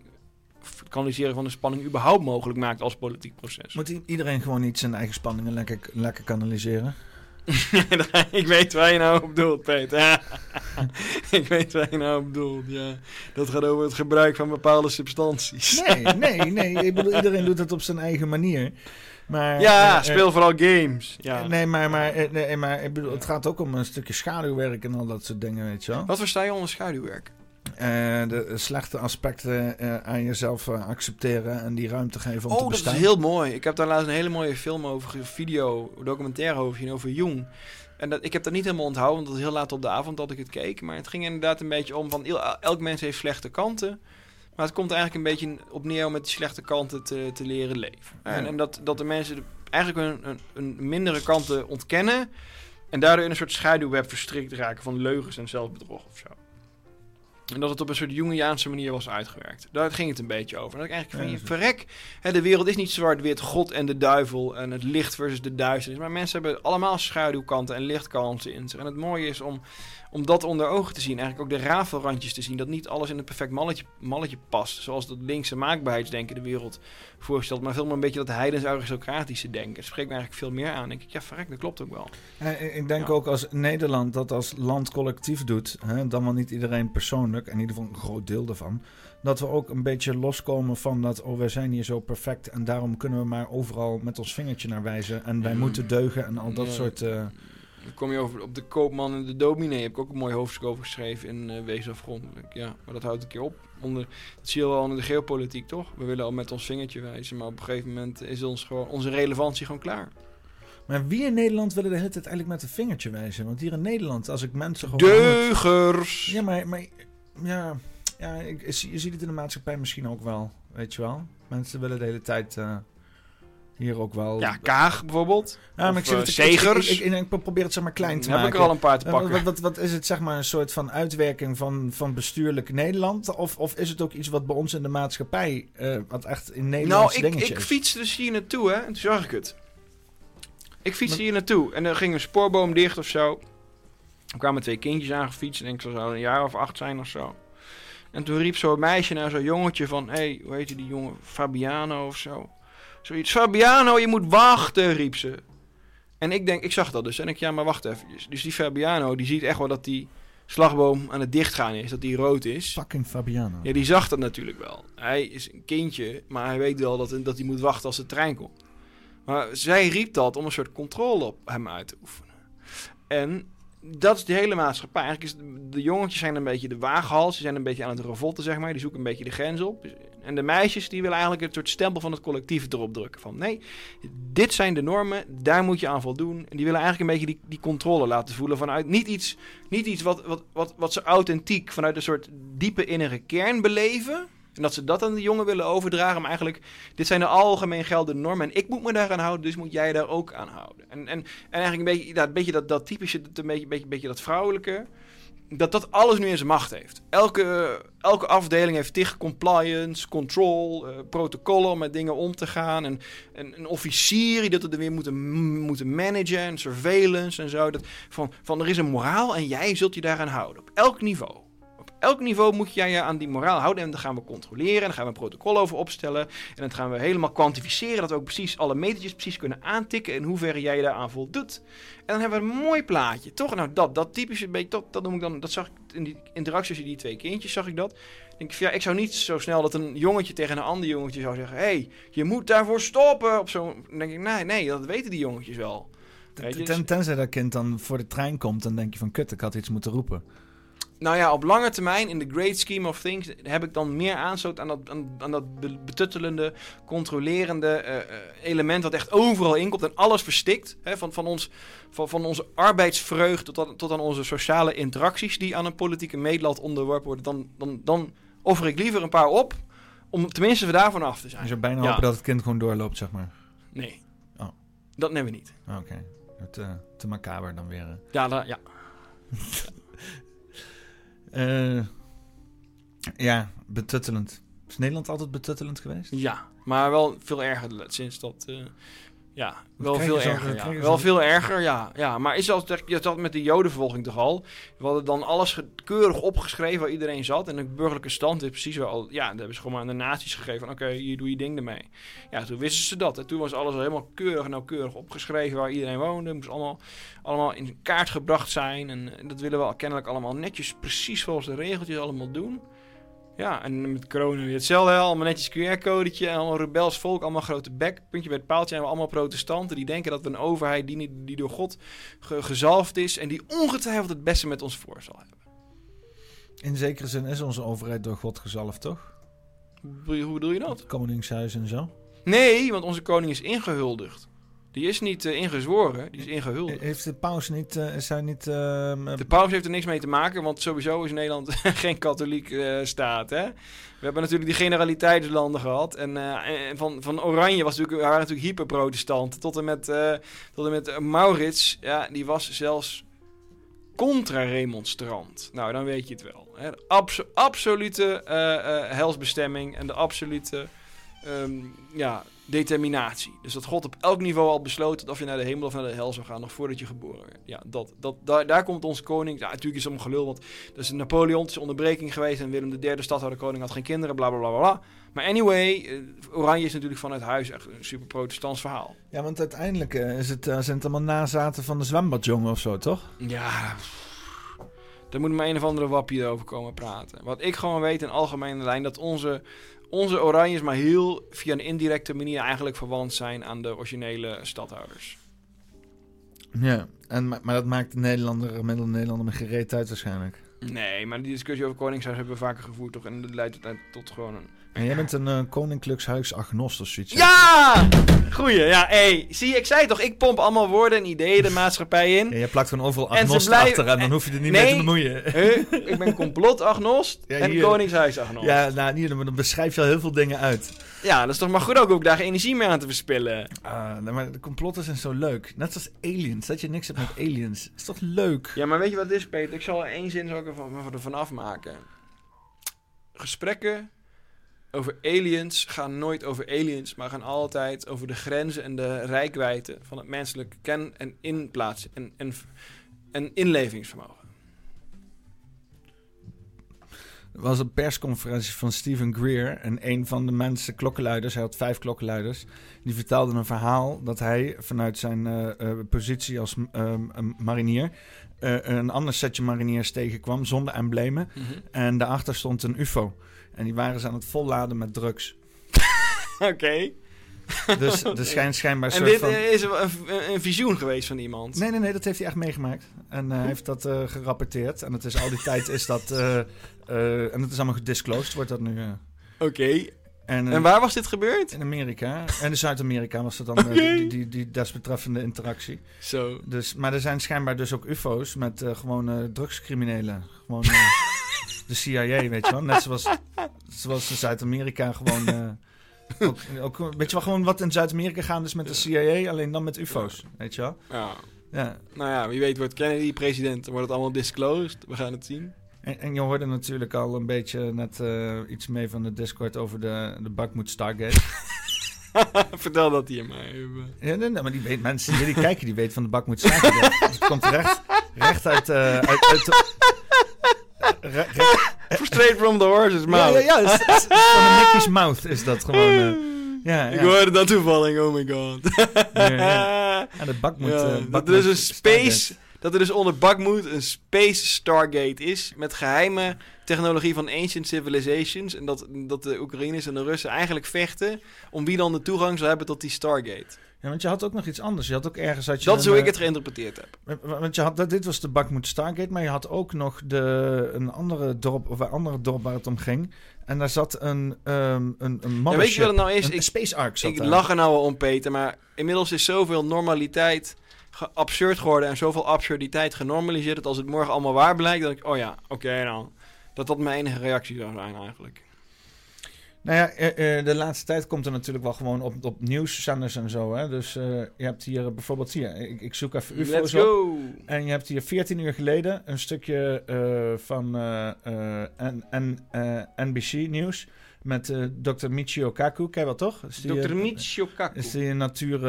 kanaliseren van de spanning überhaupt mogelijk maakt als politiek proces. Moet iedereen gewoon niet zijn eigen spanningen lekker, lekker kanaliseren? ik weet waar je nou op bedoelt, Peter. ik weet waar je nou op bedoelt, ja. Dat gaat over het gebruik van bepaalde substanties. Nee, nee, nee. Ik bedoel, iedereen doet het op zijn eigen manier. Maar, Ja, eh, speel eh, vooral games. Ja. Nee, maar, maar, eh, nee, maar ik bedoel, het gaat ook om een stukje schaduwwerk en al dat soort dingen, weet je wel. Wat versta je onder schaduwwerk? De slechte aspecten aan jezelf accepteren en die ruimte geven om te Oh, dat bestaan. is heel mooi. Ik heb daar laatst een hele mooie film over, video, documentaire over gezien, over Jung. En dat, ik heb dat niet helemaal onthouden, want was heel laat op de avond dat ik het keek. Maar het ging inderdaad een beetje om van, el- elk mens heeft slechte kanten. Maar het komt eigenlijk een beetje op neer om met die slechte kanten te, te leren leven. En, en dat, dat de mensen de- eigenlijk een mindere kanten ontkennen. En daardoor in een soort schaduwweb verstrikt raken van leugens en zelfbedrog of zo. En dat het op een soort Jungiaanse manier was uitgewerkt. Daar ging het een beetje over. En dat ik eigenlijk van, Ja, je verrek, hè, de wereld is niet zwart-wit, God en de duivel en het licht versus de duisternis. Maar mensen hebben allemaal schaduwkanten en lichtkanten in zich. En het mooie is om, om dat onder ogen te zien. Eigenlijk ook de rafelrandjes te zien. Dat niet alles in een perfect malletje, malletje past. Zoals dat linkse maakbaarheidsdenken de wereld voorstelt. Maar veel meer een beetje dat heidens aristocratische denken. Het spreekt me eigenlijk veel meer aan. denk ik, ja, verrek, dat klopt ook wel. Ja, ik denk ook als Nederland dat als land collectief doet, hè, dan wel niet iedereen persoonlijk, in ieder geval een groot deel daarvan, dat we ook een beetje loskomen van dat, oh, wij zijn hier zo perfect en daarom kunnen we maar overal met ons vingertje naar wijzen en wij Mm. moeten deugen en al dat soort... eh, Dan kom je over op de koopman en de dominee. Heb ik ook een mooi hoofdstuk over geschreven in eh Wees afgrondelijk. Ja, maar dat houdt een keer op. Onder, dat zie je wel onder de geopolitiek, toch? We willen al met ons vingertje wijzen. Maar op een gegeven moment is ons gewoon, onze relevantie gewoon klaar. Maar wie in Nederland willen de hele tijd eigenlijk met een vingertje wijzen? Want hier in Nederland, als ik mensen gewoon... Deugers! Ja, maar... maar ja, ja ik, je ziet het in de maatschappij misschien ook wel, weet je wel. Mensen willen de hele tijd eh, hier ook wel... Ja, Kaag bijvoorbeeld. Ja, maar Of, ik, het, eh, ik, ik, Segers. ik, ik, ik probeer het zeg maar klein te Heb ik maken. er al een paar te Eh, pakken. Wat, wat, wat is het zeg maar een soort van uitwerking van, van bestuurlijk Nederland? Of, of is het ook iets wat bij ons in de maatschappij, eh, wat echt in Nederland Nou, ik, dingetje ik is? fietste dus hier naartoe, hè. En toen zag ik het. Ik fietste hier naartoe. En er ging een spoorboom dicht of zo. Er kwamen twee kindjes aangefietst. Ik denk, ze zouden een jaar of acht zijn of zo. En toen riep zo'n meisje naar zo'n jongetje van... Hé, hey, hoe heet die jongen? Fabiano of zo. Zoiets. Fabiano, je moet wachten, riep ze. En ik denk, ik zag dat dus. En ik, ja, maar wacht even. Dus die Fabiano, die ziet echt wel dat die slagboom aan het dichtgaan is. Dat die rood is. Fucking Fabiano. Ja, die zag dat natuurlijk wel. Hij is een kindje, maar hij weet wel dat, dat hij moet wachten als de trein komt. Maar zij riep dat om een soort controle op hem uit te oefenen. En dat is de hele maatschappij. Eigenlijk is de, jongetjes zijn een beetje de waaghals. Die zijn een beetje aan het revolten, zeg maar. Die zoeken een beetje de grens op. En de meisjes die willen eigenlijk een soort stempel van het collectief erop drukken. Van nee, dit zijn de normen, daar moet je aan voldoen. En die willen eigenlijk een beetje die, die controle laten voelen vanuit niet iets, niet iets wat, wat, wat, wat ze authentiek vanuit een soort diepe innere kern beleven. En dat ze dat aan de jongen willen overdragen. Maar eigenlijk, dit zijn de algemeen geldende normen. En ik moet me daaraan houden, dus moet jij daar ook aan houden. En, en, en eigenlijk een beetje, een beetje dat, dat typische, dat, een beetje, beetje, beetje dat vrouwelijke. Dat dat alles nu in zijn macht heeft. Elke, elke afdeling heeft tig compliance, control, eh, protocollen om met dingen om te gaan. En, en een officier die dat er weer moeten, moeten managen. En surveillance en zo. Dat, van, van er is een moraal en jij zult je daaraan houden. Op elk niveau elk niveau moet jij je aan die moraal houden. En dan gaan we controleren. En dan gaan we een protocol over opstellen. En dan gaan we helemaal kwantificeren. Dat we ook precies alle metertjes precies kunnen aantikken. In hoeverre jij je daaraan voldoet. En dan hebben we een mooi plaatje. Toch? Nou, dat, dat typische beetje. Dat, dat noem ik dan. Dat zag ik in die interactie tussen die twee kindjes. Zag ik dat. Denk ik, ja, ik zou niet zo snel dat een jongetje tegen een ander jongetje zou zeggen. Hé, hey, je moet daarvoor stoppen. Op zo'n. Denk ik, nee, nee, dat weten die jongetjes wel. Je, dus- Ten, tenzij dat kind dan voor de trein komt, dan denk je van kut, ik had iets moeten roepen. Nou ja, op lange termijn, in the great scheme of things, heb ik dan meer aanstoot aan dat, aan, aan dat be- betuttelende, controlerende eh, eh, element wat echt overal inkomt en alles verstikt. Hè, van, van, ons, van, van onze arbeidsvreugde tot aan, tot aan onze sociale interacties die aan een politieke meetlat onderworpen worden. Dan, dan, dan offer ik liever een paar op, om tenminste daarvan af te zijn. Je zou bijna Ja. hopen dat het kind gewoon doorloopt, zeg maar. Nee. Oh. Dat nemen we niet. Oké. Te, te macaber dan weer. eh. Ja, da- ja. Eh, ja, betuttelend. Is Nederland altijd betuttelend geweest? Ja, maar wel veel erger sinds dat. eh, ja, wel veel zo- erger. Ja. je Wel veel erger, ja. ja. Maar is dat, je had met de Jodenvervolging toch al? We hadden dan alles keurig opgeschreven waar iedereen zat. En de burgerlijke stand is precies wel. Ja, daar hebben ze gewoon aan de naties gegeven. van, Oké, hier doe je ding ermee. Ja, toen wisten ze dat. En toen was alles al helemaal keurig en nauwkeurig opgeschreven waar iedereen woonde. Het moest allemaal, allemaal in kaart gebracht zijn. En dat willen we al kennelijk allemaal netjes, precies volgens de regeltjes allemaal doen. Ja, en met corona weer hetzelfde. Allemaal netjes QR-codetje. En allemaal rebels volk. Allemaal grote bek. Puntje bij het paaltje. En we allemaal protestanten. Die denken dat we een overheid die, niet- die door God ge- gezalfd is. En die ongetwijfeld het beste met ons voor zal hebben. In zekere zin is onze overheid door God gezalfd, toch? Hoe hoe bedoel je dat? Het Koningshuis en zo. Nee, want onze koning is ingehuldigd. Die is niet eh, ingezworen. Die is ingehuldigd. Heeft de paus niet... eh, is hij niet... ehm, eh, De paus heeft er niks mee te maken, want sowieso is Nederland geen katholiek eh, staat. Hè? We hebben natuurlijk die generaliteitslanden gehad. En, eh, en van, van Oranje was natuurlijk, waren natuurlijk hyperprotestanten. Tot en met, eh, tot en met eh, Maurits, ja, die was zelfs contra-remonstrant. Nou, dan weet je het wel. Hè? De abso- absolute eh, eh, helsbestemming en de absolute... ehm, ja, determinatie. Dus dat God op elk niveau al besloten of je naar de hemel of naar de hel zou gaan, nog voordat je geboren werd. Ja, dat, dat, daar, daar komt onze koning. Ja, natuurlijk is het allemaal gelul, want er is een Napoleontische onderbreking geweest en Willem III, stadhouder koning, had geen kinderen, bla bla bla bla. Maar anyway, eh, Oranje is natuurlijk vanuit huis echt een super protestants verhaal. Ja, want uiteindelijk eh, is het, eh, zijn het allemaal nazaten van de zwembadjongen of zo, toch? Ja, daar moet maar een of andere wappie over komen praten. Wat ik gewoon weet in algemene lijn, dat onze, onze Oranjes maar heel via een indirecte manier eigenlijk verwant zijn aan de originele stadhouders. Ja, en, maar, maar dat maakt de Nederlander, gemiddelde Nederlander met gereed uit waarschijnlijk. Nee, maar die discussie over Koningshuis hebben we vaker gevoerd, toch? En dat leidt tot gewoon een... En jij bent een uh, koninklijkshuisagnost of zoiets. Ja! Goeie, ja, hey. Zie, ik zei toch, ik pomp allemaal woorden en ideeën de maatschappij in. Ja, je plakt gewoon overal agnost blijven... achter en dan hoef je er niet nee, mee te bemoeien. Huh? ik ben complotagnost ja, en koningshuisagnost. Ja, nou, niet, dan beschrijf je al heel veel dingen uit. Ja, dat is toch maar goed ook, ook daar energie mee aan te verspillen. Uh, maar de complotten zijn zo leuk. Net zoals aliens, dat je niks hebt met aliens. Is toch leuk? Ja, maar weet je wat dit is, Peter? Ik zal er één zin zo ervan, ervan afmaken. Gesprekken over aliens gaan nooit over aliens, maar gaan altijd over de grenzen en de rijkwijde van het menselijke ken- en inplaats en, en, en inlevingsvermogen. Er was een persconferentie van Stephen Greer en een van de mensen, klokkenluiders, hij had vijf klokkenluiders, die vertelde een verhaal dat hij vanuit zijn uh, uh, positie als uh, marinier een ander setje mariniers tegenkwam zonder emblemen. Mm -hmm. En daarachter stond een UFO. En die waren ze aan het volladen met drugs. Oké. Okay. Dus er schijnt schijnbaar... En dit van... is een, een, visioen geweest van iemand? Nee, nee, nee, dat heeft hij echt meegemaakt. En hij uh, heeft dat uh, gerapporteerd. En het is al die tijd is dat... Uh, en het is allemaal gedisclosed, wordt dat nu... Oké. Okay. En, en, waar was dit gebeurd? In Amerika. En in Zuid-Amerika was het dan okay. die, die, die desbetreffende interactie. Zo. So. Dus, maar er zijn schijnbaar dus ook ufo's met gewoon drugscriminelen. Gewoon... de CIA, weet je wel. Net zoals, zoals in Zuid-Amerika gewoon... Uh, ook, ook, weet je wel, gewoon wat in Zuid-Amerika gaan dus met de CIA, alleen dan met ufo's, weet je wel. Ja. ja. Nou ja, wie weet wordt Kennedy president, wordt het allemaal disclosed. We gaan het zien. En, en je hoorde natuurlijk al een beetje net uh, iets mee van de Discord over de, de Bakmoed Stargate. Vertel dat hier maar even. Ja, nee, nee, maar die weet, mensen die, die kijken, die weten van de Bakmoed Stargate. het komt recht, recht uit, uh, uit, uit Straight from the horse's mouth. Ja, ja, ja. Is, is, van de Mickey's mouth is dat gewoon. Uh, ja, Ik hoorde dat toevallig, oh my god. ja, de bak moet... Ja, uh, bak dat er dus een space... Dat er dus onder Bakmoed een Space Stargate is... met geheime technologie van Ancient Civilizations... en dat, dat de Oekraïners en de Russen eigenlijk vechten... om wie dan de toegang zou hebben tot die Stargate. Ja, want je had ook nog iets anders. Je had ook ergens... Had je dat is hoe ik het geïnterpreteerd heb. Want je had, dit was de Bakmoed Stargate... maar je had ook nog de, een andere dorp... of een andere dorp waar het om ging... En daar zat een, um, een, een ja, weet je wat het nou is? Een, ik, Space Ark zat Ik daar. lach er nou wel om, Peter. Maar inmiddels is zoveel normaliteit absurd geworden... en zoveel absurditeit genormaliseerd... dat als het morgen allemaal waar blijkt... denk ik, oh ja, oké okay, dan. Dat dat mijn enige reactie zou zijn eigenlijk. Nou ja, de laatste tijd komt er natuurlijk wel gewoon op, op nieuwszenders en zo. Hè? Dus uh, je hebt hier bijvoorbeeld hier, ik, ik zoek even UFO's Let's go. op. En je hebt hier 14 uur geleden een stukje uh, van uh, N, N, NBC Nieuws met Dr. Michio Kaku. Ken je wel toch? Dr. Michio Kaku. Is die natuur...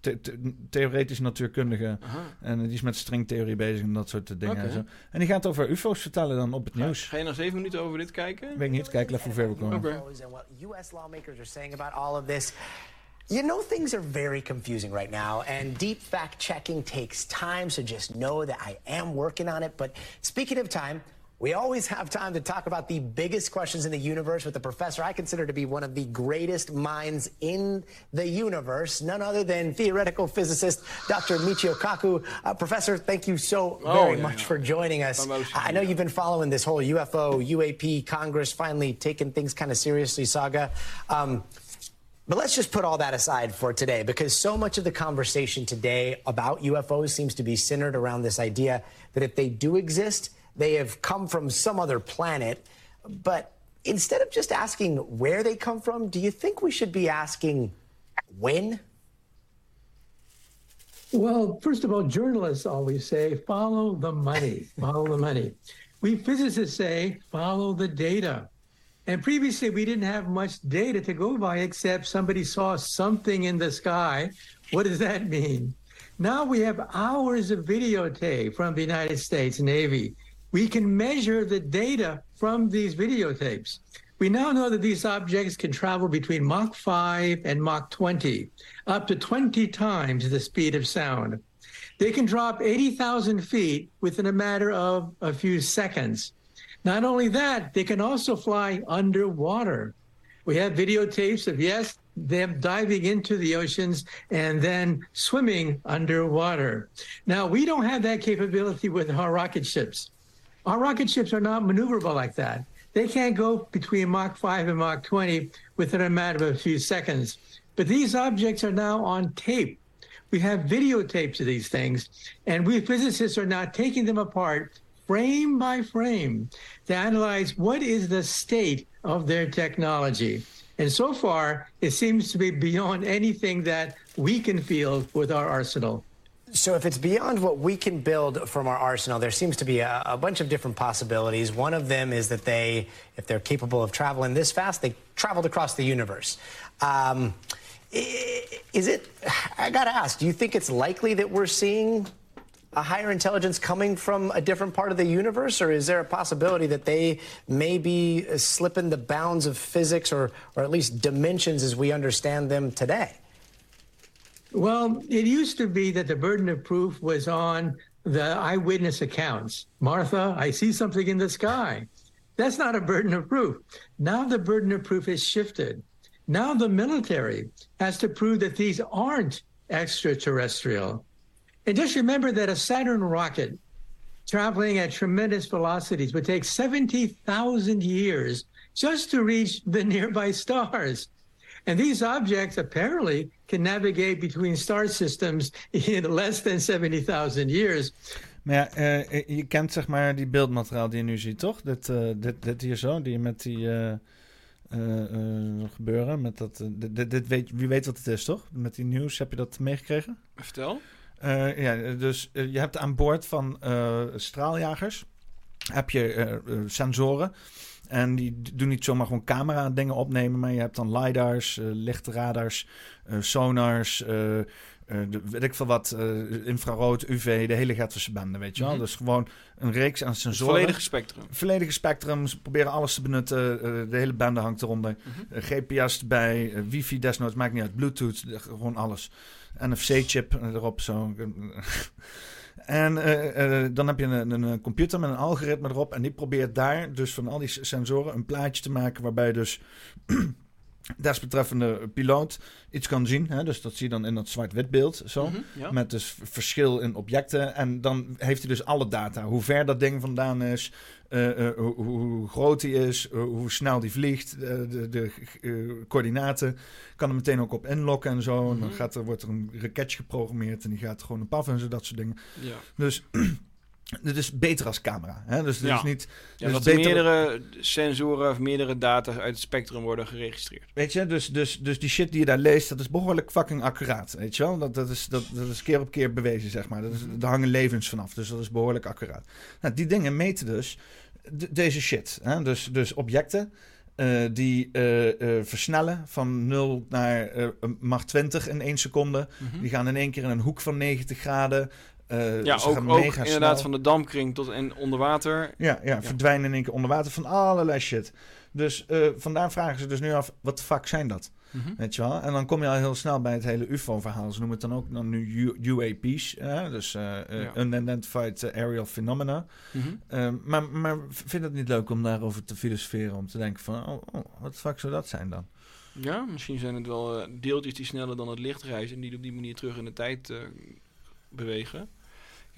The the theoretisch natuurkundige. Aha. En die is met stringtheorie bezig en dat soort dingen. Okay. En, zo. en die gaat over UFO's vertellen dan op het ga, nieuws. Ga je nog zeven minuten over dit kijken? Weet ik niet. Kijk even hoe ver we komen. Okay. US lawmakers are saying about all of this. You know, things are very confusing right now, and deep fact checking takes time, so just know that I am working on it. But speaking of time, we always have time to talk about the biggest questions in the universe with a professor I consider to be one of the greatest minds in the universe, none other than theoretical physicist Dr. Michio Kaku. Uh, professor, thank you so very oh, yeah. much for joining us. I know you've been following this whole UFO, UAP, Congress finally taking things kind of seriously saga. Um, but let's just put all that aside for today because so much of the conversation today about UFOs seems to be centered around this idea that if they do exist, they have come from some other planet. But instead of just asking where they come from, do you think we should be asking when? Well, first of all, journalists always say follow the money, follow the money. We physicists say follow the data. And previously, we didn't have much data to go by except somebody saw something in the sky. What does that mean? Now we have hours of videotape from the United States Navy. We can measure the data from these videotapes. We now know that these objects can travel between Mach 5 and Mach 20, up to 20 times the speed of sound. They can drop 80,000 feet within a matter of a few seconds. Not only that, they can also fly underwater. We have videotapes of, yes, them diving into the oceans and then swimming underwater. Now, we don't have that capability with our rocket ships. Our rocket ships are not maneuverable like that. They can't go between Mach 5 and Mach 20 within a matter of a few seconds. But these objects are now on tape. We have videotapes of these things, and we physicists are now taking them apart frame by frame to analyze what is the state of their technology. And so far, it seems to be beyond anything that we can feel with our arsenal. So, if it's beyond what we can build from our arsenal, there seems to be a, a, bunch of different possibilities. One of them is that they, if they're capable of traveling this fast, they traveled across the universe. Um, is it, I gotta ask, do you think it's likely that we're seeing a higher intelligence coming from a different part of the universe, or is there a possibility that they may be slipping the bounds of physics or, or at least dimensions as we understand them today? Well, it used to be that the burden of proof was on the eyewitness accounts. Martha, I see something in the sky. That's not a burden of proof. Now the burden of proof is shifted. Now the military has to prove that these aren't extraterrestrial. And just remember that a Saturn rocket traveling at tremendous velocities would take 70,000 years just to reach the nearby stars. And these objects apparently can navigate between star systems in less than 70,000 years. Maar ja, uh, je kent zeg maar die beeldmateriaal die je nu ziet, toch? Dit, uh, dit, dit hier zo, die met die uh, gebeuren. Met dat, dit, dit weet, wie weet wat het is, toch? Met die nieuws, heb je dat meegekregen? Vertel. Uh, ja, dus uh, je hebt aan boord van uh, straaljagers heb je sensoren. En die doen niet zomaar gewoon camera dingen opnemen, maar je hebt dan lidars, lichtradars, sonars, de, weet ik veel wat, infrarood, UV, de hele Gatse bende, weet je wel. Mm -hmm. Dus gewoon een reeks aan sensoren. Volledige spectrum. Volledige spectrum. Ze proberen alles te benutten. de hele bende hangt eronder. Mm -hmm. GPS erbij, wifi desnoods, maakt niet uit, bluetooth, gewoon alles. NFC-chip erop zo. En uh, uh, dan heb je een, een, computer met een algoritme erop. En die probeert daar dus van al die sensoren een plaatje te maken. Waarbij dus desbetreffende piloot iets kan zien. Hè? Dus dat zie je dan in dat zwart-wit beeld. Zo, Mhm, ja. Met dus verschil in objecten. En dan heeft hij dus alle data. Hoe ver dat ding vandaan is. eh, eh, hoe, hoe groot hij is. eh, hoe snel die vliegt. de de coördinaten. Kan er meteen ook op inlokken en zo. En dan Mhm. gaat er, wordt er een raketje geprogrammeerd. En die gaat gewoon een paf en zo dat soort dingen. Ja. Dus... Het is beter als camera. Hè? Dus het Ja. is niet. Ja, dus dat er beter- meerdere sensoren of meerdere data uit het spectrum worden geregistreerd. Weet je, dus, dus, dus die shit die je daar leest, dat is behoorlijk fucking accuraat. Weet je wel? Dat, dat, is, dat, dat is keer op keer bewezen, zeg maar. Dat is, daar hangen levens vanaf, dus dat is behoorlijk accuraat. Nou, die dingen meten dus de- deze shit. Hè? Dus, dus objecten eh, die eh, eh, versnellen van 0 naar eh, Mach 20 in één seconde. Mhm. Die gaan in één keer in een hoek van 90 graden. Eh, Ja, ze ook, inderdaad van de dampkring tot en onder water. Ja, ja, verdwijnen in één keer onder water van allerlei shit. Dus eh, vandaar vragen ze dus nu af, wat de fuck zijn dat? Weet je wel? En dan kom je al heel snel bij het hele UFO-verhaal. Ze noemen het dan ook dan nu UAP's. hè? dus eh, Ja. Unidentified Aerial Phenomena. Mhm. Eh, maar, maar vind het niet leuk om daarover te filosoferen? Om te denken van, oh, oh wat de fuck zou dat zijn dan? Ja, misschien zijn het wel deeltjes die sneller dan het licht reizen en die op die manier terug in de tijd bewegen.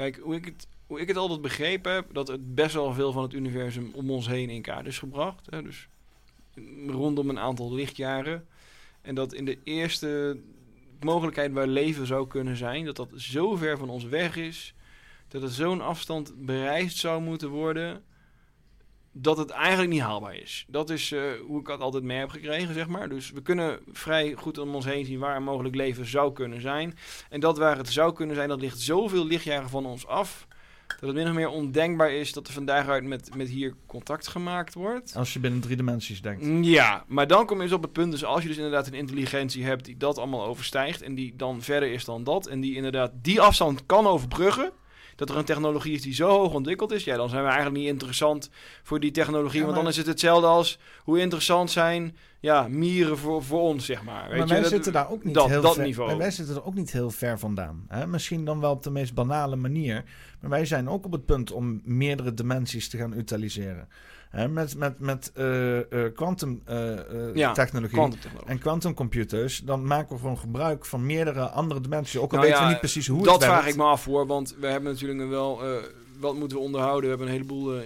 Kijk, hoe ik, het, hoe ik het altijd begrepen heb, dat het best wel veel van het universum om ons heen in kaart is gebracht. Hè, dus rondom een aantal lichtjaren. En dat in de eerste mogelijkheid waar leven zou kunnen zijn, dat dat zo ver van ons weg is, dat het zo'n afstand bereisd zou moeten worden, dat het eigenlijk niet haalbaar is. Dat is eh, hoe ik het altijd mee heb gekregen, zeg maar. Dus we kunnen vrij goed om ons heen zien waar er mogelijk leven zou kunnen zijn. En dat waar het zou kunnen zijn, dat ligt zoveel lichtjaren van ons af, dat het min of meer ondenkbaar is dat er vandaag uit met, met hier contact gemaakt wordt. Als je binnen drie dimensies denkt. Mm, Ja, maar dan kom je dus op het punt, dus als je dus inderdaad een intelligentie hebt die dat allemaal overstijgt en die dan verder is dan dat en die inderdaad die afstand kan overbruggen, dat er een technologie is die zo hoog ontwikkeld is, ja, dan zijn we eigenlijk niet interessant voor die technologie, Ja, want dan is het hetzelfde als hoe interessant zijn, ja, mieren voor, voor ons, zeg maar. Weet maar je? wij Dat- zitten daar ook niet dat, heel dat ver, niveau. Wij zitten er ook niet heel ver vandaan. Hè? Misschien dan wel op de meest banale manier. Maar wij zijn ook op het punt om meerdere dimensies te gaan utiliseren. Hè? Met, met, met eh, eh, quantum eh, eh, Ja, technologie quantumtechnologie. en quantumcomputers, dan maken we gewoon gebruik van meerdere andere dimensies. Ook al Nou weten we niet precies hoe dat het werkt. vraag ik me af hoor, want we hebben natuurlijk wel, wat moeten we onderhouden? We hebben een heleboel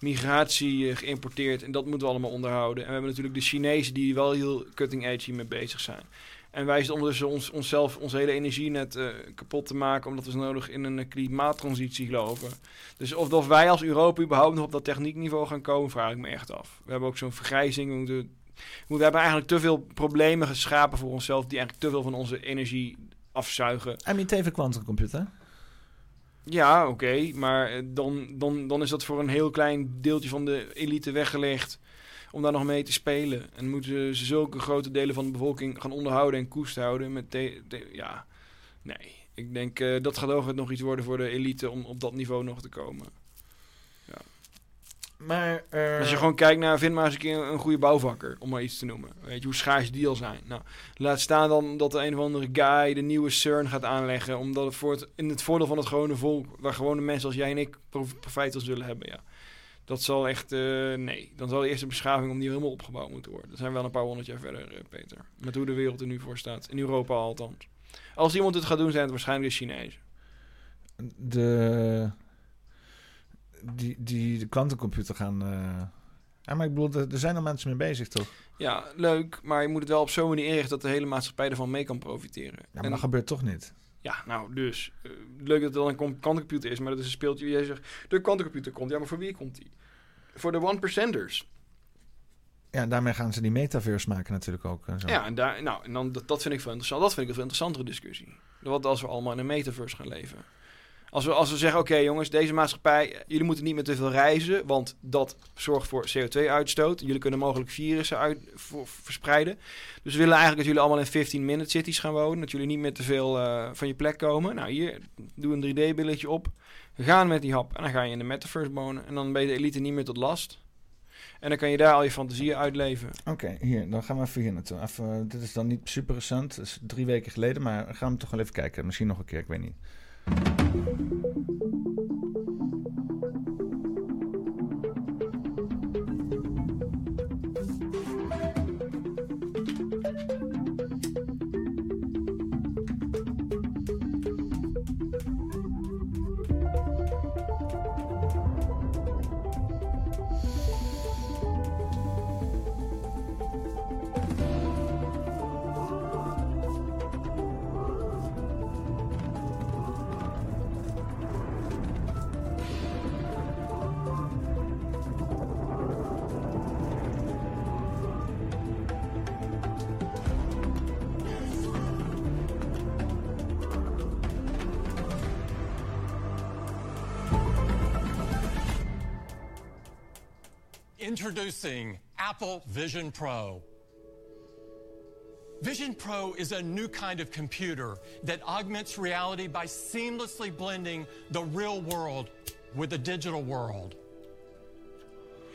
migratie geïmporteerd en dat moeten we allemaal onderhouden. En we hebben natuurlijk de Chinezen die wel heel cutting edge hiermee bezig zijn. En wij zitten ondertussen ons, onszelf, onze hele energienet eh kapot te maken, omdat we zo nodig in een eh, klimaattransitie geloven. Dus of, of wij als Europa überhaupt nog op dat techniekniveau gaan komen, vraag ik me echt af. We hebben ook zo'n vergrijzing. We, moeten, we hebben eigenlijk te veel problemen geschapen voor onszelf, die eigenlijk te veel van onze energie afzuigen. MIT voor quantumcomputer. Ja, oké, maar eh, dan, dan, dan is dat voor een heel klein deeltje van de elite weggelegd om daar nog mee te spelen. En moeten ze zulke grote delen van de bevolking gaan onderhouden en koest houden met de, de- ja, nee. Ik denk eh, dat gaat ook nog iets worden voor de elite om op dat niveau nog te komen. Ja. Maar eh, Als je gewoon kijkt naar, vind maar eens een keer een goede bouwvakker, om maar iets te noemen. Weet je hoe schaars die al zijn. Nou, laat staan dan dat de een of andere guy de nieuwe CERN gaat aanleggen, omdat het voor het, in het voordeel van het gewone volk, waar gewone mensen als jij en ik prof- profijt van zullen hebben, ja. Dat zal echt, eh, nee. Dan zal de eerste beschaving opnieuw helemaal opgebouwd moeten worden. Dan zijn we wel een paar honderd jaar verder, eh, Peter. Met hoe de wereld er nu voor staat. In Europa althans. Als iemand het gaat doen, zijn het waarschijnlijk de Chinezen. de, die, die de quantumcomputer gaan... eh, ja, maar ik bedoel, er, zijn er mensen mee bezig, toch? Ja, leuk, maar je moet het wel op zo'n manier inrichten dat de hele maatschappij ervan mee kan profiteren. Ja, maar En- dat gebeurt toch niet? Ja, nou, dus. eh, leuk dat het dan een com- kwantumcomputer is, maar dat is een speeltje. Jij zegt, de kwantumcomputer komt. Ja, maar voor wie komt die? Voor de one-percenters. Ja, daarmee gaan ze die metaverse maken natuurlijk ook. En zo. Ja, en, daar, nou, en dan, dat, dat vind ik veel interessant. Dat vind ik een veel interessantere discussie. Wat als we allemaal in een metaverse gaan leven? Als we, als we zeggen, oké jongens, deze maatschappij, jullie moeten niet meer te veel reizen, want dat zorgt voor CO2-uitstoot. Jullie kunnen mogelijk virussen uit, verspreiden. Dus we willen eigenlijk dat jullie allemaal in 15-minute cities gaan wonen. Dat jullie niet meer te veel eh, van je plek komen. Nou, hier, doe een 3D-billetje op. We gaan met die hap en dan ga je in de metaverse wonen. En dan ben je de elite niet meer tot last. En dan kan je daar al je fantasieën uitleven. Oké, hier, dan gaan we even hier naartoe. Even, dit is dan niet super recent, het is drie weken geleden, maar gaan we toch wel even kijken. Misschien nog een keer, ik weet niet. Thank you. Introducing Apple Vision Pro. Vision Pro is a new kind of computer that augments reality by seamlessly blending the real world with the digital world.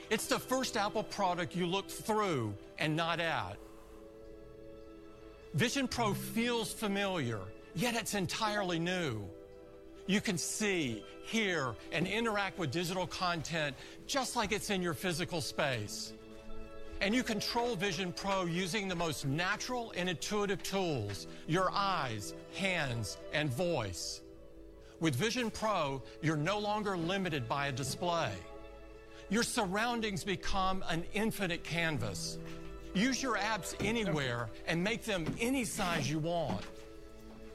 It's the first Apple product you look through and not at. Vision Pro feels familiar, yet it's entirely new. You can see, hear, and interact with digital content just like it's in your physical space. And you control Vision Pro using the most natural and intuitive tools your eyes, hands, and voice. With Vision Pro, you're no longer limited by a display. Your surroundings become an infinite canvas. Use your apps anywhere and make them any size you want.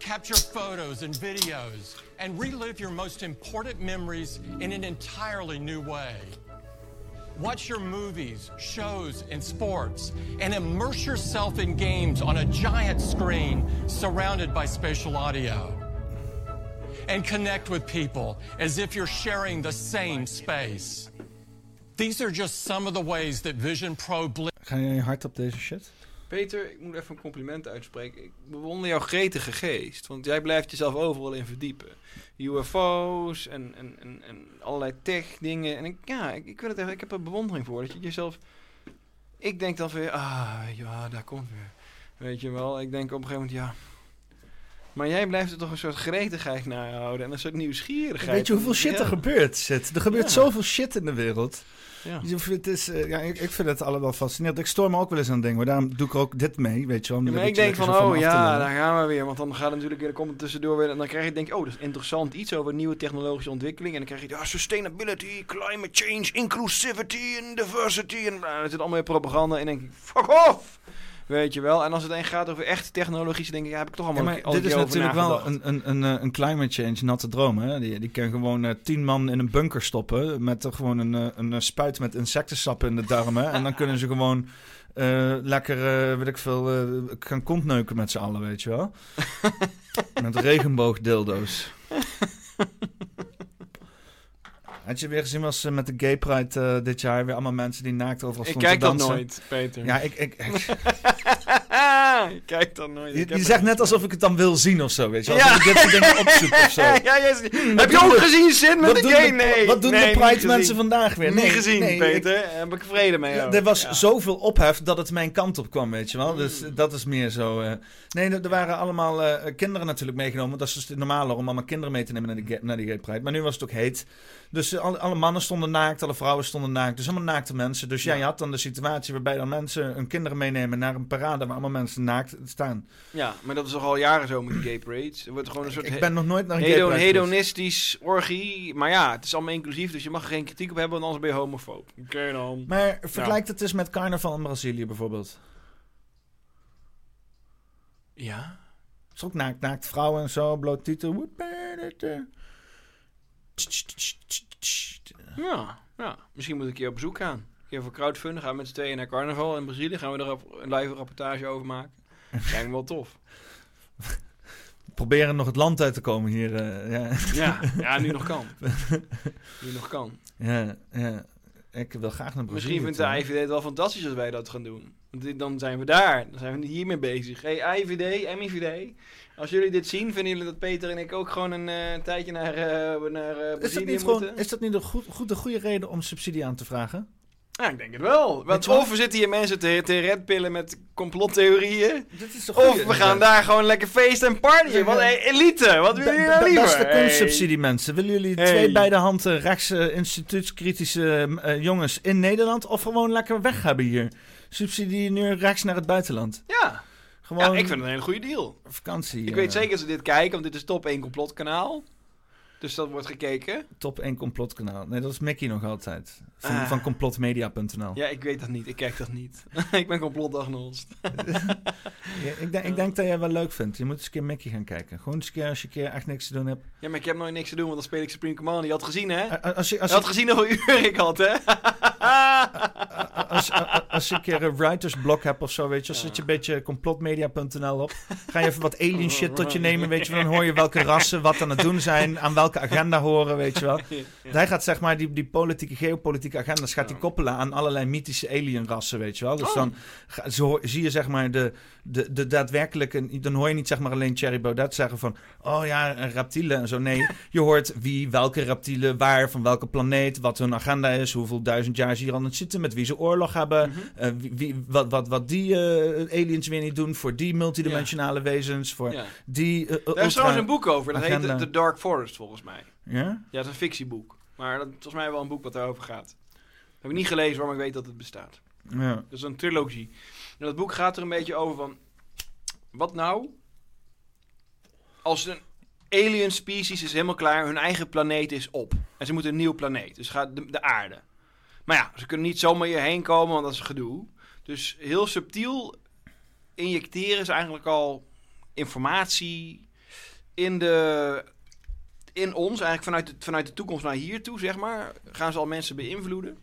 Capture photos and videos and relive your most important memories in an entirely new way. Watch your movies, shows, and sports and immerse yourself in games on a giant screen surrounded by spatial audio. and connect with people as if you're sharing the same space. These are just some of the ways that Vision Pro Bli- Ga je hard op deze shit? Peter, ik moet even een compliment uitspreken. Ik bewonder jouw gretige geest. Want jij blijft jezelf overal in verdiepen. UFO's en, en, en, en allerlei tech dingen. En ik, ja, ik, ik, wil het even, ik heb er bewondering voor. Dat je jezelf... Ik denk dan weer, ah, ja, daar komt weer. Weet je wel, ik denk op een gegeven moment, ja... Maar jij blijft er toch een soort gretigheid naar houden en een soort nieuwsgierigheid. Weet je hoeveel shit er Ja. gebeurt, Zit? Er gebeurt Ja. zoveel shit in de wereld. Ja. Het is, eh, ja, ik, ik vind het allemaal fascinerend. Ik stoor me ook wel eens aan dingen. Maar daarom doe ik er ook dit mee, weet je wel. om Ja, er maar ik denk van, oh ja, daar gaan we weer. Want dan gaat het natuurlijk weer, dan komt het tussendoor weer. En dan krijg je, denk oh, dat is interessant. Iets over nieuwe technologische ontwikkeling. En dan krijg je, ja, sustainability, climate change, inclusivity en diversity. En bla, dat zit allemaal weer propaganda. En dan denk ik, fuck off! Weet je wel. En als het dan gaat over echte technologisch, dan denk ik, ja, heb ik toch Ja, allemaal maar al dit is natuurlijk wel een, een, een, eh, een climate change natte droom. Hè? Die, die kan gewoon eh, tien man in een bunker stoppen. Met er gewoon een, een spuit met insectensap in de darmen. en dan kunnen ze gewoon lekker, eh, weet ik veel, gaan kontneuken met z'n allen, weet je wel. met regenboogdildo's. Had je weer gezien was met de Gay Pride eh, dit jaar weer allemaal mensen die naakt overal Ik stonden kijk te dat dansen? nooit, Peter. Ja, ik, ik, ik, ik kijk dat nooit. je, Ik zegt net alsof ik het dan wil zien of zo, weet je. Ja. Alsof ik dit soort dingen opzoek of zo. Ja, yes. Hmm, Heb je ook de- gezien Sin met de gay? de- Nee. Wat doen nee, de Pride mensen vandaag weer? Nee, niet gezien, nee, Peter. Heb ik vrede mee. Ja, er was Ja. zoveel ophef dat het mijn kant op kwam, weet je wel. Dus Hmm. dat is meer zo. eh. Nee, er, er waren allemaal eh, kinderen natuurlijk meegenomen. Dat is dus normaler om allemaal kinderen mee te nemen naar die, gay- naar gay pride. Maar nu was het ook heet. Dus alle, alle mannen stonden naakt, alle vrouwen stonden naakt. Dus allemaal naakte mensen. Dus ja, je had dan de situatie waarbij dan mensen hun kinderen meenemen naar een parade waar allemaal mensen naakt staan. Ja, maar dat is toch al jaren zo met die gay parades. Er wordt gewoon een soort Ik ben nog nooit naar een gay hedon- pride geweest. hedonistisch orgie. Maar ja, het is allemaal inclusief, dus je mag er geen kritiek op hebben, want anders ben je homofoob. Oké dan. Maar vergelijk het eens met carnaval in Brazilië bijvoorbeeld. Ja. is ook naakt, naakt vrouwen en zo, bloot titel. Ja, ja, misschien moet ik keer op bezoek gaan. Keer voor crowdfunding, gaan we met z'n tweeën naar carnaval in Brazilië. Gaan we er een live rapportage over maken. Lijkt me wel tof. Proberen nog het land uit te komen hier. eh, ja. Ja, ja, nu nog kan. Nu nog kan. Ja, ja. Ik wil graag naar Brazilië. Misschien vindt de. IVD het wel fantastisch als wij dat gaan doen. Want dan zijn we daar. Dan zijn we hiermee bezig. Hey, IVD, MIVD. Als jullie dit zien, vinden jullie dat Peter en ik ook gewoon een eh, tijdje naar, eh naar eh, Is dat, niet moeten? gewoon, is dat niet een goed, goed, een goede reden om subsidie aan te vragen? Ja, ik denk het wel. Want of we zitten hier mensen te, te redpillen met complottheorieën. Dit is de of we gaan daar gewoon lekker feesten en partyen. Wat hey, elite. Wat willen jullie nou liever? Beste Hey. kunstsubsidie mensen. Willen jullie Hey. twee bij de hand rechts instituutskritische jongens in Nederland of gewoon lekker weg hebben hier? Subsidie nu rechts naar het buitenland. Ja. Gewoon ja, ik vind het een hele goede deal. vakantie. Ik eh, weet zeker dat ze dit kijken, want dit is top 1 complotkanaal. Dus dat wordt gekeken. Top 1 complotkanaal. Nee, dat is Mickey nog altijd. Van, Ah. van complotmedia.nl. Ja, ik weet dat niet. Ik kijk dat niet. ik ben complotagnost. Ja, ik, denk, ik denk dat jij wel leuk vindt. Je moet eens een keer Mickey gaan kijken. Gewoon eens een keer als je een keer echt niks te doen hebt. ja, maar ik heb nooit niks te doen, want dan speel ik Supreme Command. Je had gezien, hè? Als je, als je had gezien hoeveel uur ik had, hè? als, als, als je een keer een writersblok hebt of zo, weet je, dan zet je een beetje complotmedia.nl op. Ga je even wat alien shit tot je nemen, weet je. Dan hoor je welke rassen wat aan het doen zijn, aan welke agenda horen, weet je wel. Hij gaat zeg maar die, die politieke, geopolitieke agendas gaat hij koppelen aan allerlei mythische alienrassen, weet je wel. Dus Oh. dan ga- zo zie je zeg maar de, de, de daadwerkelijke, dan hoor je niet zeg maar alleen Thierry Baudet zeggen van, oh ja, een reptielen en zo. Nee, je hoort wie, welke reptielen, waar, van welke planeet, wat hun agenda is, hoeveel duizend jaar ze hier al aan het zitten, met wie ze oorlog hebben, eh, wie, wie- wat, wat, wat die eh, aliens weer niet doen voor die multidimensionale wezens, voor Ja. die... Daar is trouwens een boek over. Dat agenda. heet The Dark Forest, volgens mij. Ja? Ja, het is een fictieboek. Maar dat is volgens mij wel een boek wat daarover gaat. Heb ik niet gelezen, maar ik weet dat het bestaat. Ja. Dat is een trilogie. En dat boek gaat er een beetje over van... Wat nou als een alien species is helemaal klaar, hun eigen planeet is op. En ze moeten een nieuw planeet. Dus gaat de, de aarde. Maar ja, ze kunnen niet zomaar hierheen komen, want dat is gedoe. Dus heel subtiel injecteren ze eigenlijk al informatie in, de, in ons. Eigenlijk vanuit de, vanuit de toekomst naar hier toe, zeg maar. Gaan ze al mensen beïnvloeden.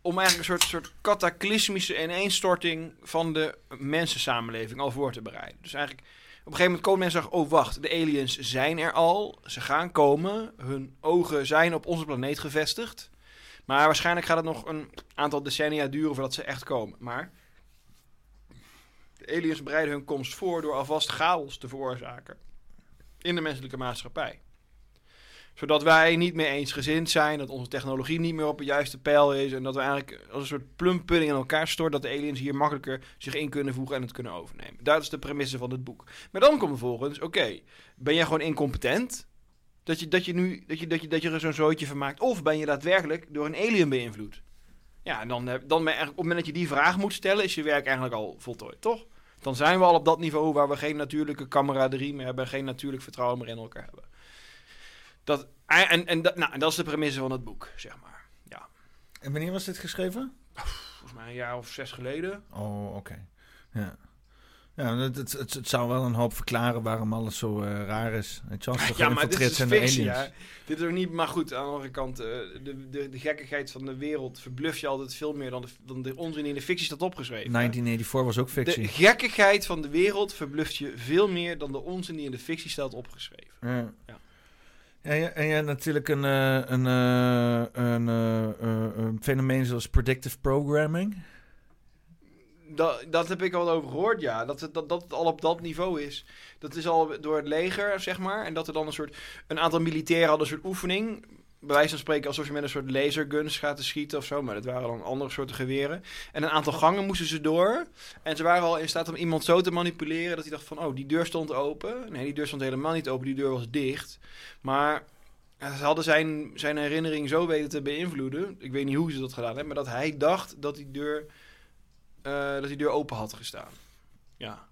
om eigenlijk een soort, soort cataclysmische ineenstorting van de mensensamenleving al voor te bereiden. Dus eigenlijk op een gegeven moment komen mensen en zeggen: Oh, wacht, de aliens zijn er al. Ze gaan komen. Hun ogen zijn op onze planeet gevestigd. Maar waarschijnlijk gaat het nog een aantal decennia duren voordat ze echt komen. Maar de aliens bereiden hun komst voor door alvast chaos te veroorzaken in de menselijke maatschappij zodat wij niet meer eensgezind zijn, dat onze technologie niet meer op het juiste pijl is en dat we eigenlijk als een soort plumpudding in elkaar stort, dat de aliens hier makkelijker zich in kunnen voegen en het kunnen overnemen. Dat is de premisse van het boek. Maar dan komt vervolgens, oké, ben jij gewoon incompetent? Dat je, dat je nu dat je, dat je, dat je er zo'n zootje van maakt? Of ben je daadwerkelijk door een alien beïnvloed? Ja, en dan, dan je op het moment dat je die vraag moet stellen, is je werk eigenlijk al voltooid, toch? Dan zijn we al op dat niveau waar we geen natuurlijke camaraderie meer hebben, geen natuurlijk vertrouwen meer in elkaar hebben. Dat, en, en, dat, nou, en dat is de premisse van het boek, zeg maar. Ja. En wanneer was dit geschreven? Volgens mij een jaar of zes geleden. Oh, oké. Ja. Ja, het, het, het, het, zou wel een hoop verklaren waarom alles zo uh, raar is. Het ja, maar dit is fictie, ja. Dit is ook niet... Maar goed, aan de andere kant... Uh, de, de, de gekkigheid van de wereld verbluf je altijd veel meer dan de, dan de onzin in de fictie staat opgeschreven. 1984 was ook fictie. De gekkigheid van de wereld verbluft je veel meer dan de onzin die in de fictie staat opgeschreven. Ja. En hebt natuurlijk een, uh, een, uh, een, uh, een, fenomeen zoals predictive programming. Dat, dat heb ik al over gehoord, ja. Dat het, dat, dat al op dat niveau is. Dat is al door het leger, zeg maar. En dat er dan een soort... Een aantal militairen hadden een soort oefening bij van spreken alsof je met een soort laserguns gaat te schieten of zo. Maar dat waren dan andere soorten geweren. En een aantal gangen moesten ze door. En ze waren al in staat om iemand zo te manipuleren dat hij dacht van... Oh, die deur stond open. Nee, die deur stond helemaal niet open. Die deur was dicht. Maar ze hadden zijn, zijn herinnering zo weten te beïnvloeden. Ik weet niet hoe ze dat gedaan hebben. Maar dat hij dacht dat die deur, uh, dat die deur open had gestaan. Ja.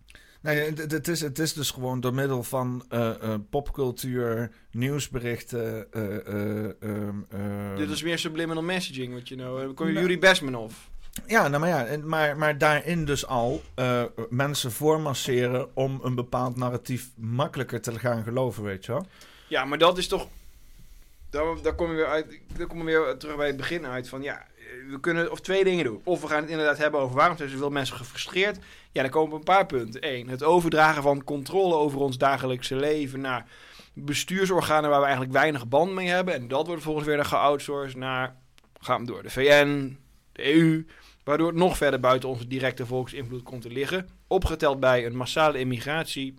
Nee, het, het, is, het is dus gewoon door middel van uh, uh, popcultuur, nieuwsberichten. Uh, Dit is meer subliminal messaging, wat je nou. Kom je nou, Yuri Besmanov? Ja, nou maar ja, maar, maar daarin dus al mensen voormasseren om een bepaald narratief makkelijker te gaan geloven, weet je wel? Ja, maar dat is toch. Daar, daar kom je weer uit. Daar kom je weer terug bij het begin uit van ja we kunnen of twee dingen doen. Of we gaan het inderdaad hebben over waarom zijn zoveel mensen gefrustreerd. Ja, dan komen een paar punten. Eén, het overdragen van controle over ons dagelijkse leven naar bestuursorganen waar we eigenlijk weinig band mee hebben. En dat wordt volgens weer geoutsourced naar, gaan we door, de VN, de EU. Waardoor het nog verder buiten onze directe volksinvloed komt te liggen. Opgeteld bij een massale immigratie,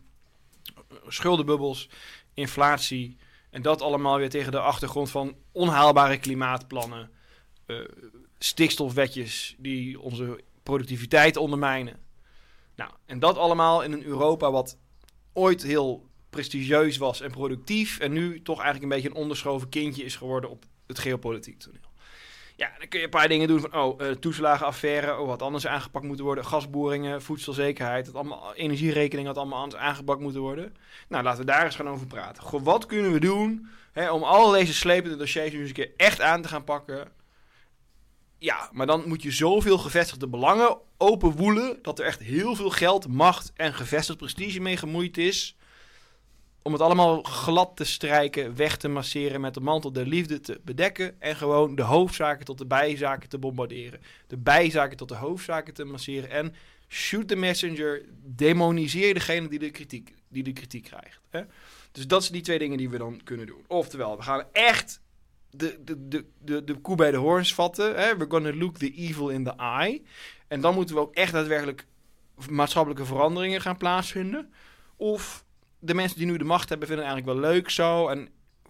schuldenbubbels, inflatie. En dat allemaal weer tegen de achtergrond van onhaalbare klimaatplannen. Uh, stikstofwetjes die onze productiviteit ondermijnen. Nou, en dat allemaal in een Europa wat ooit heel prestigieus was en productief. En nu toch eigenlijk een beetje een onderschoven kindje is geworden op het geopolitiek toneel. Ja, dan kun je een paar dingen doen van, oh, uh, toeslagenaffaire, oh, wat anders aangepakt moeten worden. Gasboringen, voedselzekerheid, het allemaal, energierekening had allemaal anders aangepakt moeten worden. Nou, laten we daar eens gaan over praten. Goh, wat kunnen we doen hè, om al deze slepende dossiers nu eens een keer echt aan te gaan pakken? Ja, maar dan moet je zoveel gevestigde belangen openwoelen... dat er echt heel veel geld, macht en gevestigd prestige mee gemoeid is... om het allemaal glad te strijken, weg te masseren... met de mantel der liefde te bedekken... en gewoon de hoofdzaken tot de bijzaken te bombarderen. De bijzaken tot de hoofdzaken te masseren... en shoot the messenger, demoniseer degene die de kritiek, die de kritiek krijgt. Hè? Dus dat zijn die twee dingen die we dan kunnen doen. Oftewel, we gaan echt de, de, de, de, de koe bij de horens vatten. Hè? We're gonna look the evil in the eye. En dan moeten we ook echt daadwerkelijk maatschappelijke veranderingen gaan plaatsvinden. Of de mensen die nu de macht hebben vinden het eigenlijk wel leuk zo. En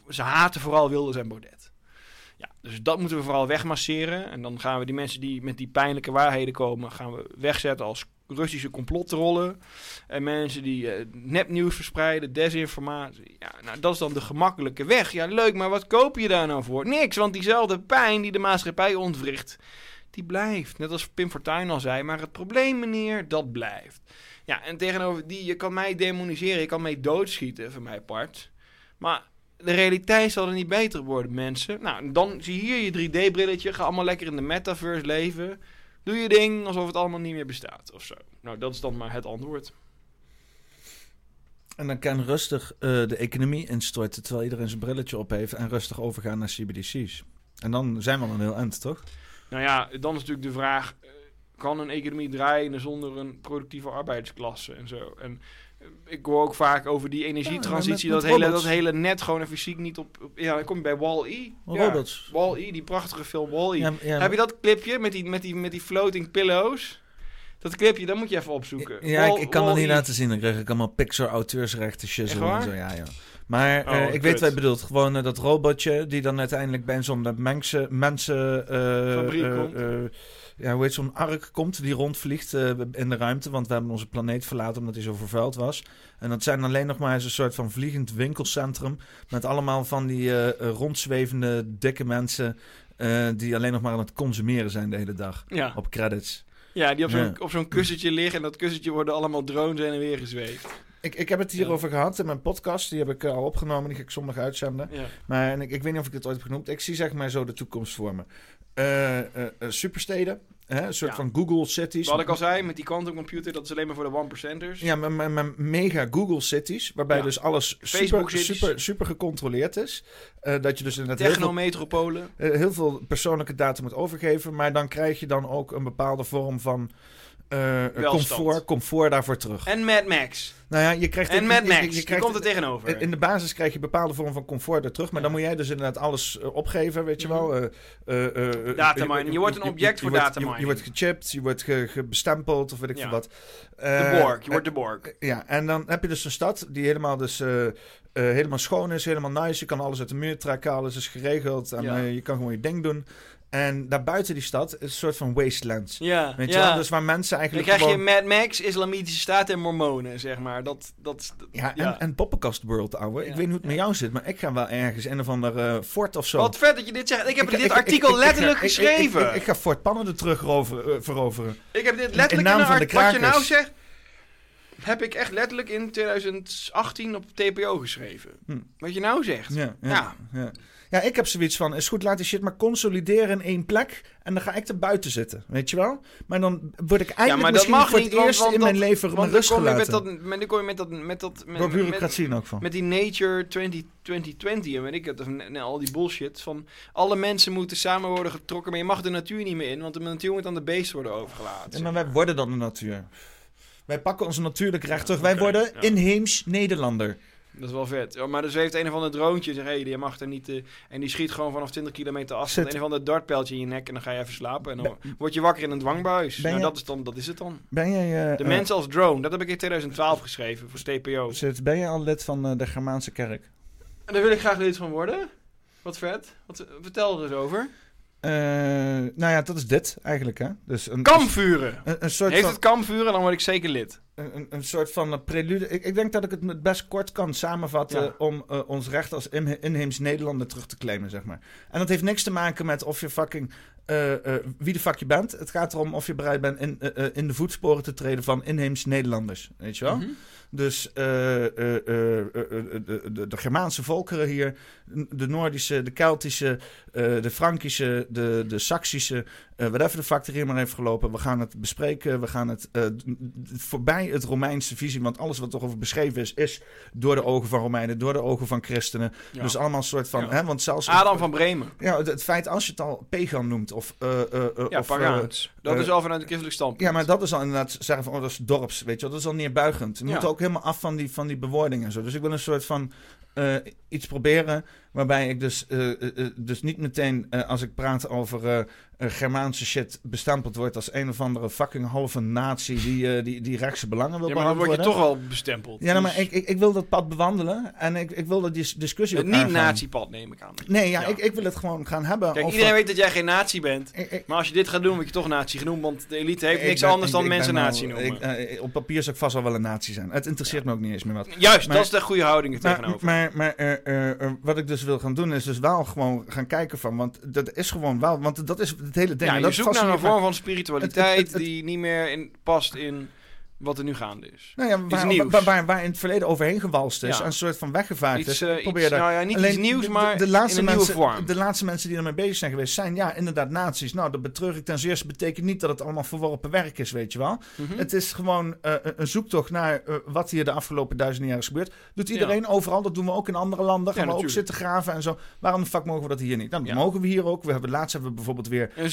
ze haten vooral Wilders en Baudet. Ja, dus dat moeten we vooral wegmasseren. En dan gaan we die mensen die met die pijnlijke waarheden komen... gaan we wegzetten als Russische complotrollen. En mensen die uh, nepnieuws verspreiden, desinformatie. Ja, nou, dat is dan de gemakkelijke weg. Ja, leuk, maar wat koop je daar nou voor? Niks, want diezelfde pijn die de maatschappij ontwricht, die blijft. Net als Pim Fortuyn al zei. Maar het probleem, meneer, dat blijft. Ja, en tegenover die, je kan mij demoniseren, je kan mij doodschieten, van mijn part. Maar de realiteit zal er niet beter worden, mensen. Nou, dan zie je hier je 3D-brilletje. Ga allemaal lekker in de metaverse leven. Doe je ding alsof het allemaal niet meer bestaat of zo. Nou, dat is dan maar het antwoord. En dan kan rustig uh, de economie instorten terwijl iedereen zijn brilletje op heeft en rustig overgaan naar CBDC's. En dan zijn we al een heel eind, toch? Nou ja, dan is natuurlijk de vraag... eh, kan een economie draaien zonder een productieve arbeidsklasse en zo? En eh, ik hoor ook vaak over die energietransitie... Ja, met- dat, hele, dat hele net gewoon fysiek niet op... op- ja, dan kom je bij Wall-E. Ja, Robots. Wall-E, die prachtige film Wall-E. Ja, ja, Heb je dat clipje met die, met, die, met die floating pillows? Dat clipje, dat moet je even opzoeken. Ja, ik, Wall- ik kan dat niet laten zien. Dan krijg ik allemaal Pixar-auteursrechten shizzle en zo. Ja, ja. Maar Oh, eh, ik kut. weet wat je bedoelt. Gewoon eh, dat robotje die dan uiteindelijk bij zo'n mensen... mensen eh, Ja, hoe heet zo'n ark komt die rondvliegt eh, in de ruimte. Want we hebben onze planeet verlaten omdat hij zo vervuild was. En dat zijn alleen nog maar eens een soort van vliegend winkelcentrum. Met allemaal van die eh, eh, rondzwevende, dikke mensen... die alleen nog maar aan het consumeren zijn de hele dag. Ja. Op credits. Ja, die op zo'n Ja. op zo'n kussentje liggen. En dat kussentje worden allemaal drones heen en weer gezweefd. Ik, ik heb het hierover gehad in mijn podcast. Die heb ik al opgenomen. Die ga ik zondag uitzenden. Ja. Maar en ik, ik weet niet of ik dit ooit heb genoemd. Ik zie zeg maar zo de toekomst voor me. Eh, eh, eh, supersteden. Hè? Een soort Ja. van Google cities. Wat ik al zei, met die quantumcomputer, dat is alleen maar voor de one percenters. Ja, maar, maar, maar mega Google cities. Waarbij Ja. dus alles super, super, super gecontroleerd is. Dat je dus inderdaad heel veel, Technometropolen. heel veel persoonlijke data moet overgeven. Maar dan krijg je dan ook een bepaalde vorm van Welstand. comfort, comfort daarvoor terug. En Mad Max. Nou ja, je krijgt En je- Mad je- Max, je krijgt- komt er tegenover. In de basis krijg je bepaalde vorm van comfort er terug. Maar dan moet jij dus inderdaad alles eh, opgeven, weet je wel. eh, eh, eh, Datamining. Je wordt een object voor datamining. Je, wordt gechipt, je wordt ge, ge- bestempeld of weet ik Ja. veel wat. De Borg, je wordt de Borg. Ja, en dan heb je dus een stad die helemaal, dus, helemaal schoon is, helemaal nice. Je kan alles uit de muur trekken, alles is geregeld. En Ja. je kan gewoon je ding doen. En daarbuiten die stad is een soort van wasteland. Ja, Weet je ja. wel? Dus waar mensen Dan eigenlijk krijg je. Mad Max, Islamitische Staat en Mormonen, zeg maar. Dat, dat, Ja, en, en Poppenkast World, ouwe. Ik weet niet hoe het met jou zit, maar ik ga wel ergens een of ander eh, fort of zo. Wat vet dat je dit zegt. Ik heb Ik- dit ik- artikel ik- ik- letterlijk geschreven. Ik, ga Fort Pannen er terug eh, veroveren. Ik heb dit letterlijk in in, naam van de art- Wat je nou krakers. zegt, heb ik echt letterlijk in 2018 op TPO geschreven. Hm. Wat je nou zegt. Ja, ja, Ja. ik heb zoiets van, is goed, laat die shit maar consolideren in één plek. En dan ga ik er buiten zitten, weet je wel? Maar dan word ik eigenlijk ja, maar dat misschien mag voor niet, het eerst in dat- mijn leven want rust kom je met dat, met, dan kom je met dat, met dat, met, Door bureaucratie in elk geval. Met die Nature 20, 2020 en weet ik het, ne- al die bullshit van alle mensen moeten samen worden getrokken, maar je mag de natuur niet meer in, want de natuur moet aan de beest worden overgelaten. Ja, maar wij worden dan de natuur. Wij pakken onze natuurlijke recht terug. Wij worden inheems Nederlander. Dat is wel vet. Ja, maar dus heeft een of ander droontje zeg, hey, je mag er niet... eh, en die schiet gewoon vanaf 20 kilometer afstand Zit- een of ander dartpijltje in je nek en dan ga je even slapen. En dan word je wakker in een dwangbuis. Nou, dat, is dan, dat is het dan. Ben jij... eh, De eh, mens als drone, dat heb ik in 2012 geschreven voor TPO. Zit, ben je al lid van de Germaanse kerk? En daar wil ik graag lid van worden. Wat vet. Wat, vertel er eens over. Nou ja, dat is dit eigenlijk, hè? Dus een, Kampvuren. Een, een soort Heeft van, het kampvuren, dan word ik zeker lid. Een, een- soort van eh, prelude. Ik, ik denk dat ik het met best kort kan samenvatten Ja. om eh, ons recht als in, inheems Nederlander terug te claimen, zeg maar. En dat heeft niks te maken met of je fucking eh, wie de fuck je bent. Het gaat erom of je bereid bent in, in de voetsporen te treden van inheems Nederlanders, weet je wel? Mhm. Dus de, de, de Germaanse volkeren hier, de Noordische, de Keltische, de Frankische, de, de Saksische, eh whatever de fuck er hier maar heeft gelopen. We gaan het bespreken, we gaan het d- voorbij het Romeinse visie, want alles wat erover beschreven is, is door de ogen van Romeinen, door de ogen van christenen. Ja. Dus allemaal een soort van, Ja. hè, want zelfs... Adam van Bremen. Ja, het, het feit als je het al pagan noemt, of... eh, Ja, of, pagaans. Dat is al vanuit een christelijk standpunt. ja, maar dat is al inderdaad zeggen van, oh, dat is dorps, weet je wel. Dat is al neerbuigend. Je Ja. moet ook helemaal af van die, van die bewoording en zo. Dus ik wil een soort van iets proberen waarbij ik dus, eh, eh, eh, dus niet meteen, als ik praat over Germaanse shit, bestempeld word als een of andere fucking halve natie die, die, die rechtse belangen wil Ja, maar dan word je toch wel bestempeld. Ja, nou, Dus maar ik, ik, ik wil dat pad bewandelen en ik, ik wil dat dis- discussie het niet-nazi-pad neem ik aan. Nee, ja, Ik, ik wil het gewoon gaan hebben Kijk, iedereen weet dat jij geen nazi bent. maar als je dit gaat doen, word je toch nazi genoemd. Want de elite heeft Ik niks ben- anders dan mensen nazi nou- noemen. ik, op papier zou ik vast wel wel een nazi zijn. Het interesseert me ook niet eens meer wat. Juist, dat is de goede houding er tegenover. Maar, maar wat ik dus wil gaan doen, is dus wel gewoon gaan kijken van... Want dat is gewoon wel... Want dat is het hele ding. ja, en je dat zoekt naar een vorm van spiritualiteit Het- het- het- die niet meer in, past in wat er nu gaande is. Nou ja, waar, nieuws. waar, waar, waar in het verleden overheen gewalst is. Ja. een soort van weggevaagd Iets, is. eh, iets- nou ja, niet Alleen iets nieuws, de- maar de, laatste in een nieuwe mensen, vorm. De laatste mensen die ermee bezig zijn geweest zijn ja, inderdaad nazi's. Nou, dat betreur ik ten zeerste. betekent niet dat het allemaal verworpen werk is, weet je wel. Mhm. Het is gewoon eh, een- een zoektocht naar eh, wat hier de afgelopen duizenden jaar is gebeurd. Doet iedereen overal. Dat doen we ook in andere landen. Gaan we ook zitten graven en zo. Waarom de fuck mogen we dat hier niet? Nou, dat mogen we hier ook. We hebben, laatst hebben we bijvoorbeeld weer... Eh,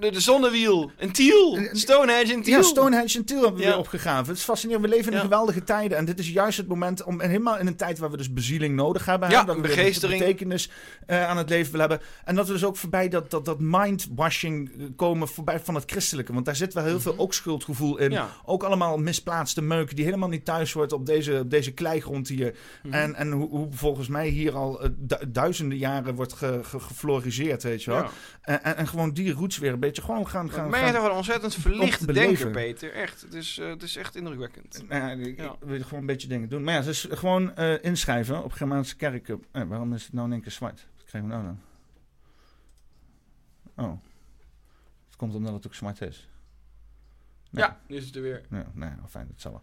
de, de zonnewiel, een tiel, Stonehenge en tiel. Ja, Stonehenge en Tiel hebben we weer Het is fascinerend. We leven in Ja. geweldige tijden. En dit is juist het moment om... En helemaal in een tijd waar we dus bezieling nodig hebben. Ja, hè, dat we begeestering. betekenis eh, aan het leven willen hebben. En dat we dus ook voorbij dat, dat, dat mindwashing eh, komen. Voorbij van het christelijke. Want daar zit wel heel veel ook schuldgevoel in. Mhm. Ja. Ook allemaal misplaatste meuk. Die helemaal niet thuis wordt op deze, op deze kleigrond hier. Mhm. En, en hoe, hoe volgens mij hier al eh, du- duizenden jaren wordt ge, ge- gefloriseerd. Weet je wel. Ja. En, en, gewoon die roots weer een beetje gewoon gaan... gaan Maar jij toch een ontzettend verlicht denker, Peter. Echt, het is, het is echt indrukwekkend. Nou ja, ik, Ja. wil gewoon een beetje dingen doen. Maar ja, dus gewoon eh, inschrijven op Germaanse kerken. Eh, waarom is het nou in één keer zwart? Wat krijgen we nou dan? Oh. Het komt omdat het ook zwart is. Nee. Ja, nu is het er weer. Nee, nee nou, fijn, dat zal wel.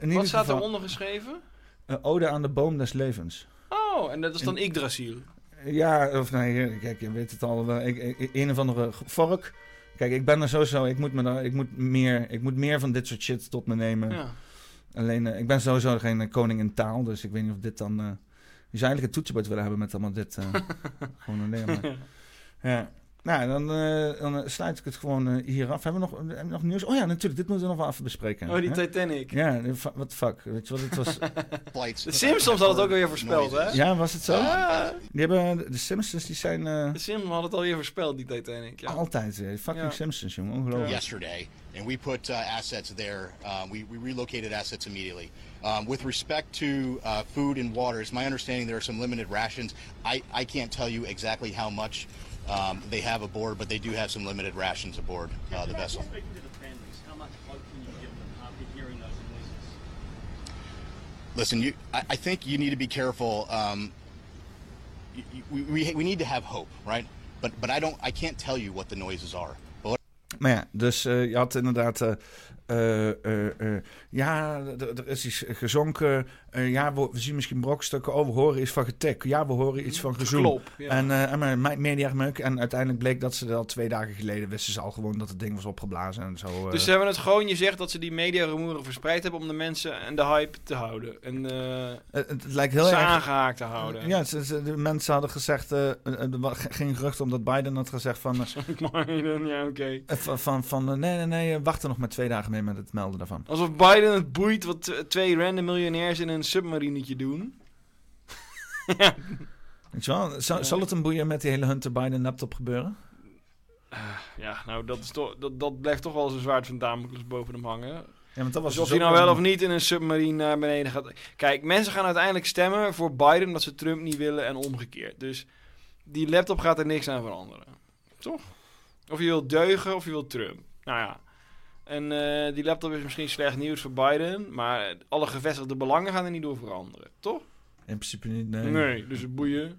Eh, Wat staat eronder geschreven? eh, ode aan de boom des levens. Oh, en dat is dan Yggdrasil. Ja, of nee, kijk, je weet het al. wel. Ik, ik- een of andere vork. Kijk, ik ben er sowieso. Ik moet, me daar, ik moet, meer, ik moet meer van dit soort shit tot me nemen. Ja. Alleen, eh, ik ben sowieso geen eh, koning in taal. Dus ik weet niet of dit dan. eh je zou eigenlijk een toetsenbord willen hebben met allemaal dit. gewoon alleen maar. Ja. Nou, dan, eh, dan eh, sluit ik het gewoon eh, hier af. Hebben we, nog, hebben we nog nieuws? Oh ja, natuurlijk. Dit moeten we nog wel even bespreken. Oh, die hè? Titanic. Ja, wat fuck. Weet je wat het was? De Simpsons had het ook alweer voorspeld, hè? Ja, was het zo? Ja. Die hebben, de Simpsons die zijn eh, De Simpsons hadden het alweer voorspeld, die Titanic. Ja. altijd. eh, fucking Ja. Simpsons, jongen. Ongelooflijk. yesterday, and we put uh, assets there. Um, we, we relocated assets immediately. Um, with respect to uh, food and water, it's my understanding there are some limited rations. I, I can't tell you exactly how much um, they have aboard, but they do have some limited rations aboard uh, the vessel. Listen, you, I, I think you need to be careful. Um, you- you- we, we, we need to have hope, right? But, but I don't. I can't tell you what the noises are. But what Maar ja, dus eh, je had inderdaad. eh, eh, eh, eh, ja, er is iets gezonken. Ja, we, we zien misschien brokstukken. Oh, we horen iets van getek. Ja, we horen iets van gezoem. Geklop, ja. En, eh en. En uiteindelijk bleek dat ze al twee dagen geleden wisten ze al gewoon dat het ding was opgeblazen en zo. Dus ze hebben het gewoon, je zegt dat ze die mediarumoeren verspreid hebben om de mensen en de hype te houden. En het, het lijkt heel ze erg aangehaakt te houden. Ja, ze, ze- de mensen hadden gezegd. er was geen gerucht omdat Biden had gezegd van. Biden, ja, oké. van, van, van nee, nee, nee, wacht er nog maar twee dagen mee met het melden daarvan. Alsof Biden het boeit wat twee random miljonairs in een submarinetje doen. Weet je wel? Zal, zal het een boeien met die hele Hunter Biden laptop gebeuren? Ja, nou, dat, is toch, dat, dat blijft toch wel eens een zwaard van Damocles boven hem hangen. Ja, want dat was dus of dus hij nou wel of niet in een submarine naar beneden gaat. Kijk, mensen gaan uiteindelijk stemmen voor Biden omdat ze Trump niet willen en omgekeerd. Dus die laptop gaat er niks aan veranderen. Toch? Of je wilt deugen of je wilt Trump. Nou ja. En eh, die laptop is misschien slecht nieuws voor Biden, maar alle gevestigde belangen gaan er niet door veranderen. Toch? In principe niet, nee. Nee, dus het boeien.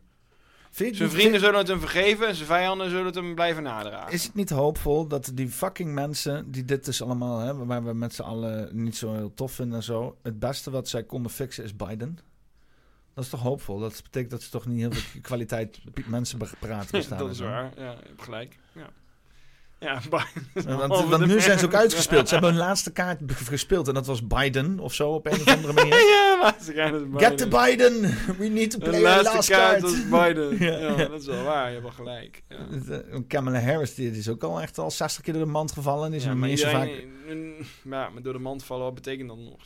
Vind Zijn vrienden zullen het hem vergeven en zijn vijanden zullen het hem blijven nadragen. Is het niet hoopvol dat die fucking mensen die dit dus allemaal, hè, waar we met z'n allen niet zo heel tof vinden en zo, het beste wat zij konden fixen is Biden? Dat is toch hoopvol? Dat betekent dat ze toch niet heel veel kwaliteit mensen praten bestaan. dat is waar, ja, gelijk. Ja, ja Biden. Want, nu zijn ze ook uitgespeeld. Ze hebben hun laatste kaart gespeeld en dat was Biden of zo op een of andere manier. ja, laatste kaart is Biden. Get the Biden! We need to play our laatste last kaart card. was Biden. Ja. ja, dat is wel waar, je hebt wel gelijk. Ja. Eh, Kamala Harris die, is ook al echt al 60 keer door de mand gevallen. Die is Ja, maar, niet zo vaak... ja, maar door de mand vallen, wat betekent dat nog?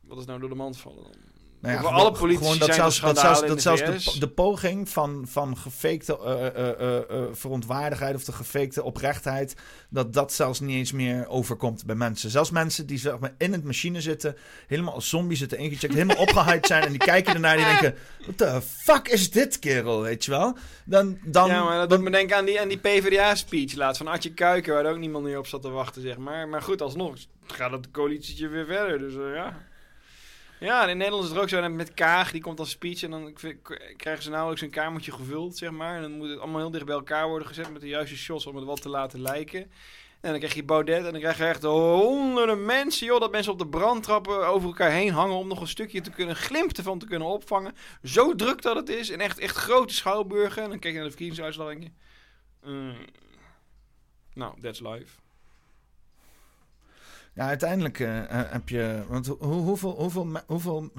Wat is nou door de mand vallen dan? Nou ja, Voor gewoon- alle politici dat zijn zelfs, dat zelfs, dat de zelfs de, de poging van, van gefakte eh, verontwaardigheid of de gefakte oprechtheid, dat dat zelfs niet eens meer overkomt bij mensen. Zelfs mensen die zeg maar, in het machine zitten, helemaal als zombie zitten ingecheckt, helemaal opgehyped zijn en die kijken ernaar die denken, what the fuck is dit kerel, weet je wel? Dan, dan, ja, maar dat doet me denken aan die, aan die PvdA-speech laatst van Adje Kuiken, waar ook niemand meer op zat te wachten, zeg maar. Maar goed, alsnog gaat het coalitietje weer verder, dus eh, ja. Ja, in Nederland is het ook zo met Kaag, die komt als speech en dan krijgen ze nauwelijks een kamertje gevuld, zeg maar. En dan moet het allemaal heel dicht bij elkaar worden gezet met de juiste shots om het wat te laten lijken. En En dan krijg je Baudet en dan krijg je echt honderden mensen, joh. Dat mensen op de brandtrappen over elkaar heen hangen om nog een stukje te kunnen glimpten van te kunnen opvangen. Zo druk dat het is. En echt, echt grote schouwburgen. En dan kijk je naar de verkiezingsuitslag en mm, nou, that's life. Ja, uiteindelijk eh, eh, heb je... Want hoe, hoeveel, hoeveel, hoeveel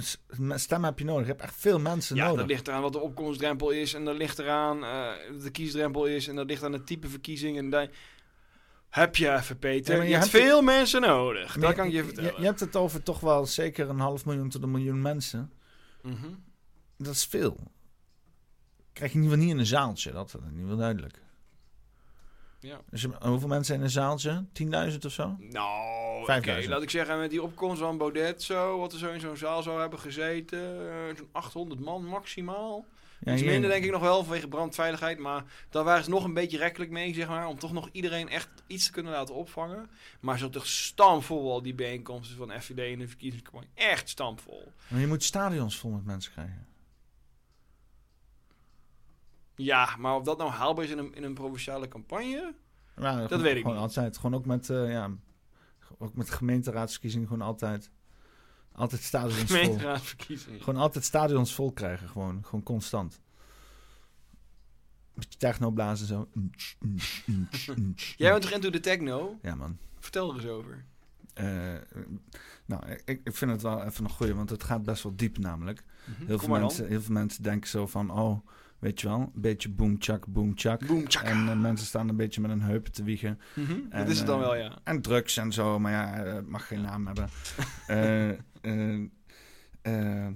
stemmen heb je nodig? Je hebt echt veel mensen Ja, nodig. dat ligt eraan wat de opkomstdrempel is. En dat ligt eraan eh de kiesdrempel is. En dat ligt aan het type verkiezing. En daar heb je even, Peter. Ja, maar je, je hebt veel mensen nodig. Maar Dat kan ik je vertellen. Je, je hebt het over toch wel zeker een half miljoen tot een miljoen mensen. Mhm. Dat is veel. Krijg je in ieder geval niet in een zaaltje. Dat is in ieder geval duidelijk. Ja. Dus je- hoeveel mensen in een zaaltje? 10.000 of zo? Nou, oké, 5000. laat ik zeggen, met die opkomst van Baudet zo, wat er zo in zo'n zaal zou hebben gezeten, eh, zo'n 800 man maximaal. Ja, Iets minder denk ik nog wel vanwege brandveiligheid, maar daar waren ze nog een beetje rekkelijk mee, zeg maar, om toch nog iedereen echt iets te kunnen laten opvangen. Maar zo toch stampvol al die bijeenkomsten van FVD in de verkiezingscampagne. Echt stampvol. Maar je moet stadions vol met mensen krijgen. Ja, maar of dat nou haalbaar is in een, in een provinciale campagne, Ja, dat gewoon- weet ik gewoon niet. altijd. Gewoon ook met, eh, ja, ook met gemeenteraadsverkiezingen gewoon altijd. Altijd stadions vol. Gemeenteraadsverkiezingen. Gewoon altijd stadions vol krijgen. Gewoon, gewoon constant. Beetje techno blazen zo. Jij bent toch into de techno? Ja, man. Vertel er eens over. Eh, nou, ik, ik vind het wel even een goeie, want het gaat best wel diep namelijk. Mhm, heel, veel mensen, heel veel mensen denken zo van, oh, weet je wel, een beetje boom chak, boom chak. En eh, mensen staan een beetje met een heupen te wiegen. Mhm, dat En, is het dan eh, wel, ja. En drugs en zo, maar ja, eh, mag geen naam hebben. Eh, eh, eh,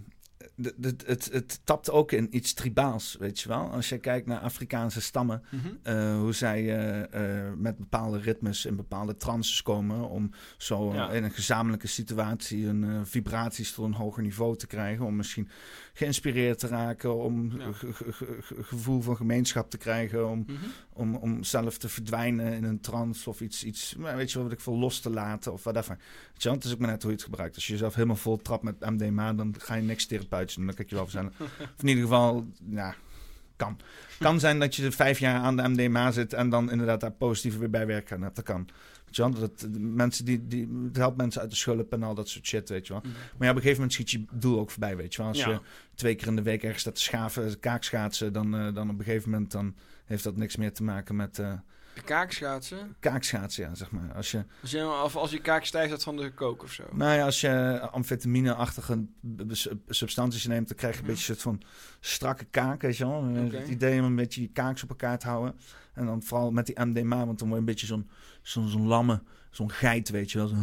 de- het, het tapt ook in iets tribaals, weet je wel. Als je kijkt naar Afrikaanse stammen, Mhm. eh, hoe zij eh, eh, met bepaalde ritmes in bepaalde trances komen om zo eh, Ja. in een gezamenlijke situatie een eh, vibraties tot een hoger niveau te krijgen, om misschien geïnspireerd te raken, om Ja. ge- ge- ge- ge- gevoel van gemeenschap te krijgen, om, Mhm. om, om zelf te verdwijnen in een trance of iets, iets nou, weet je wel, wat ik veel los te laten of whatever. Weet je wel, het is ook maar net hoe je het gebruikt. Als je jezelf helemaal vol trapt met MDMA, dan ga je niks therapeutisch doen. Dan kan ik je wel vertellen. of in ieder geval, ja, kan. Kan zijn dat je er vijf jaar aan de MDMA zit en dan inderdaad daar positieve weer bijwerken hebt. Dat kan. Je wel, dat, mensen die, die, het helpt mensen uit de schulp en al dat soort shit, weet je wel. Mhm. Maar ja, op een gegeven moment schiet je doel ook voorbij, weet je wel. Als Ja. je twee keer in de week ergens staat te schaven, kaakschaatsen, dan, eh, dan op een gegeven moment dan heeft dat niks meer te maken met eh, De kaakschaatsen? kaakschaatsen, ja, zeg maar. Als je, Als je, of als je kaak van de kook of zo. nou ja, als je amfetamine-achtige substanties neemt, dan krijg je een Mhm. beetje een soort van strakke kaak, weet je wel. Het idee om een beetje je kaaks op elkaar te houden. En dan vooral met die MDMA, want dan word je een beetje zo'n zo'n lamme, zo'n geit, weet je wel.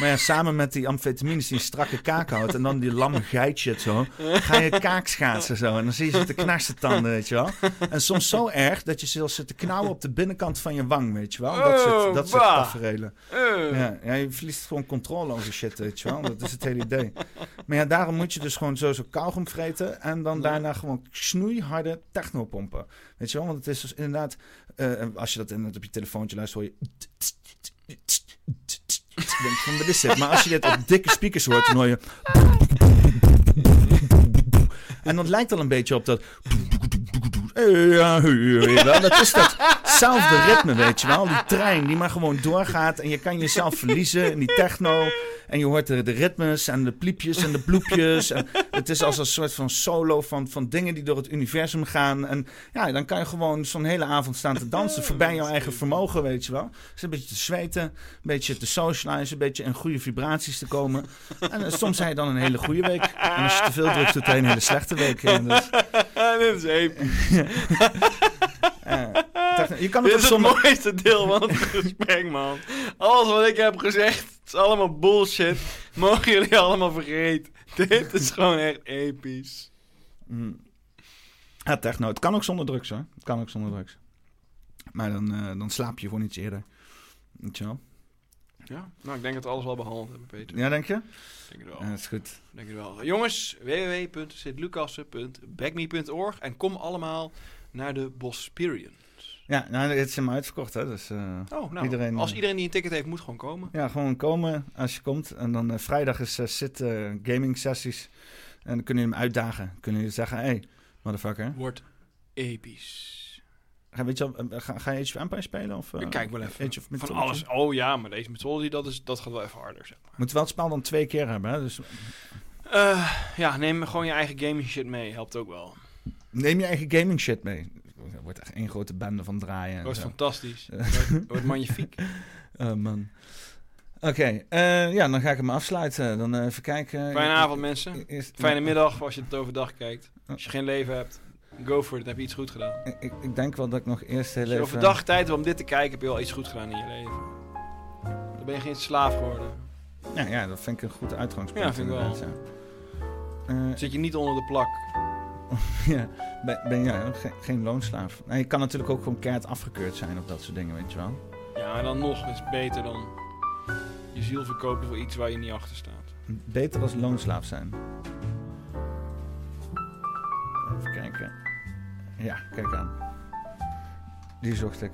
Maar ja, samen met die amfetamines die een strakke kaak houdt en dan die lamme geit shit zo, ga je kaakschaatsen zo. En dan zie je ze te knarsen tanden, weet je wel. En soms zo erg dat je zelfs zit te knauwen op de binnenkant van je wang, weet je wel. Dat soort, Oh, dat soort tafereelen. Oh. Ja, ja, je verliest gewoon controle over shit, weet je wel. Dat is het hele idee. Maar ja, daarom moet je dus gewoon sowieso kauwgom vreten en dan daarna gewoon snoeiharde techno pompen. Weet je wel, want het is dus inderdaad, eh, als je dat inderdaad op je telefoontje luistert, hoor je... Denk van, wat is dit? Maar als je dit op dikke speakers hoort, dan hoor je... En dat lijkt al een beetje op dat... Ja, je wel. Dat is datzelfde ritme, weet je wel. Die trein die maar gewoon doorgaat en je kan jezelf verliezen in die techno. En je hoort de, de ritmes en de pliepjes en de bloepjes. En het is als een soort van solo van, van dingen die door het universum gaan. En ja, dan kan je gewoon zo'n hele avond staan te dansen voorbij jouw eigen vermogen, weet je wel. Dus een beetje te zweten, een beetje te socializen, een beetje in goede vibraties te komen. En eh, soms heb je dan een hele goede week. En als je te veel drugs doet, je een hele slechte week. En dus- Dit is episch. Je kan Dit het ook is het mooiste deel van het gesprek, man. Alles wat ik heb gezegd is allemaal bullshit. Mogen jullie allemaal vergeten. Dit is gewoon echt episch. Mm. Ja, techno. Het kan ook zonder drugs, hoor. Het kan ook zonder drugs. Maar dan, eh, dan slaap je gewoon iets eerder. Weet je wel? Ja, nou ik denk dat we alles wel behandeld hebben, Peter. Ja, denk je? Denk het wel. Ja, dat is goed. Denk het wel. Jongens, www.sitlucassen.backme.org en kom allemaal naar de Bosperian. Ja, nou, het is helemaal uitverkocht, hè. Dus, eh, Oh, nou, iedereen, als eh, iedereen die een ticket heeft, moet gewoon komen. Ja, gewoon komen als je komt. En dan eh, vrijdag is zit gaming sessies. En dan kunnen jullie hem uitdagen. Kunnen jullie zeggen, hey, motherfucker. Wordt episch. Ga, weet je ga, ga je Age of spelen? Of, ik kijk wel even. Age of van alles. Oh ja, maar deze Mythology, dat, is, dat gaat wel even harder, zeg maar. Moet wel het spel dan twee keer hebben, hè? Dus ja, neem gewoon je eigen gaming shit mee. Helpt ook wel. neem je eigen gaming shit mee. Er wordt echt één grote bende van draaien. en Dat zo. fantastisch. Eh. Dat wordt- wordt magnifiek. Oh, man. Oké, eh, ja, dan ga ik hem afsluiten. Dan eh, even kijken. Fijne avond, mensen. Eerst- Fijne middag als je het overdag kijkt. Als je geen leven hebt, go for it. Dan heb je iets goed gedaan. Ik, ik, denk wel dat ik nog eerst heel even... overdag tijd hebt om dit te kijken, heb je wel iets goed gedaan in je leven. Dan ben je geen slaaf geworden. Ja, ja, dat vind ik een goed uitgangspunt. Ja, vind ik wel. ja. Eh, Zit je niet onder de plak. ja, ben, ben ja, geen, geen loonslaaf. Nou, je kan natuurlijk ook gewoon keihard afgekeurd zijn of dat soort dingen, weet je wel. Ja, en dan nog is beter dan je ziel verkopen voor iets waar je niet achter staat. Beter als loonslaaf zijn. Even kijken. Ja, kijk aan. Die zocht ik.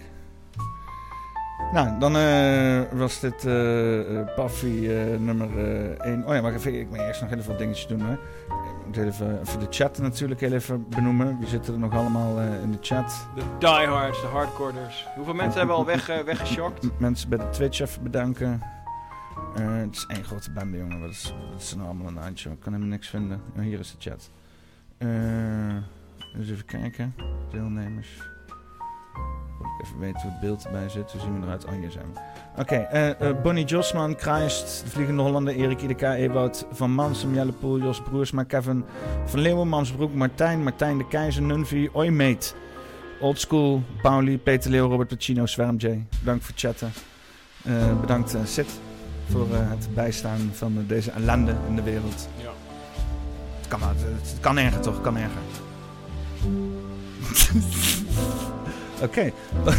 Nou, dan eh, was dit eh eh, eh, nummer 1. oh ja, maar even, ik moet eerst nog even wat dingetjes doen. Hè. Ik moet even, even de chat natuurlijk heel even benoemen. Wie zitten er nog allemaal eh, in de chat? De diehards, de hardcorders. Hoeveel mensen hebben al weg, eh, weggeschokt? Mensen bij de Twitch even bedanken. Eh, het is één grote bende, jongen. Wat is, wat is er nou allemaal aan de hand, joh? Ik kan helemaal niks vinden. Oh, hier is de chat. Dus even kijken. Deelnemers. Even weten hoe het beeld erbij zit. Hoe zien we eruit? Oh, hier zijn we. Oké, eh, eh, Bonnie Josman, Kruist, De Vliegende Hollander, Erik Ideka, Ewout Van Mansum, Jelle Poel, Jos Broersma, Kevin Van Leeuwen, Mansbroek, Martijn, Martijn de Keizer, Nunvi, Oimate, Oldschool, Pauli, Peter Leeuw, Robert Pacino, Zwerm J. Bedankt voor het chatten. Eh, bedankt eh, Sid voor eh, het bijstaan van eh, deze ellende in de wereld. Ja. Het kan, maar, het, het kan erger toch? Het kan erger. Oké.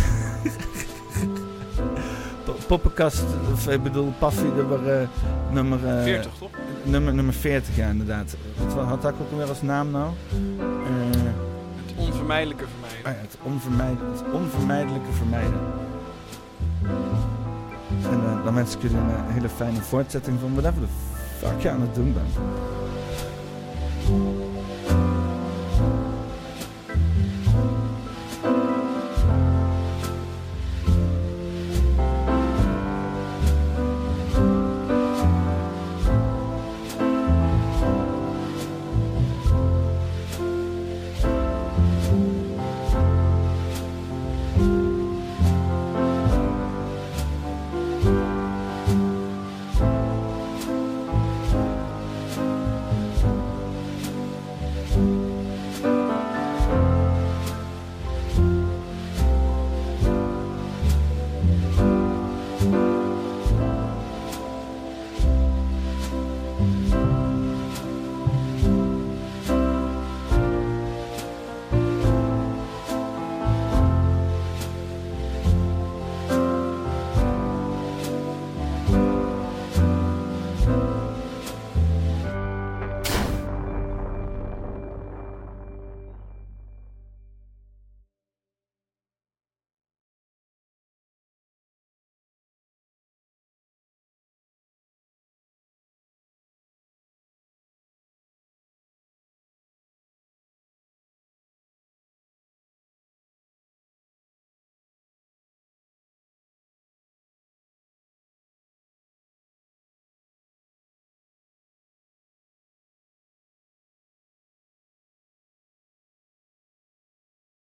Po- Poppenkast, of ik bedoel Paffy nummer... eh, nummer eh, 40, toch? Nummer, nummer 40, ja inderdaad. Wat had ik ook alweer als naam nou? Eh, Het onvermijdelijke vermijden. Ah ja, het, onvermijd, het onvermijdelijke vermijden. En eh, dan wens ik jullie een hele fijne voortzetting van whatever the fuck je aan het doen bent.